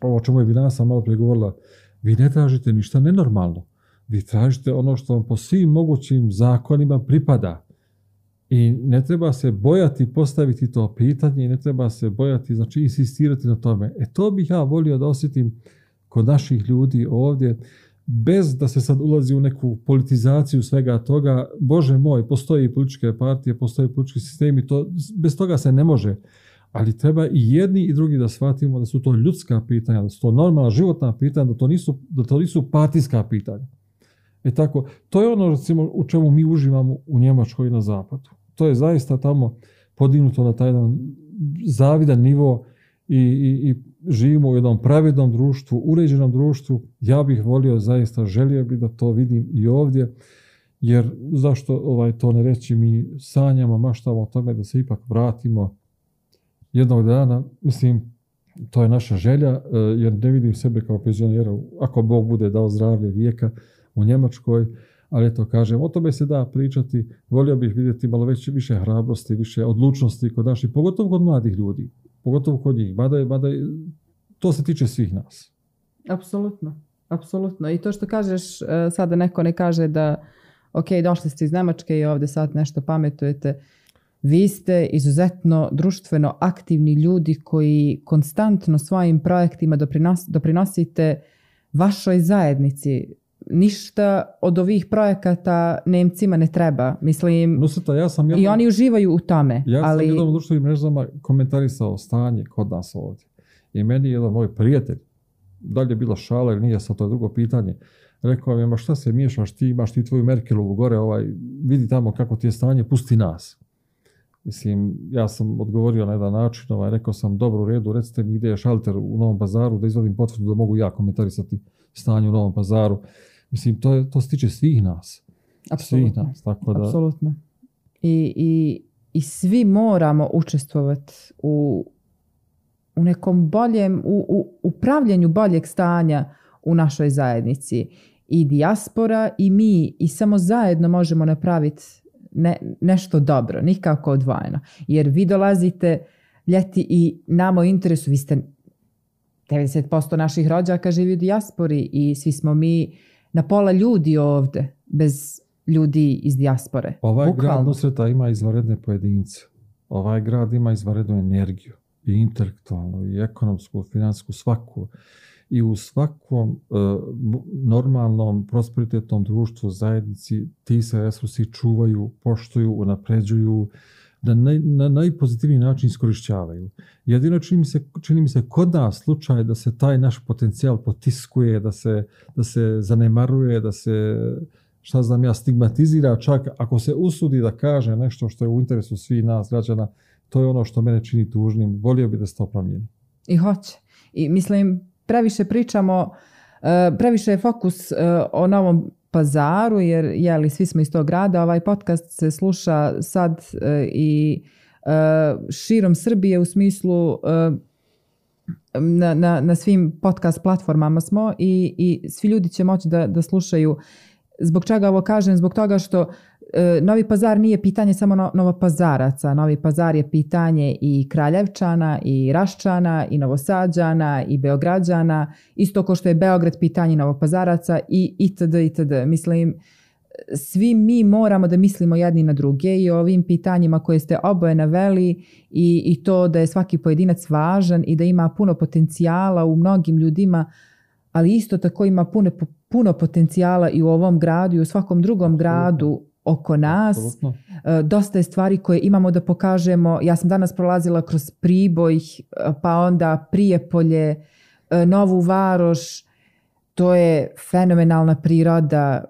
ovo o čemu je Vinasa malo prije govorila, vi ne tražite ništa nenormalno. Vi tražite ono što vam po svim mogućim zakonima pripada. I ne treba se bojati postaviti to pitanje i ne treba se bojati, znači insistirati na tome. E to bih ja volio da osjetim kod naših ljudi ovdje, bez da se sad ulazi u neku politizaciju svega toga, bože moj, postoji političke partije, postoji politički sistemi, to, bez toga se ne može. Ali treba i jedni i drugi da shvatimo da su to ljudska pitanja, da su to normalna životna pitanja, da to nisu, da to nisu partijska pitanja. E tako, to je ono recimo u čemu mi uživamo u Njemačkoj i na zapadu. To je zaista tamo podignuto na taj jedan zavidan nivo i, i, i živimo u jednom pravednom društvu, uređenom društvu, ja bih volio, zaista želio bih da to vidim i ovdje, jer zašto ovaj, to ne reći, mi sanjamo, maštamo o tome da se ipak vratimo jednog dana, mislim, to je naša želja, e, jer ne vidim sebe kao penzionera, ako Bog bude dao zdravlje vijeka u Njemačkoj, ali to kažem, o tome se da pričati, volio bih vidjeti malo već, više hrabrosti, više odlučnosti kod naših, pogotovo kod mladih ljudi pogotovo kod njih. Bada je, bada je, to se tiče svih nas. Apsolutno, apsolutno. I to što kažeš, e, sada neko ne kaže da ok, došli ste iz Njemačke i ovdje sad nešto pametujete. Vi ste izuzetno društveno aktivni ljudi koji konstantno svojim projektima doprinos, doprinosite vašoj zajednici ništa od ovih projekata Nemcima ne treba. Mislim, sveta, ja sam i oni uživaju u tome. Ja ali... sam jednom društvenim mrežama komentarisao stanje kod nas ovdje. I meni je jedan moj prijatelj, dalje je bila šala ili nije, sad to je drugo pitanje, rekao mi, ma šta se miješaš ti, imaš ti tvoju Merkelovu gore, ovaj, vidi tamo kako ti je stanje, pusti nas. Mislim, ja sam odgovorio na jedan način, ovaj, rekao sam, dobro, u redu, recite mi gdje je šalter u Novom pazaru, da izvadim potvrdu da mogu ja komentarisati stanje u Novom pazaru. Mislim, to, to se tiče svih nas. Apsolutno. da... Apsolutno. I, i, svi moramo učestvovati u, u nekom boljem, u, upravljanju boljeg stanja u našoj zajednici. I dijaspora i mi i samo zajedno možemo napraviti nešto dobro, nikako odvojeno. Jer vi dolazite ljeti i namo interesu, vi ste 90% naših rođaka živi u dijaspori i svi smo mi na pola ljudi ovde, bez ljudi iz dijaspore. Ovaj Bukvalno. grad Nusreta ima izvanredne pojedince. Ovaj grad ima izvanrednu energiju. I intelektualnu, i ekonomsku, i finansku, svaku. I u svakom e, normalnom, prosperitetnom društvu, zajednici, ti se resursi čuvaju, poštuju, unapređuju, da na, najpozitivniji način iskorišćavaju. Jedino čini mi, se, čini mi se kod nas slučaj da se taj naš potencijal potiskuje, da se, da se zanemaruje, da se šta znam ja, stigmatizira čak ako se usudi da kaže nešto što je u interesu svih nas građana, to je ono što mene čini tužnim. Volio bi da se to promijeni. I hoće. I mislim, previše pričamo, e, previše je fokus e, o novom pazaru, jer jeli, svi smo iz tog grada, ovaj podcast se sluša sad e, i e, širom Srbije u smislu e, na, na, na, svim podcast platformama smo i, i svi ljudi će moći da, da slušaju. Zbog čega ovo kažem? Zbog toga što E, Novi pazar nije pitanje samo no, novopazaraca. Novi pazar je pitanje i kraljevčana, i raščana, i novosađana, i beograđana. Isto ko što je Beograd pitanje novopazaraca i itd. itd. Mislim, svi mi moramo da mislimo jedni na druge i o ovim pitanjima koje ste oboje naveli i, i to da je svaki pojedinac važan i da ima puno potencijala u mnogim ljudima, ali isto tako ima puno, puno potencijala i u ovom gradu i u svakom drugom gradu oko nas. E, dosta je stvari koje imamo da pokažemo. Ja sam danas prolazila kroz Priboj, e, pa onda Prijepolje, e, Novu Varoš. To je fenomenalna priroda,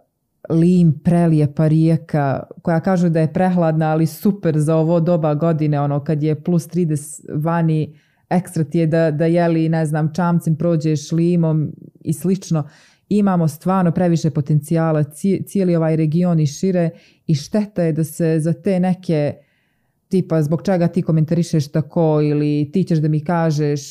lim, prelijepa rijeka koja kažu da je prehladna, ali super za ovo doba godine, ono kad je plus 30 vani, ekstra ti je da, da jeli, ne znam, čamcem prođeš limom i slično imamo stvarno previše potencijala, cijeli ovaj region i šire i šteta je da se za te neke tipa zbog čega ti komentarišeš tako ili ti ćeš da mi kažeš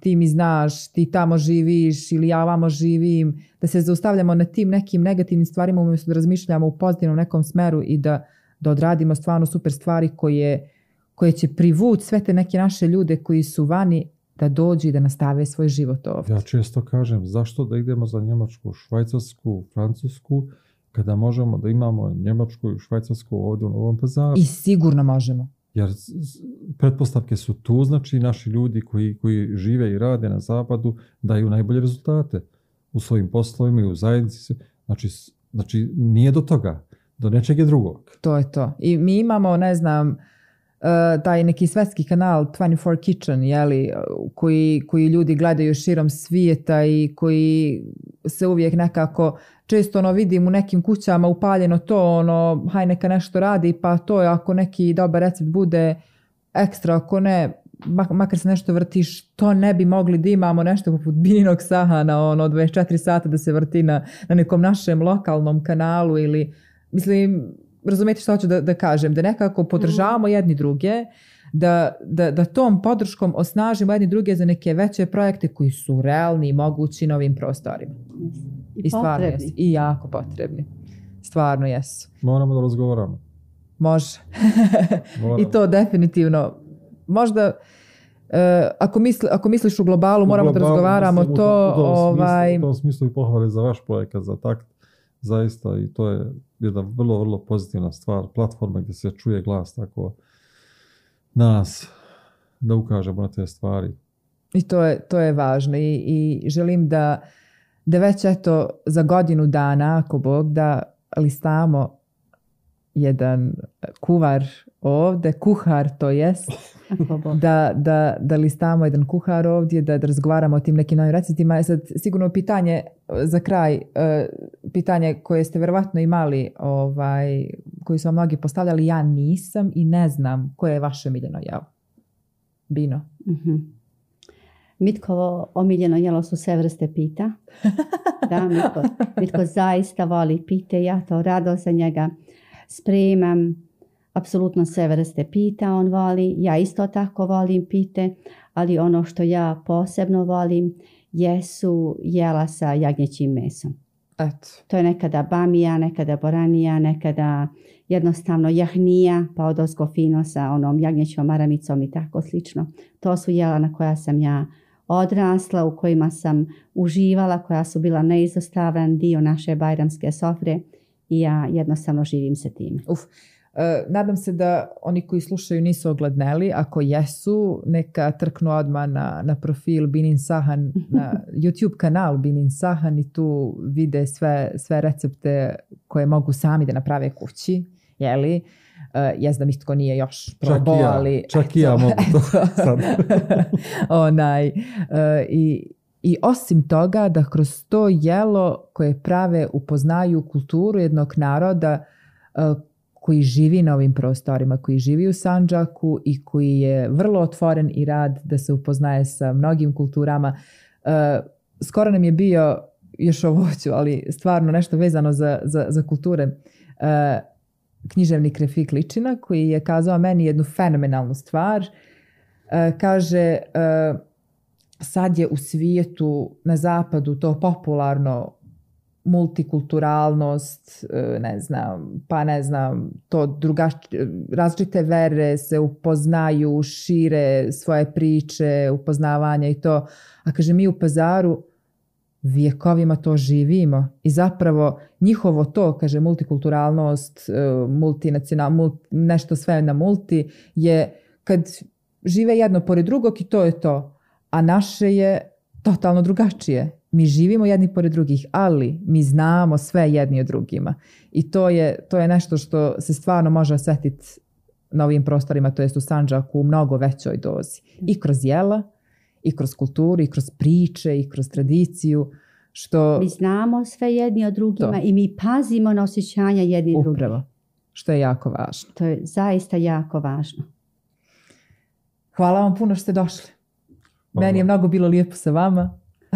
ti mi znaš, ti tamo živiš ili ja vamo živim, da se zaustavljamo na tim nekim negativnim stvarima umjesto da razmišljamo u pozitivnom nekom smeru i da, da odradimo stvarno super stvari koje, koje će privući sve te neke naše ljude koji su vani da dođe i da nastave svoj život ovdje. Ja često kažem, zašto da idemo za Njemačku, Švajcarsku, Francusku, kada možemo da imamo Njemačku i Švajcarsku ovdje u Novom pazaru? I sigurno možemo. Jer pretpostavke su tu, znači naši ljudi koji, koji žive i rade na zapadu daju najbolje rezultate u svojim poslovima i u zajednici. Znači, znači nije do toga, do nečeg je drugog. To je to. I mi imamo, ne znam, Eh, taj neki svetski kanal 24 Kitchen, jeli, eh, koji, koji ljudi gledaju širom svijeta i koji se uvijek nekako često ono vidim u nekim kućama upaljeno to ono haj neka nešto radi pa to je ako neki dobar recept bude ekstra ako ne makar se nešto vrtiš, to ne bi mogli da imamo nešto poput Bininog Sahana, ono 24 sata da se vrti na, na nekom našem lokalnom kanalu ili, mislim, razumijete što hoću da, da kažem, da nekako podržavamo mhm. jedni druge, da, da, da tom podrškom osnažimo jedni druge za neke veće projekte koji su realni i mogući na ovim prostorima. I, I stvarno potrebni. jesu. I jako potrebni. Stvarno jesu. Moramo da razgovaramo. Može. I to definitivno. Možda... Eh, ako, ako misliš u globalu, moramo da razgovaramo to. U tom, ovaj... smislu, u tom smislu i pohvale za vaš projekat, za takt, zaista i to je jedna vrlo, vrlo pozitivna stvar, platforma gdje se čuje glas tako nas, da ukažemo na te stvari. I to je, to je važno I, i želim da, da već eto za godinu dana, ako Bog, da listamo jedan kuvar ovdje, kuhar to jest, da, da, da listamo jedan kuhar ovdje, da, da razgovaramo o tim nekim novim recitima e sad sigurno pitanje e, za kraj, e, pitanje koje ste vjerovatno imali, ovaj, koji su vam mnogi postavljali, ja nisam i ne znam koje je vaše miljeno jelo. Bino. Mm-hmm. Mitkovo omiljeno jelo su sve vrste pita. Da, Mitko, Mitko zaista voli pite, ja to rado za njega spremam apsolutno sve vrste pita on voli, ja isto tako volim pite, ali ono što ja posebno volim jesu jela sa jagnjećim mesom. Eto. To je nekada bamija, nekada boranija, nekada jednostavno jahnija, pa od fino sa onom jagnjećom maramicom i tako slično. To su jela na koja sam ja odrasla, u kojima sam uživala, koja su bila neizostavan dio naše bajramske sofre i ja jednostavno živim se time. Uf. E, nadam se da oni koji slušaju nisu ogledneli, ako jesu neka trknu odmah na, na profil Binin Sahan, na YouTube kanal Binin Sahan i tu vide sve, sve recepte koje mogu sami da naprave kući, jeli? Uh, e, ja znam ih tko nije još probao, ali... to Onaj, i, i osim toga da kroz to jelo koje prave upoznaju kulturu jednog naroda e, koji živi na ovim prostorima, koji živi u Sanđaku i koji je vrlo otvoren i rad da se upoznaje sa mnogim kulturama. E, skoro nam je bio, još ovo ali stvarno nešto vezano za, za, za kulture, e, književnik krefik Ličina koji je kazao meni jednu fenomenalnu stvar. Kaže, sad je u svijetu na zapadu to popularno multikulturalnost, e, ne znam, pa ne znam, to drugač... različite vere se upoznaju, šire svoje priče, upoznavanje i to. A kaže, mi u pazaru vijekovima to živimo i zapravo njihovo to, kaže, multikulturalnost, e, multinacional, nešto sve na multi je kad žive jedno pored drugog i to je to a naše je totalno drugačije. Mi živimo jedni pored drugih, ali mi znamo sve jedni od drugima. I to je, to je nešto što se stvarno može osjetiti na ovim prostorima, to jest u Sanđaku, u mnogo većoj dozi. I kroz jela, i kroz kulturu, i kroz priče, i kroz tradiciju. Što... Mi znamo sve jedni od drugima i mi pazimo na osjećanja jedni Upravo. Što je jako važno. To je zaista jako važno. Hvala vam puno što ste došli. Meni je mnogo bilo lijepo sa vama.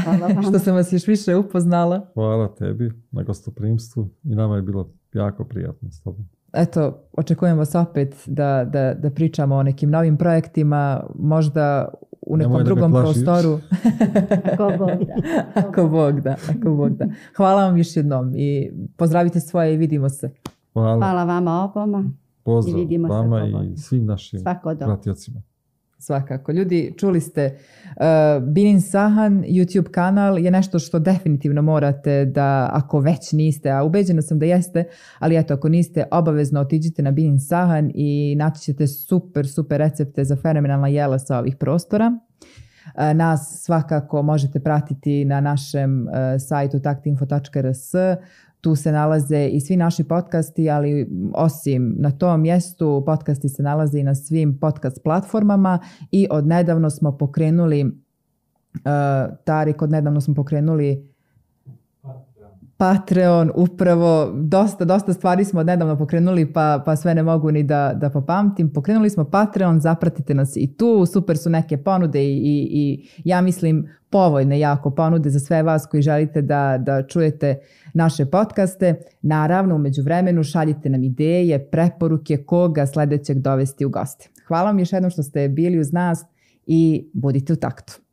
Hvala što sam vas još više upoznala. Hvala tebi na gostoprimstvu i nama je bilo jako prijatno s tobom. Eto, očekujem vas opet da, da, da pričamo o nekim novim projektima, možda u nekom drugom da prostoru. ako Bog da. Ako Bog da, Hvala vam još jednom i pozdravite svoje i vidimo se. Hvala, vama oboma. Pozdrav I vama i svim našim pratiocima. Svakako. Ljudi, čuli ste, uh, Binin Sahan YouTube kanal je nešto što definitivno morate da, ako već niste, a ubeđena sam da jeste, ali eto, ako niste, obavezno otiđite na Binin Sahan i naći ćete super, super recepte za fenomenalna jela sa ovih prostora. Eh, nas svakako možete pratiti na našem uh, sajtu taktinfo.rs, tu se nalaze i svi naši podcasti, ali osim na tom mjestu, podcasti se nalaze i na svim podcast platformama i odnedavno smo pokrenuli, uh, Tarik, nedavno smo pokrenuli Patreon, upravo dosta, dosta stvari smo nedavno pokrenuli pa, pa sve ne mogu ni da, da popamtim. Pokrenuli smo Patreon, zapratite nas i tu, super su neke ponude i, i, ja mislim povoljne jako ponude za sve vas koji želite da, da čujete naše podcaste. Naravno, umeđu vremenu šaljite nam ideje, preporuke koga sledećeg dovesti u goste. Hvala vam još jednom što ste bili uz nas i budite u taktu.